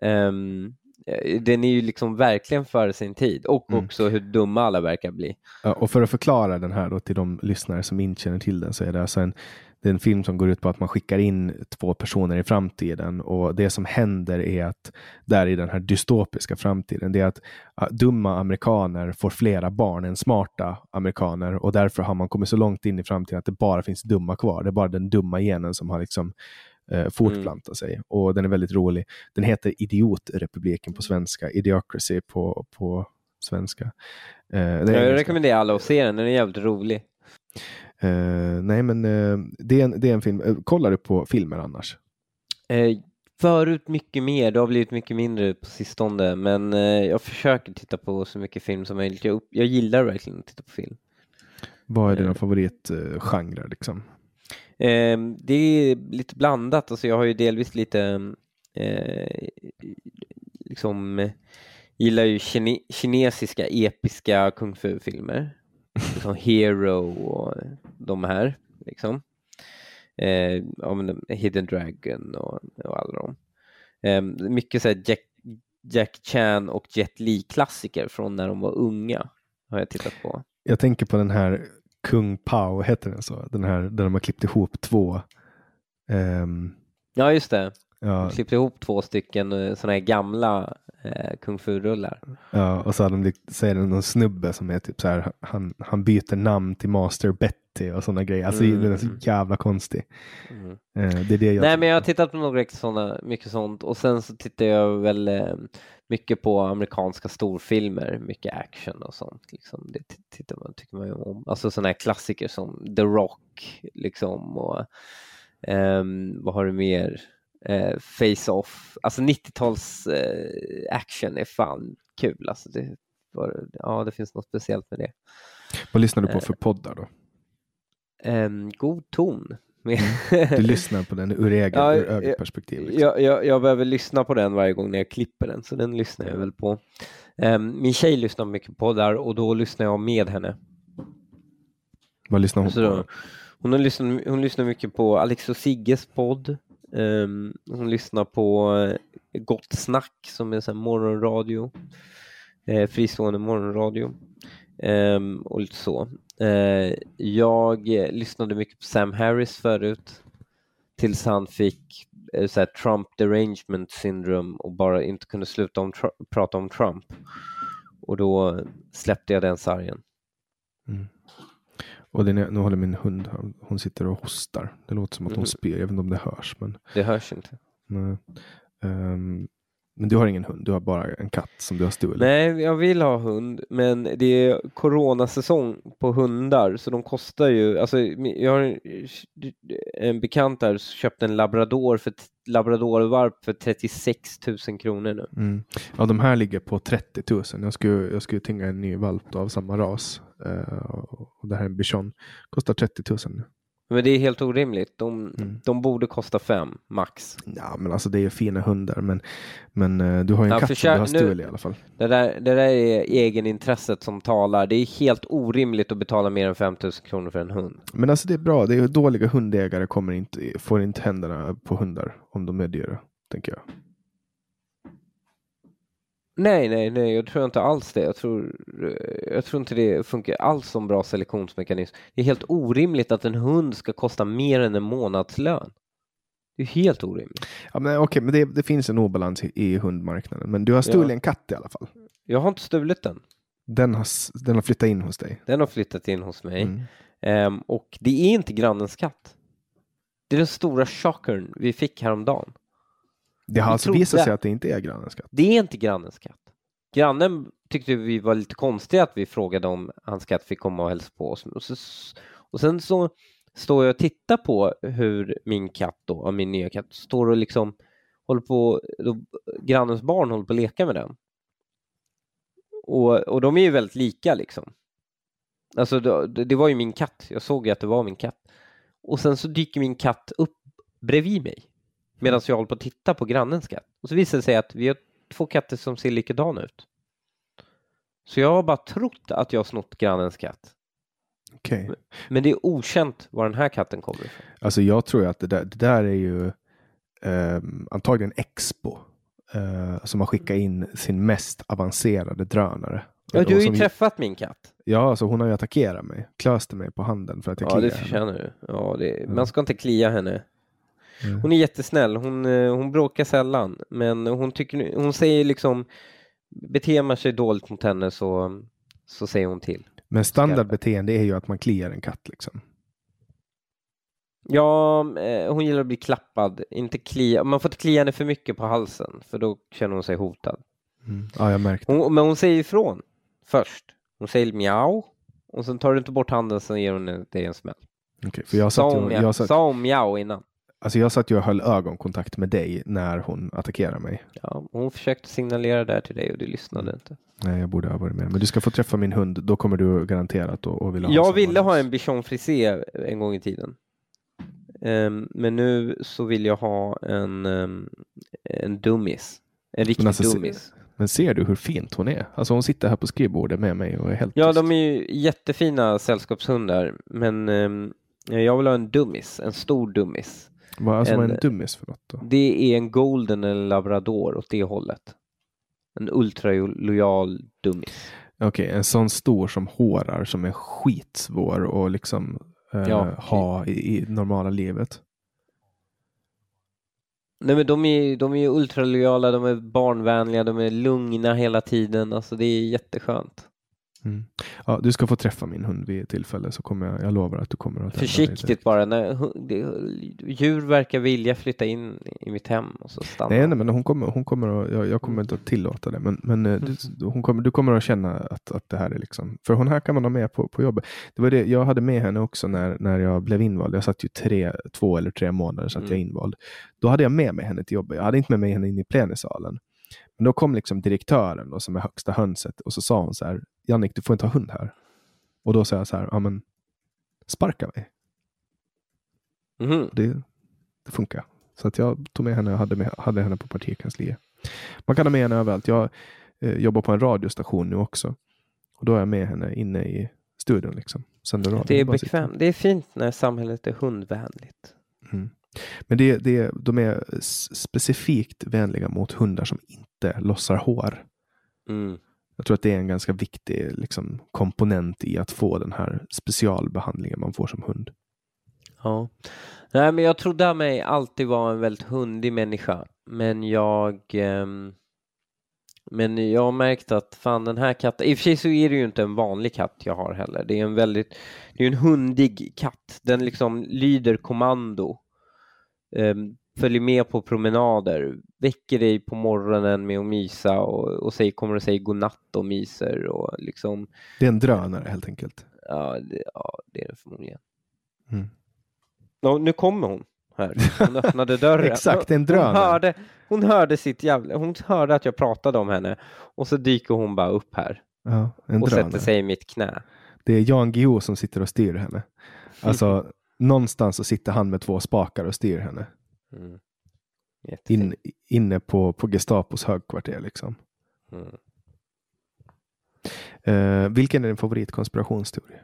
Speaker 2: Eh, den är ju liksom verkligen före sin tid och
Speaker 1: Mm.
Speaker 2: också hur dumma alla verkar bli.
Speaker 1: Ja, och för att förklara den här då till de lyssnare som inte känner till den så är det alltså en, det är en film som går ut på att man skickar in två personer i framtiden och det som händer är att där i den här dystopiska framtiden, det är att dumma amerikaner får flera barn än smarta amerikaner och därför har man kommit så långt in i framtiden att det bara finns dumma kvar. Det är bara den dumma genen som har liksom eh, fortplantat sig och den är väldigt rolig. Den heter Idiotrepubliken på svenska, Idiocracy på, på svenska. Eh,
Speaker 2: Jag rekommenderar alla att se den, den är jävligt rolig.
Speaker 1: Eh, nej, men eh, det, är en, det är en film. Uh, kollar du på filmer annars?
Speaker 2: Eh, förut mycket mer, det har blivit mycket mindre på sistone, men jag försöker titta på så mycket film som möjligt. Jag, jag gillar verkligen att titta på film.
Speaker 1: Vad är dina favoritgenrer? liksom?
Speaker 2: Det är lite blandat, alltså jag har ju delvis lite liksom gillar ju kine, kinesiska episka kung fu-filmer. Liksom Hero och de här liksom. Eh, Hidden Dragon och, och alla dem. Eh, mycket så här Jack, Jack Chan och Jet Li klassiker från när de var unga har jag tittat på.
Speaker 1: Jag tänker på den här Kung Pao, heter den så? Den här där de har klippt ihop två. ehm,
Speaker 2: Ja, just det.
Speaker 1: ja,
Speaker 2: De klippte ihop två stycken eh, sådana här gamla eh, kung fu-rullar.
Speaker 1: ja, och så hade de så är det någon snubbe som är typ så här, han, han byter namn till Master Betty och sådana grejer. Alltså
Speaker 2: Mm.
Speaker 1: den är så jävla konstig.
Speaker 2: Mm.
Speaker 1: Eh, det är det jag
Speaker 2: Nej, men jag har tittat på några sådana, mycket sånt och sen så tittar jag väl eh, mycket på amerikanska storfilmer, mycket action och sånt. Liksom. Det tittar man, tycker man ju om. Alltså sådana här klassiker som The Rock, liksom och ehm, vad har du mer? Eh, Face-Off. Alltså 90-tals eh, action är fan kul. Alltså det, var, ja, det finns något speciellt med det.
Speaker 1: Vad lyssnar du på för poddar då?
Speaker 2: Ehm, god ton.
Speaker 1: Du lyssnar på den ur
Speaker 2: Ja,
Speaker 1: eget
Speaker 2: jag-
Speaker 1: perspektiv. Liksom.
Speaker 2: Jag, jag, jag behöver lyssna på den varje gång när jag klipper den, så den lyssnar jag väl på. Ehm, min tjej lyssnar mycket på där och då lyssnar jag med henne.
Speaker 1: Vad lyssnar hon
Speaker 2: Så
Speaker 1: på?
Speaker 2: då, hon, har lyssnat, hon lyssnar mycket på Alex och Sigges podd. Ehm, hon lyssnar på eh, Gott Snack som är en morgonradio. Eh, fristående morgonradio. Ehm, och lite så. Eh, jag lyssnade mycket på Sam Harris förut. Tills han fick eh, så här, Trump derangement syndrome och bara inte kunde sluta om, prata om Trump. Och då släppte jag den sargen.
Speaker 1: Och den är, nu håller min hund, hon sitter och hostar. Det låter som att hon
Speaker 2: Mhm.
Speaker 1: spyr, jag vet inte om det hörs. Men,
Speaker 2: Det hörs inte.
Speaker 1: nej. Ehm, men du har ingen hund, du har bara en katt som du har stulit.
Speaker 2: Nej, jag vill ha hund, men det är coronasäsong på hundar, så de kostar ju, alltså jag har en, en bekant där som köpte en labrador för labradorvarp för 36 000 kronor nu.
Speaker 1: Mm. Ja, de här ligger på 30 000. Jag skulle, jag skulle tinga en ny valp av samma ras. Eh, och det här är en bichon. Kostar 30 000 nu.
Speaker 2: Men det är helt orimligt. De,
Speaker 1: Mm.
Speaker 2: de borde kosta fem max.
Speaker 1: Ja, men alltså det är fina hundar. Men, men eh, du har ju en
Speaker 2: Ja,
Speaker 1: katt
Speaker 2: försök-
Speaker 1: som du har
Speaker 2: nu-
Speaker 1: stulit i alla fall.
Speaker 2: Det där, det där är egenintresset som talar. Det är helt orimligt att betala mer än 5 000 kronor för en hund.
Speaker 1: Men alltså det är bra. Det är dåliga hundägare kommer inte, får inte händerna på hundar om de är dyra, tänker jag.
Speaker 2: Nej, nej, nej, jag tror inte alls det. Jag tror, jag tror inte det funkar alls som bra selektionsmekanism. Det är helt orimligt att en hund ska kosta mer än en månadslön. Det är helt orimligt.
Speaker 1: Ja, men, okej, men det, det finns en obalans i, i hundmarknaden. Men du har stulit
Speaker 2: Ja.
Speaker 1: en katt i alla fall.
Speaker 2: Jag har inte stulit den.
Speaker 1: Den har, den har flyttat in hos dig.
Speaker 2: Den har flyttat in hos mig.
Speaker 1: Mm.
Speaker 2: Ehm, och det är inte grannens katt. Det är den stora chockern vi fick häromdagen.
Speaker 1: Det har
Speaker 2: Vi
Speaker 1: alltså visat sig att det inte är grannens katt.
Speaker 2: Det är inte grannens katt. Grannen tyckte vi var lite konstiga att vi frågade om hans katt fick komma och hälsa på oss. Och, så, och sen så står jag och tittar på hur min katt då, min nya katt, står och liksom håller på, då, grannens barn håller på att leka med den. Och, och de är ju väldigt lika liksom. Alltså det, det var ju min katt, jag såg ju att det var min katt. Och sen så dyker min katt upp bredvid mig medan jag håller på att titta på grannens katt. Och så visar det sig att vi har två katter som ser likadana ut. Så jag har bara trott att jag har snott grannens katt.
Speaker 1: Okej.
Speaker 2: Men det är okänt var den här katten kommer ifrån.
Speaker 1: Alltså jag tror att det där, det där är ju ehm, antagligen Expo eh, som har skickat in sin mest avancerade drönare.
Speaker 2: Ja, du har ju träffat min katt.
Speaker 1: Ja, alltså hon har ju attackerat mig. Klöste mig på handen för att jag
Speaker 2: Ja, det
Speaker 1: kliar henne.
Speaker 2: förtjänar du. Ja, det, man ska inte klia henne.
Speaker 1: Mm.
Speaker 2: Hon är jättesnäll. Hon, eh, hon bråkar sällan. Men hon, tycker, hon säger liksom, beter man sig dåligt mot henne så, så säger hon till.
Speaker 1: Men standardbeteende är ju att man kliar en katt liksom.
Speaker 2: Ja, eh, hon gillar att bli klappad, inte klia. Man får inte klia henne för mycket på halsen, för då känner hon sig hotad.
Speaker 1: Mm. Ja, jag märkte.
Speaker 2: Hon, men hon säger ifrån först. Hon säger mjau och sen tar du inte bort handen så ger hon dig en smäll.
Speaker 1: Okej, för jag satt,
Speaker 2: Sa
Speaker 1: ju,
Speaker 2: hon mjau-
Speaker 1: jag, satt,
Speaker 2: sa hon mjau innan.
Speaker 1: Alltså jag satt ju och höll ögonkontakt med dig när hon attackerade mig.
Speaker 2: Ja, hon försökte signalera där till dig och du lyssnade inte.
Speaker 1: Nej, jag borde ha varit med. Men du ska få träffa min hund. Då kommer du garanterat och, och vilja ha
Speaker 2: Jag ville ha en bichon frisé en gång i tiden. Ehm, men nu så vill jag ha en, um, en dummis. En riktig
Speaker 1: alltså,
Speaker 2: dummis.
Speaker 1: Men ser du hur fint hon är? Alltså hon sitter här på skrivbordet med mig och är helt
Speaker 2: Ja,
Speaker 1: tyst.
Speaker 2: de är ju jättefina sällskapshundar, men ehm, jag vill ha en dummis, en stor dummis.
Speaker 1: Vad, alltså, vad är
Speaker 2: en-
Speaker 1: dummis för något då?
Speaker 2: Det är en golden eller labrador åt det hållet. En ultralojal dummis.
Speaker 1: Okej, en sån stor som hårar som är skitsvår och liksom eh,
Speaker 2: Ja.
Speaker 1: ha i, i normala livet.
Speaker 2: Nej men de är, de är ultralojala, de är barnvänliga, de är lugna hela tiden. Alltså det är jätteskönt.
Speaker 1: Mm. Ja, du ska få träffa min hund vid ett tillfälle så kommer jag, jag lovar att du kommer att
Speaker 2: Försiktigt bara. När djur verkar vilja flytta in i mitt hem och så stanna.
Speaker 1: Nej, nej, men hon kommer, hon kommer att, jag, jag kommer inte att tillåta det. Men, men eh, du, hon kommer, du kommer att känna att, att det här är liksom, för hon här kan man ha med på, på jobbet. Det var det, jag hade med henne också när, när jag blev invald. Jag satt ju tre, två eller tre månader jag
Speaker 2: Mm.
Speaker 1: invald. Då hade jag med mig henne till jobbet. Jag hade inte med mig henne in i plenisalen. Men då kom liksom direktören då, som är högsta hönset och så sa hon så här, Jannik du får inte ha hund här. Och då sa jag så här, ja men sparka mig.
Speaker 2: Mhm.
Speaker 1: Det, det funkar. Så att jag tog med henne och hade, med, hade henne på partikansliet. Man kan ha med henne överallt. Jag eh, jobbar på en radiostation nu också. Och då är jag med henne inne i studion. Liksom. Sänder radio.
Speaker 2: Det är bekvämt. Det är fint när samhället är hundvänligt.
Speaker 1: Mm. Men det, det, de är specifikt vänliga mot hundar som inte lossar hår.
Speaker 2: Mm.
Speaker 1: Jag tror att det är en ganska viktig liksom, komponent i att få den här specialbehandlingen man får som hund.
Speaker 2: Ja. Nej, men jag trodde mig alltid vara en väldigt hundig människa. Men jag... ehm, men jag har märkt att fan den här katten, i och för sig så är det ju inte en vanlig katt jag har heller. Det är en väldigt, det är en hundig katt. Den liksom lyder kommando. Ehm, följer med på promenader, väcker dig på morgonen med att mysa och, och säger, kommer och säger godnatt och myser och liksom,
Speaker 1: Det är en drönare helt enkelt.
Speaker 2: ja det, ja, det är det förmodligen.
Speaker 1: Mm.
Speaker 2: Ja, nu kommer hon här. Hon öppnade dörren.
Speaker 1: Exakt, en
Speaker 2: Hon
Speaker 1: drönare.
Speaker 2: hörde, hon hörde sitt jävla, hon hörde att jag pratade om henne och så dyker hon bara upp här
Speaker 1: Ja, en
Speaker 2: och
Speaker 1: drönare.
Speaker 2: sätter sig i mitt knä.
Speaker 1: Det är Jan Guillou som sitter och styr henne. Alltså, någonstans så sitter han med två spakar och styr henne.
Speaker 2: Mm.
Speaker 1: In, inne på, på Gestapos högkvarter liksom.
Speaker 2: Mm.
Speaker 1: Eh, vilken är din favoritkonspirationsteori?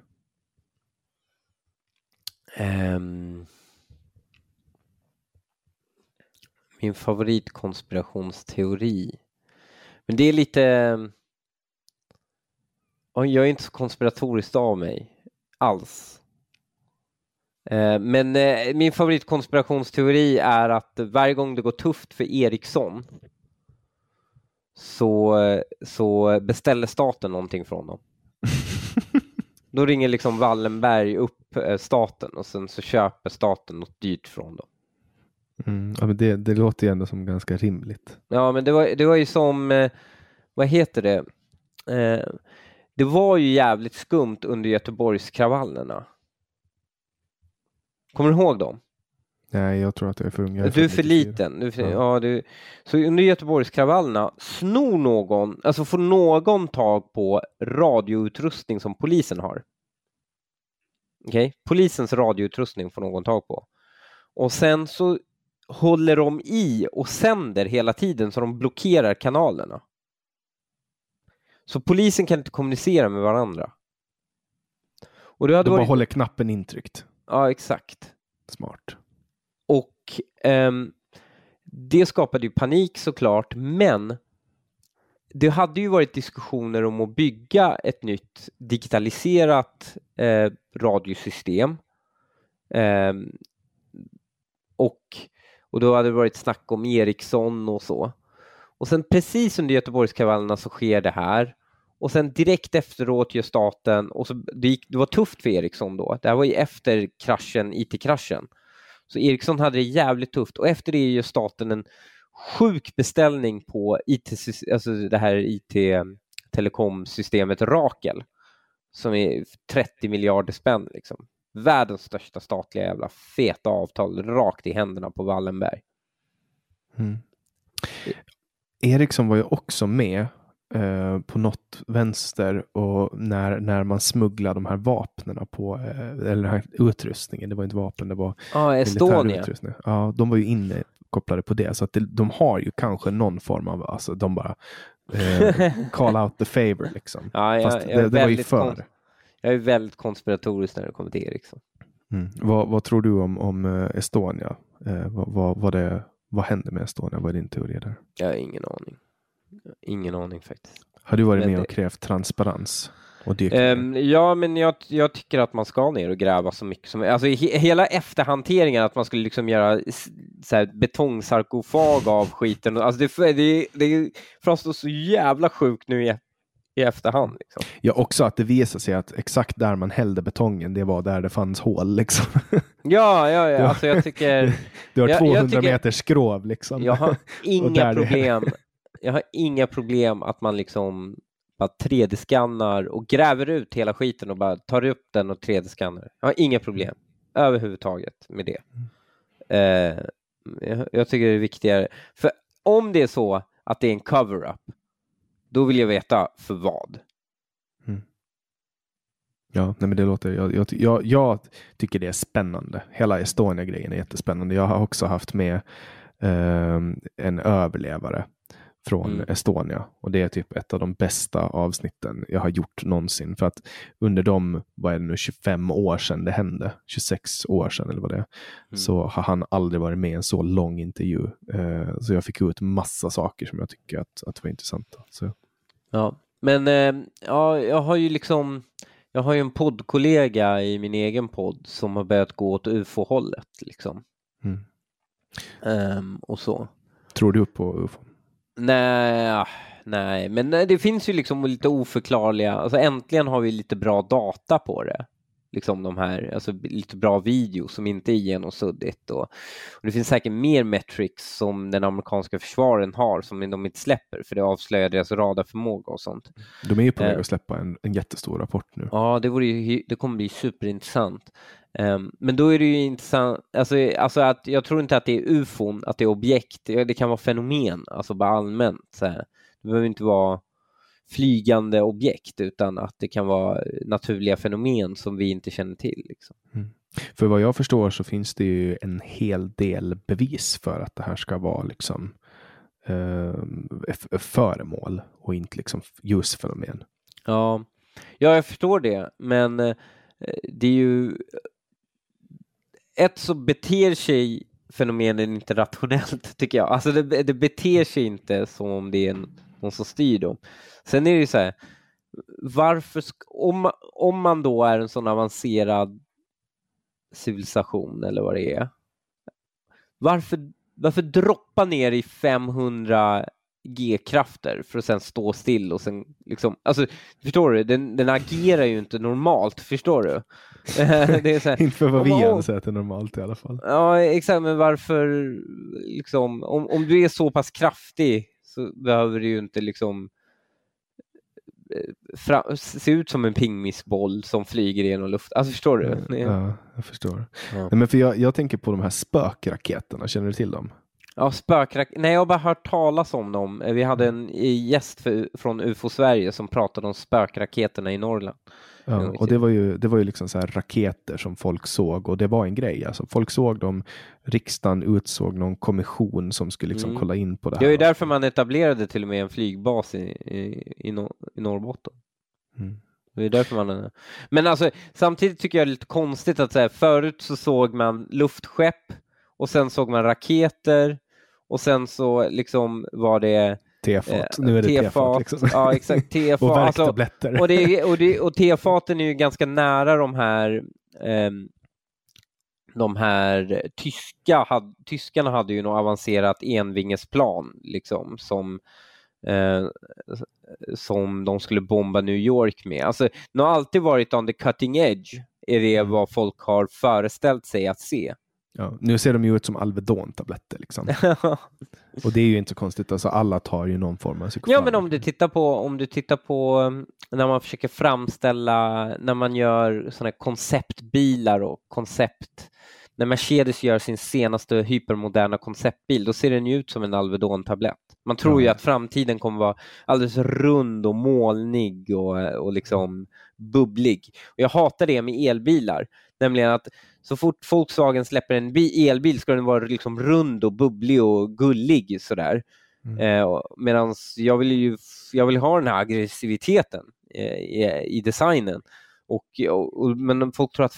Speaker 2: Ehm. min favoritkonspirationsteori. Men det är lite... Ja, Jag är inte så konspiratoriskt av mig alls. Eh, Men eh, min favoritkonspirationsteori är att varje gång det går tufft för Ericsson så, så beställer staten någonting från dem. Då ringer liksom Wallenberg upp eh, staten och sen så köper staten något dyrt från dem.
Speaker 1: Mm, ja, men det, det låter ju ändå som ganska rimligt.
Speaker 2: Ja, men det var, det var ju som, eh, vad heter det? Eh, det var ju jävligt skumt under Göteborgskravallerna. Kommer du ihåg dem?
Speaker 1: Nej, jag tror att jag är för ung. Jag
Speaker 2: Du är för
Speaker 1: 94.
Speaker 2: liten. Du är för,
Speaker 1: Ja.
Speaker 2: ja. du, så under Göteborgskravallerna, snor någon, alltså får någon tag på radioutrustning som polisen har. Okej, polisens radioutrustning får någon tag på. Och sen så håller de i och sänder hela tiden så de blockerar kanalerna. Så polisen kan inte kommunicera med varandra. Och det hade
Speaker 1: De bara
Speaker 2: varit...
Speaker 1: håller knappen intryckt.
Speaker 2: Ja, exakt.
Speaker 1: Smart.
Speaker 2: Och ehm, det skapade ju panik såklart, men det hade ju varit diskussioner om att bygga ett nytt digitaliserat eh, radiosystem. Ehm, och, och då hade det varit snack om Ericsson och så. Och sen precis under Göteborgskravallerna så sker det här. Och sen direkt efteråt gör staten, och så, det, gick, det var tufft för Ericsson då. Det här var ju efter kraschen, IT-kraschen. Så Ericsson hade det jävligt tufft och efter det gör staten en sjuk beställning på IT, alltså det här IT-telekomsystemet Rakel som är 30 miljarder spänn. Liksom. Världens största statliga jävla feta avtal rakt i händerna på Wallenberg.
Speaker 1: Mm. Ericsson var ju också med eh, på något vänster och när, när man smugglade de här vapnen på, eh, eller den här utrustningen, det var inte vapen, det var militär
Speaker 2: Estonia.
Speaker 1: utrustning. Ja, de var ju inne kopplade på det, så att det, de har ju kanske någon form av, alltså de bara eh, call out the favor liksom.
Speaker 2: Ja, jag,
Speaker 1: Fast
Speaker 2: jag,
Speaker 1: det, det var ju
Speaker 2: väldigt
Speaker 1: för.
Speaker 2: kon- jag är väldigt konspiratorisk när det kommer till Ericsson.
Speaker 1: Mm. Vad, vad tror du om, om eh, Estonia? Eh, vad, vad, vad, det, vad hände med Estonia? Vad är din teori där?
Speaker 2: Jag har ingen aning. Ingen aning faktiskt.
Speaker 1: Har du varit
Speaker 2: Men
Speaker 1: med
Speaker 2: det-
Speaker 1: och krävt transparens?
Speaker 2: Ehm, ja, men jag, jag tycker att man ska ner och gräva så mycket som Alltså he, hela efterhanteringen, att man skulle liksom göra så här, betongsarkofag av skiten. Alltså det, det, det framstår så jävla sjukt nu i, i efterhand. Liksom.
Speaker 1: Ja, också att det visar sig att exakt där man hällde betongen, det var där det fanns hål. Liksom.
Speaker 2: Ja, ja, ja. Alltså jag tycker...
Speaker 1: Det var
Speaker 2: Jag- jag
Speaker 1: 200
Speaker 2: tycker-
Speaker 1: meter skrov. Liksom.
Speaker 2: Jag har inga problem. Jag har inga problem att man liksom bara 3D-skannar och gräver ut hela skiten och bara tar upp den och 3D-skannar. Jag har inga problem överhuvudtaget med det. Eh, jag, jag tycker det är viktigare. För om det är så att det är en cover-up, då vill jag veta för vad. Mm.
Speaker 1: Ja, nej, men det låter, jag, jag, jag, jag tycker det är spännande. Hela Estonia-grejen är jättespännande. Jag har också haft med eh, en överlevare från
Speaker 2: Mm.
Speaker 1: Estonia och det är typ ett av de bästa avsnitten jag har gjort någonsin. För att under de, vad är det nu, 25 år sedan det hände, 26 år sedan eller vad det är,
Speaker 2: Mm.
Speaker 1: så har han aldrig varit med i en så lång intervju. Eh, så jag fick ut massa saker som jag tycker att, att var intressanta. Så,
Speaker 2: Ja, men eh, ja, jag har ju liksom jag har ju en poddkollega i min egen podd som har börjat gå åt ufo-hållet liksom.
Speaker 1: mm.
Speaker 2: Ehm, och så.
Speaker 1: Tror du på UFO?
Speaker 2: Nej, ah, nej, men eh, det finns ju liksom lite oförklarliga, alltså äntligen har vi lite bra data på det. Liksom de här, alltså lite bra video som inte är genomsuddigt och, och det finns säkert mer metrics som den amerikanska försvaren har som de inte släpper för det avslöjar deras radarförmåga och sånt.
Speaker 1: De är ju på väg
Speaker 2: Eh.
Speaker 1: att släppa en, en jättestor rapport nu.
Speaker 2: Ja, det, vore ju, det kommer bli superintressant. Ehm, men då är det ju intressant, alltså, alltså att jag tror inte att det är ufon, att det är objekt, det, det kan vara fenomen, alltså bara allmänt. Så här. Det behöver inte vara flygande objekt utan att det kan vara naturliga fenomen som vi inte känner till. Liksom.
Speaker 1: För vad jag förstår så finns det ju en hel del bevis för att det här ska vara liksom eh, föremål och inte liksom ljusfenomen.
Speaker 2: Ja, ja, jag förstår det, men eh, det är ju... Ett så beter sig fenomenen inte rationellt, tycker jag. Alltså det, det beter sig inte som om det är en de som styr dem. Sen är det ju så här, varför, om, om man då är en sån avancerad civilisation eller vad det är, varför, varför droppa ner i 500 G-krafter för att sen stå still och sen liksom, alltså förstår du, den, den agerar ju inte normalt, förstår du?
Speaker 1: här, inte för vad vi anser att det är normalt i alla fall.
Speaker 2: Ja, exakt, men varför liksom, om, om du är så pass kraftig så behöver du ju inte liksom eh, se ut som en pingmissboll som flyger genom luften. Alltså förstår du?
Speaker 1: Ja, jag förstår. Ja. Nej, men för jag, jag tänker på de här spökraketerna, känner du till dem?
Speaker 2: Ja, spökraketer. Nej, jag har bara hört talas om dem. Vi hade en gäst för, från UFO Sverige som pratade om spökraketerna i Norrland.
Speaker 1: Ja, och det var ju, det var ju liksom så raketer som folk såg och det var en grej. Alltså, folk såg dem, riksdagen utsåg någon kommission som skulle liksom mm. kolla in på det här.
Speaker 2: Det var ju därför man etablerade till och med en flygbas i, i, i, Nor i Norrbotten. Mm. Det är därför man... Men alltså, samtidigt tycker jag det är lite konstigt att så här, förut så såg man luftskepp och sen såg man raketer och sen så liksom var det
Speaker 1: Tefat, eh, nu är det tefat. Liksom.
Speaker 2: Ja, exakt. Tefat.
Speaker 1: och värktabletter.
Speaker 2: Alltså, och, det, och, det, och tefaten är ju ganska nära de här eh, de här tyska, had, tyskarna hade ju något avancerat envingesplan liksom som eh, som de skulle bomba New York med. Alltså, det har alltid varit on the cutting edge, är det vad folk har föreställt sig att se.
Speaker 1: Ja, nu ser de ju ut som Alvedon-tabletter. Liksom. och det är ju inte så konstigt, alltså, alla tar ju någon form av
Speaker 2: psykofarm. Ja, men om du tittar på, om du tittar på um, när man försöker framställa, när man gör sådana konceptbilar och koncept, när Mercedes gör sin senaste hypermoderna konceptbil, då ser den ju ut som en Alvedon-tablett. Man tror ja. ju att framtiden kommer vara alldeles rund och molnig och, och liksom bubblig. Och jag hatar det med elbilar, nämligen att så fort Volkswagen släpper en elbil ska den vara liksom rund och bubblig och gullig sådär. Mm. Eh, Medan jag vill ju jag vill ha den här aggressiviteten eh, i, i, designen. Och, och, och, men folk tror att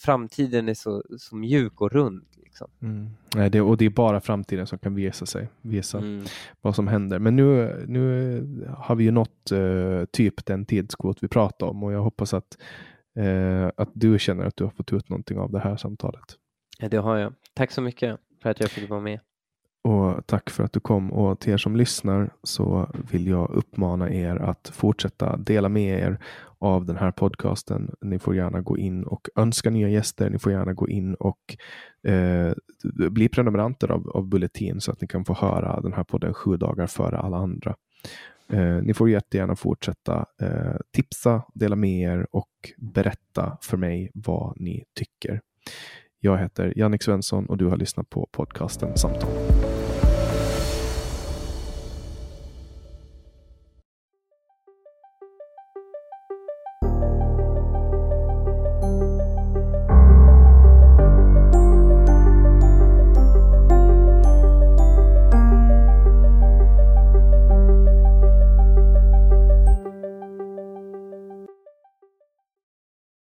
Speaker 2: framtiden är så, så mjuk och rund. Liksom.
Speaker 1: Mm. Nej, det, och det är bara framtiden som kan visa sig, visa mm. vad som händer. Men nu, nu har vi ju nått uh, typ den tidskvot vi pratar om och jag hoppas att eh, att du känner att du har fått ut någonting av det här samtalet.
Speaker 2: Ja, det har jag. Tack så mycket för att jag fick vara med.
Speaker 1: Och tack för att du kom och till er som lyssnar så vill jag uppmana er att fortsätta dela med er av den här podcasten. Ni får gärna gå in och önska nya gäster. Ni får gärna gå in och eh, bli prenumeranter av, av Bulletin så att ni kan få höra den här podden sju dagar före alla andra. Eh, ni får jättegärna fortsätta eh, tipsa, dela med er och berätta för mig vad ni tycker. Jag heter Jannik Svensson och du har lyssnat på podcasten Samtal.